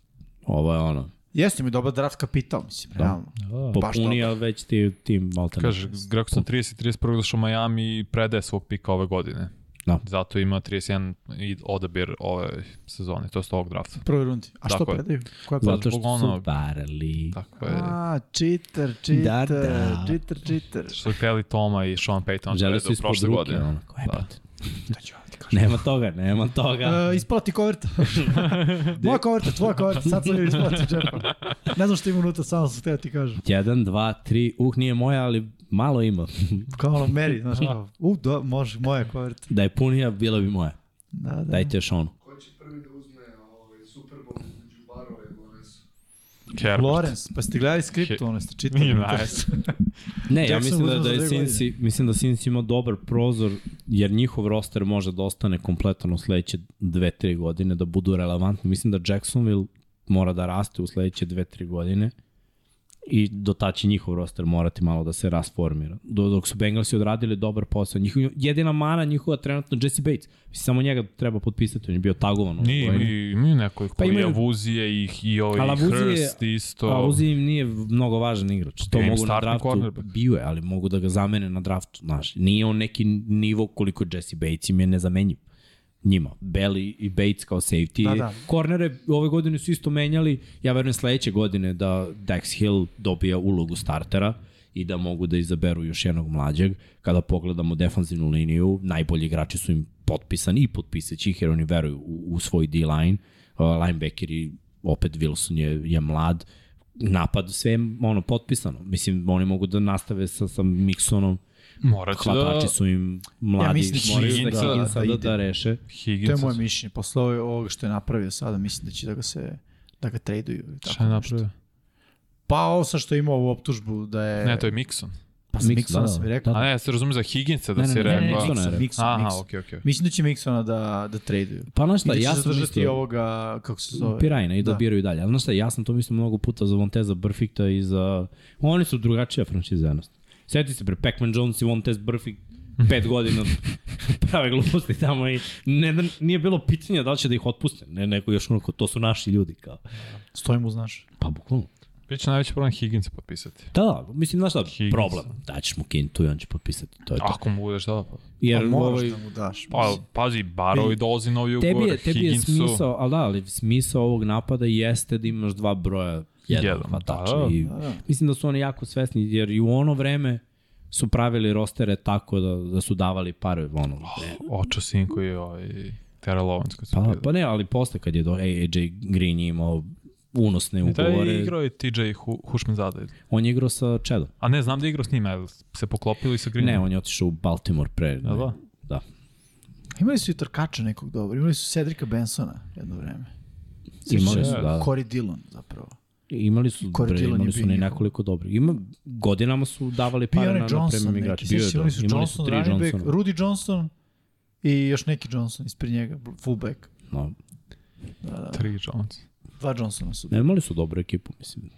Ovo je ono, Jeste mi dobar draft kapital, mislim, realno. Baš popunija već ti tim Valtena. Kaže, rekao sam 30 i 31. došao u Miami i predaje svog pika ove godine. Da. Zato ima 31 i odabir ove sezone, to je ovog drafta. Prvoj rundi. A što Tako je. predaju? Koja je Zato što ono- su parali. Tako je. A, cheater, cheater, Da, da. cheater, cheater. Što su hteli Toma i Sean Payton Žele predaju su ispod prošle ruke, godine. ono, koje Da. To ću ja ti kažem. Nema toga, nema toga. Uh, isplati koverta. Moja koverta, tvoja koverta, sad sam je isplati džepa. Ne znam što ima unutra, samo sam htio ti kažem. Jedan, dva, tri, uh, nije moja, ali malo ima. Kao ono, Mary, znaš kao, u, da, može, moja koverta. da je punija, bila bi moja. Da, da. Dajte još onu. Ko će prvi da uzme ovaj, Super Bowl između Barova i Lorenza? Herbert. Lawrence, pa ste gledali skript, ono ste čitali. Nije nice. Ne, ja mislim da, da je. Cincy, mislim da Cincy ima dobar prozor, jer njihov roster može da ostane kompletan u sledeće dve, tri godine, da budu relevantni. Mislim da Jacksonville mora da raste u sledeće dve, tri godine i do ta će njihov roster morati malo da se rasformira. Do, dok su Bengalsi odradili dobar posao. Njihov, jedina mana njihova trenutno Jesse Bates. Samo njega treba potpisati, on je bio tagovan. Nije, imaju, imaju neko Pa pa imaju- Avuzije i, i ovaj Ali Avuzije- Hurst isto. A Uzi im nije mnogo važan igrač. To mogu na draftu, cornerback. bio je, ali mogu da ga zamene na draftu. Znaš, nije on neki nivo koliko Jesse Bates im je nezamenjiv njima. Belly i Bates kao safety. Da, da. Kornere ove godine su isto menjali. Ja verujem sledeće godine da Dex Hill dobija ulogu startera i da mogu da izaberu još jednog mlađeg. Kada pogledamo defanzivnu liniju, najbolji igrači su im potpisani i potpisat će ih jer oni veruju u, u svoj D-line. Uh, linebacker i opet Wilson je, je mlad. Napad sve je ono potpisano. Mislim, oni mogu da nastave sa, sa Mixonom. Morat će Hvatači da... su im mladi. Ja mislim da će moraju Higginsa da, da- Higginsa da da, da reše. To je moje mišljenje. Posle ovoga što je napravio sada, mislim da će da ga se da ga traduju. tako Šta je nešto. napravio? Pa ovo sa što ima ovu optužbu da je... Ne, to je Mixon. Pa sa Mix- Mixona da, sam da. rekao. A ne, ja se razumem za Higginsa da Ne, ne, si ne, ne, rekao. ne, Mixona je rekao. Mixon, Aha, Mixon. okej, okej. Mislim da će Mixona da, da traduju. Pa znaš šta, da ja sam mislio... ovoga, kako se zove. Pirajna i da, Da. biraju dalje. Ali znaš šta, ja sam to mislio mnogo puta za Vonteza Burfikta i za... Oni su drugačija franšiza jednost. Sjeti se, pre Pac-Man Jones i Vontez Burfict pet godina prave gluposti tamo i ne, da, nije bilo pitanja da li će da ih otpuste. Ne, neko još onako, to su naši ljudi kao. Stojim uz naš. Pa bukvalno. Biće najveći problem Higginsa potpisati. Da, da, mislim, znaš šta, Higgins. problem. Daćeš mu kintu i on će potpisati. To je to. Ako mu budeš da... pa- Jer Pa moraš ovaj, da mu daš. Pa, pazi, Barrow i dolazi novi tebi ugovor, je, tebi je Higginsu... smisao, ali da, ali smisao ovog napada jeste da imaš dva broja jedan, Jedan, hvatača. da, da. I, Da, da. Mislim da su oni jako svesni, jer i u ono vreme su pravili rostere tako da, da su davali pare, ono, ne, Očo sin koji je ovaj... Terrell Owens kad su pa, bili. pa ne, ali posle kad je do AJ Green imao unosne I taj je ugovore, igrao i TJ Hu, Hushmanzada. on je igrao sa Čedom. A ne, znam da je igrao s njima, se poklopili sa Greenom? Ne, on je otišao u Baltimore pre. Jel da? Da. Imali su i trkača nekog dobro. Imali su Cedrika Bensona jedno vreme. Imali su, da. Corey Dillon zapravo. Imali su, bre, imali su njihov. nekoliko dobrih. Ima, godinama su davali pare na, na Johnson premium neki. igrače. Bio je to. imali su Johnson, tri Johnsona. Rudy Johnson i još neki Johnson ispred njega, fullback. No. Tri Jones. Dva Johnsona su. Ne, imali su dobru ekipu, mislim.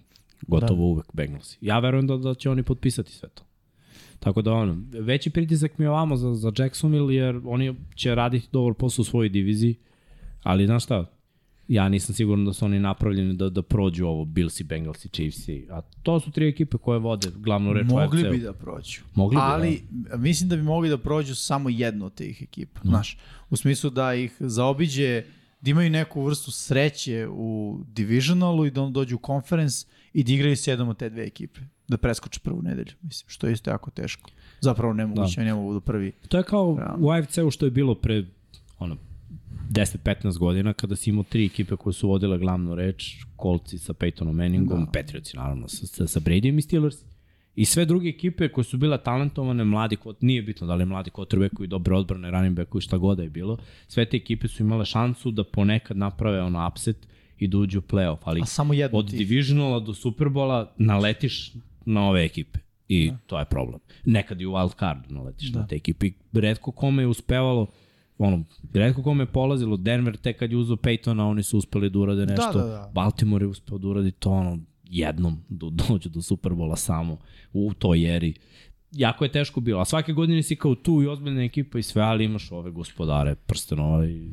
Gotovo da. uvek Bengalsi. Ja verujem da, da će oni potpisati sve to. Tako da ono, veći pritisak mi je ovamo za, za Jacksonville jer oni će raditi dobar posao u svojoj diviziji, ali znaš šta, ja nisam siguran da su oni napravljeni da, da prođu ovo Billsi, Bengalsi, Chiefsi, a to su tri ekipe koje vode glavnu reč u Mogli bi da prođu. Mogli bi, Ali mislim da bi mogli da prođu samo jednu od tih ekipa. Znaš, u smislu da ih zaobiđe, da imaju neku vrstu sreće u divisionalu i da on dođu u conference i da igraju s jednom od te dve ekipe. Da preskoče prvu nedelju, mislim, što je isto jako teško. Zapravo nemoguće, da. ne mogu da prvi. To je kao Realno. u AFC-u što je bilo pre ono, 10-15 godina kada si imao tri ekipe koje su vodile glavnu reč, Coltsi sa Peytonom Manningom, da. Patriotsi naravno sa, sa, sa Bradyjem i Steelers. I sve druge ekipe koje su bile talentovane, mladi, kvot, nije bitno da li je mladi quarterbackovi, dobre odbrane, running backovi, šta god da je bilo, sve te ekipe su imale šansu da ponekad naprave ono upset i da uđu u playoff, ali A samo od tih. divisionala do Superbola naletiš na ove ekipe. I da. to je problem. Nekad i u wild cardu naletiš da. na te ekipe. I redko kome je uspevalo, ono, redko kome je polazilo, Denver tek kad je uzao Peytona, oni su uspeli da urade Da, nešto. da, da. Baltimore je uspeo da uradi to, ono, jednom do, dođu do Superbola samo u toj eri. Jako je teško bilo, a svake godine si kao tu i ozbiljna ekipa i sve, ali imaš ove gospodare prstenova i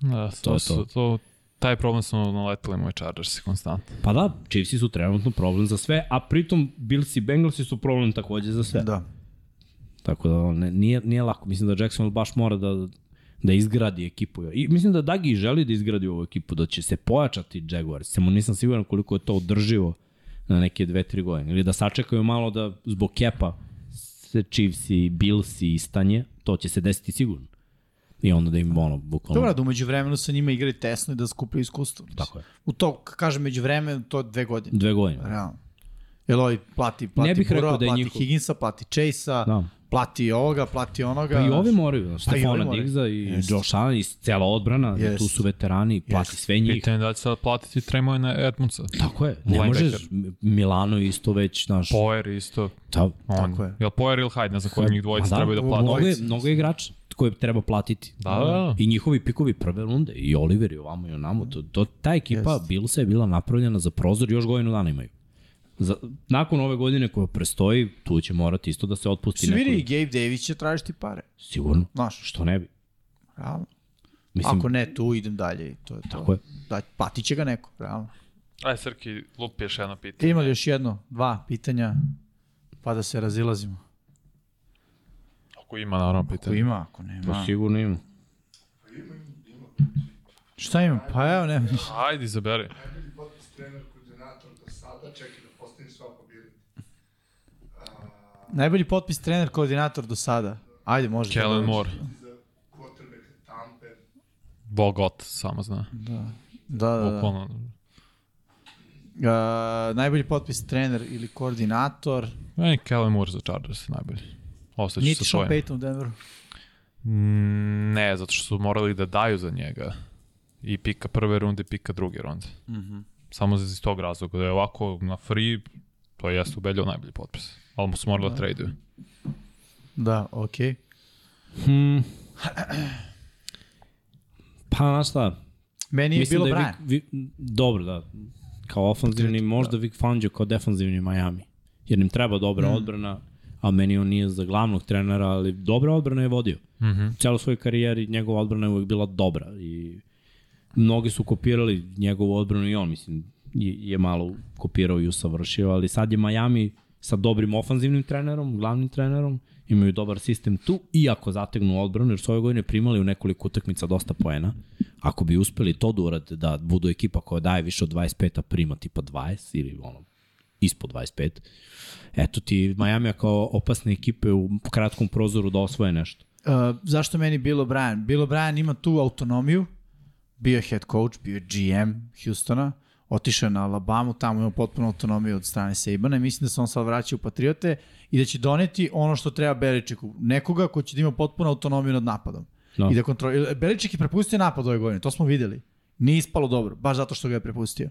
Da, To to, je to, to. taj problem smo naletili moji Chargersi konstantno. Pa da, Chiefsi su trenutno problem za sve, a pritom Bills i Bengalsi su problem takođe za sve. Da. Tako da ne, nije, nije lako. Mislim da Jacksonville baš mora da, da izgradi ekipu. I mislim da Dagi želi da izgradi ovu ekipu, da će se pojačati Jaguars. Samo nisam siguran koliko je to održivo na neke dve, tri godine. Ili da sačekaju malo da zbog kepa se Chiefs i Bills i istanje, to će se desiti sigurno. I onda da im ono, bukvalno... Dobro, da umeđu vremenu sa njima igrali tesno i da skupljaju iskustvo. Tako je. U to, kažem, među vremenu, to je dve godine. Dve godine. Realno. Jel ovaj plati, plati Ne bih Burrowa, rekao da je plati njihov- Higginsa, plati Chase-a, Da. Plati ovoga, plati onoga. Pa i ovi moraju, Pa Stefana moraju. Diggsa i Jest. Josh Allen i cela odbrana, Jest. tu su veterani, plati Jest. sve njih. Pitanje je da će sad platiti Tremojna Edmundsa. Tako je, ne možeš, Milano isto već, znaš, Poer isto. ta, On, Tako je. Jel Poer ili Hyde, ne znam koji njih dvojica Pa trebaju da plati. Mnogo je, mnogo je igrača koje treba platiti. Da, da, da. I njihovi pikovi prve runde, i Oliver i ovamo i onamo. To, to, ta ekipa Jest. Bilsa je bila napravljena za prozor, još godinu dana imaju. Za, nakon ove godine koja prestoji, tu će morati isto da se otpusti Si vidi, i. Gabe Davis će tražiti pare. Sigurno. Znaš, Što ne bi? realno. Mislim, Ako ne tu, idem dalje i to je to. Tako je. Da, platit će ga neko, realno. Aj, Srki, lupi još jedno pitanje. Ima li još jedno, dva pitanja, pa da se razilazimo. Ako ima, naravno, Ako pitanje. ima, ako pa nema. sigurno ima. Šta ima? Pa evo, ne. Ajde, izaberi. Najbolji potpis trener koordinator do sada, čekaj da postavim sva pobjede. Najbolji potpis trener koordinator do sada. Ajde, može. Kellen da Moore. Bogot, samo zna. Da, da, da. Bukvalno. Uh, najbolji potpis trener ili koordinator. Meni Kellen Moore za Chargers najbolji. Ostaću Niti sa Sean svojim. Payton u Denveru. Mm, Ne, zato što su morali da daju za njega. I pika prve runde, i pika druge runde. Mm Mhm. -hmm. Samo iz tog razloga. Da je ovako na free, to jeste ubedljivo najbolji potpis. Ali su morali da, traduju. Da, okej. Hmm. Pa, znaš šta, Meni je Mislim bilo da je Brian. Vic, Vi, dobro, da. Kao ofanzivni, možda Vic Fangio kao defanzivni Miami. Jer im treba dobra Mm. odbrana, a meni on nije za glavnog trenera, ali dobra odbrana je vodio. Mm -hmm. Celo svoj karijeri njegova odbrana je uvek bila dobra i mnogi su kopirali njegovu odbranu i on, mislim, je, je malo kopirao i usavršio, ali sad je Miami sa dobrim ofanzivnim trenerom, glavnim trenerom, imaju dobar sistem tu, iako zategnu odbranu, jer su ove godine primali u nekoliko utakmica dosta poena. Ako bi uspeli to da urade, da budu ekipa koja daje više od 25, a prima tipa 20 ili ono, ispod 25, eto ti Miami kao opasne ekipe u kratkom prozoru da osvoje nešto. Uh, zašto meni Bill O'Brien? Bill O'Brien ima tu autonomiju, bio head coach, bio GM Houstona, otišao na Alabamu, tamo ima potpuno autonomiju od strane Sabana i mislim da se on sad vraća u Patriote i da će doneti ono što treba Beličeku, nekoga ko će da ima potpuno autonomiju nad napadom. Da. I da kontroli... Beliček je prepustio napad ove godine, to smo videli. Nije ispalo dobro, baš zato što ga je prepustio.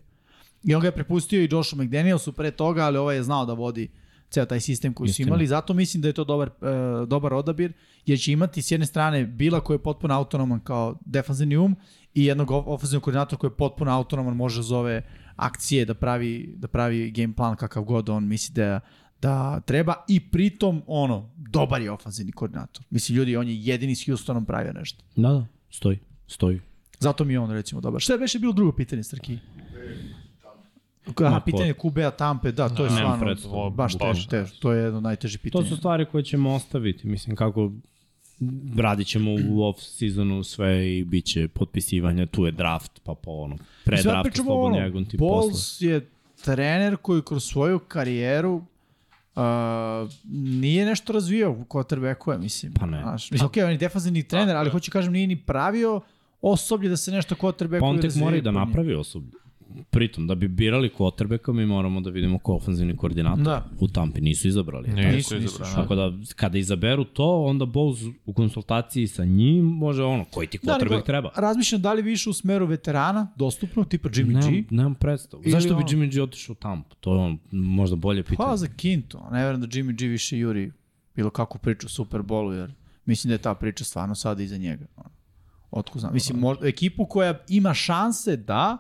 I on ga je prepustio i Joshu McDanielsu pre toga, ali ovaj je znao da vodi ceo taj sistem koji su Istina. imali. Zato mislim da je to dobar, uh, dobar odabir, jer će imati s jedne strane Bila koji je potpuno autonoman kao defanzivni um i jednog of- ofenzivnog koordinatora koji je potpuno autonoman, može zove akcije, da pravi, da pravi game plan kakav god on misli da, da treba i pritom ono, dobar je ofenzivni koordinator. Mislim, ljudi, on je jedini s Houstonom pravio nešto. Da, da, stoji, stoji. Zato mi je on recimo dobar. Šta je beše bilo drugo pitanje, Strki? Aha, pitanje Kubea Tampe, da, to je stvarno baš teško, teško. To je jedno od najtežih To su stvari koje ćemo ostaviti, mislim kako radit ćemo u off sezonu sve i bit će potpisivanje, tu je draft, pa po ono, pre pričamo slobodni ono, agonti posle. Pauls je trener koji kroz svoju karijeru uh, nije nešto razvijao u quarterbacku, mislim. Pa ne. Znaš, mislim, ok, on je defanzivni trener, ali hoću kažem nije ni pravio osoblje da se nešto quarterbacku Pa on tek mora i da napravi osoblje. Pritom, da bi birali quarterbacka, mi moramo da vidimo ko ofenzivni koordinator Da. u Tampi. Nisu izabrali. Nisu Nisu, nisu, izabrani. Tako da, kada izaberu to, onda Bowles u konsultaciji sa njim može ono, koji ti Da, quarterback nego, treba. Razmišljam da li bi išao u smeru veterana, dostupnog, tipa Jimmy Nemam, G. nemam predstavu. Ili Zašto bi ono- Jimmy G otišao u Tampu? To je on možda bolje pitanje. Pa za Kintu. Ne verujem da Jimmy G više juri bilo kakvu priču Super Bowlu, jer mislim da je ta priča stvarno sada iza njega. Otko znam. Mislim, možda, ekipu koja ima šanse, da,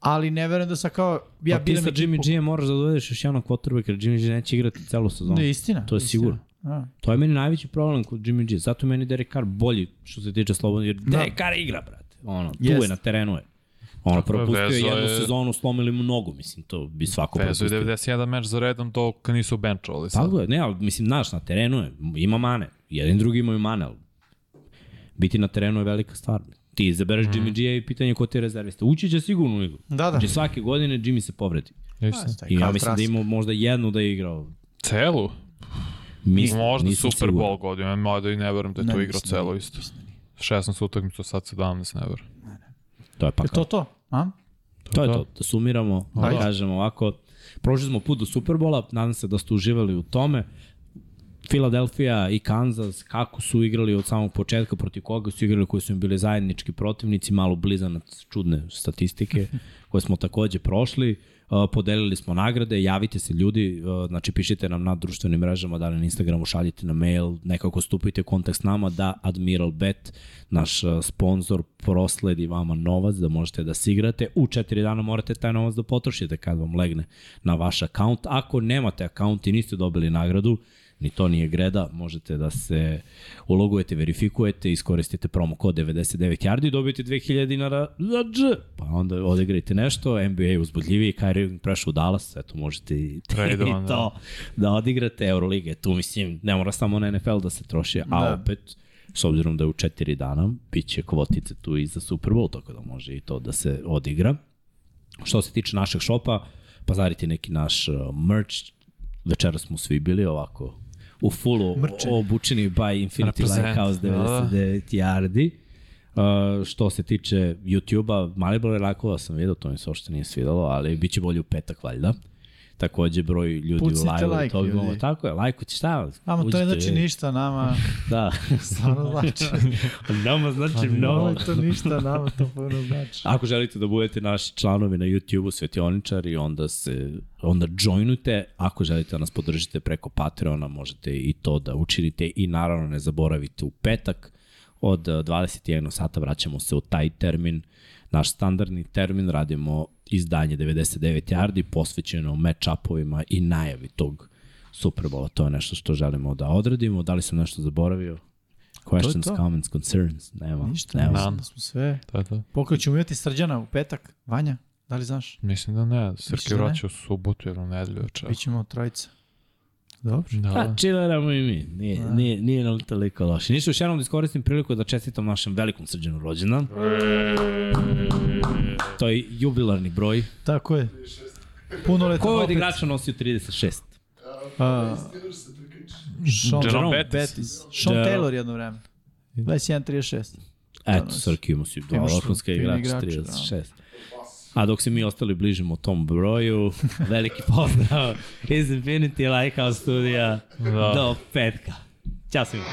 ali ne verujem da sa kao... Ja pa ti sa. Jimmy G moraš da dovedeš još jednog quarterbacka, jer Jimmy G neće igrati celu sezonu. Ne, istina. To je istina. sigurno. Da. To je meni najveći problem kod Jimmy G. Zato je meni Derek Carr bolji što se tiče slobodno, jer Da. Derek Carr igra, brate. Ono, tu Jest. je na terenu je. Ono, je, propustio je jednu je- sezonu, slomili mu nogu, mislim, to bi svako je propustio. 91 meč za redom to kad nisu benchovali sad. Tako je, ne, ali mislim, znaš, na terenu je, ima mane. Jedan drugi imaju mane, ali biti na terenu je velika stvar. Ti izabereš mm. Jimmy G i pitanje ko ti je rezervista. Ući će sigurno u igru. Da, da. Znači svake godine Jimmy se povredi. Istina. Taj I ja mislim da imao možda jednu da je igrao. Celu? Mislim, Možda Super. Bowl godina, mada i ne verujem da je Ne, to igrao mislim da celo isto. mislim da nije. 16 utakmica, sad 17, ne verujem. To je pa Je to to? A? To je da. to, da sumiramo, da kažemo ovako, prošli smo put do Superbola, nadam se da ste uživali u tome. Philadelphia i Kansas, kako su igrali od samog početka, protiv koga su igrali, koji su im bili zajednički protivnici, malo blizanac čudne statistike koje smo takođe prošli. Uh, podelili smo nagrade, javite se ljudi, uh, znači pišite nam na društvenim mrežama, da li na Instagramu, šaljite na mail, nekako stupite u kontakt s nama da Admiral Bet, naš uh, sponsor, prosledi vama novac da možete da se igrate. U četiri dana morate taj novac da potrošite kad vam legne na vaš akaunt. Ako nemate akaunt i niste dobili nagradu, ni to nije greda, možete da se ulogujete, verifikujete, iskoristite promo kod 99 yardi i dobijete 2000 dinara za dž. Pa onda odigrajte nešto, NBA je uzbudljiviji, Kyrie Irving prešao u Dallas, eto možete i, Tradovan, da. to da odigrate Euroliga. Tu mislim, ne mora samo na NFL da se troši, a Da. opet s obzirom da je u četiri dana, bit će kvotice tu i za Super Bowl, tako da može i to da se odigra. Što se tiče našeg šopa, pazarite neki naš uh, merch, večera smo svi bili ovako u fullu Mrče. obučeni by Infinity Lighthouse da. 99 yardi. Uh, što se tiče YouTube-a, mali broj lajkova sam vidio, to mi se uopšte nije svidalo, ali bit će bolje u petak valjda. Takođe broj ljudi Pucnite u live like, to bi moglo tako je, lajkujte šta? Ama to ne uđite, znači ništa nama. Da. Stvarno znači. Nama znači Ovo mnogo. je to ništa, nama to puno znači. Ako želite da budete naši članovi na YouTube-u Svetioničari, onda se onda joinujte. Ako želite da nas podržite preko Patreona, možete i to da učinite i naravno ne zaboravite u petak od eh, 21 sata vraćamo se u taj termin. Naš standardni termin radimo izdanje 99 yardi posvećeno match-upovima i najavi tog Superbola. To je nešto što želimo da odradimo. Da li sam nešto zaboravio? Questions, to. comments, concerns? Nema. Ništa, nema. mislim da smo sve. To je to. Pokoj ćemo imati srđana u petak. Vanja, da li znaš? Mislim da ne, Srki da vraća u subotu ili u nedelju večer. Bićemo trojica. Dobro. Da, Pa, da. chilleramo i mi. Nije, nije, nije nam toliko loše. Ništa, još jednom da iskoristim priliku da čestitam našem velikom srđanu rođendan. To je jubilarni broj. Tako je. Puno leta Ko je od igrača nosio 36? A. Sean, Jerome Bettis. Bettis. Sean Jer- Taylor jedno vreme. 21-36. Eto. Srki imao si dva vrhunska igrača, igrače, 36. A dok se mi ostali bližimo tom broju, veliki pozdrav iz Infinity Lighthouse studija Da. do petka. Ćao svima.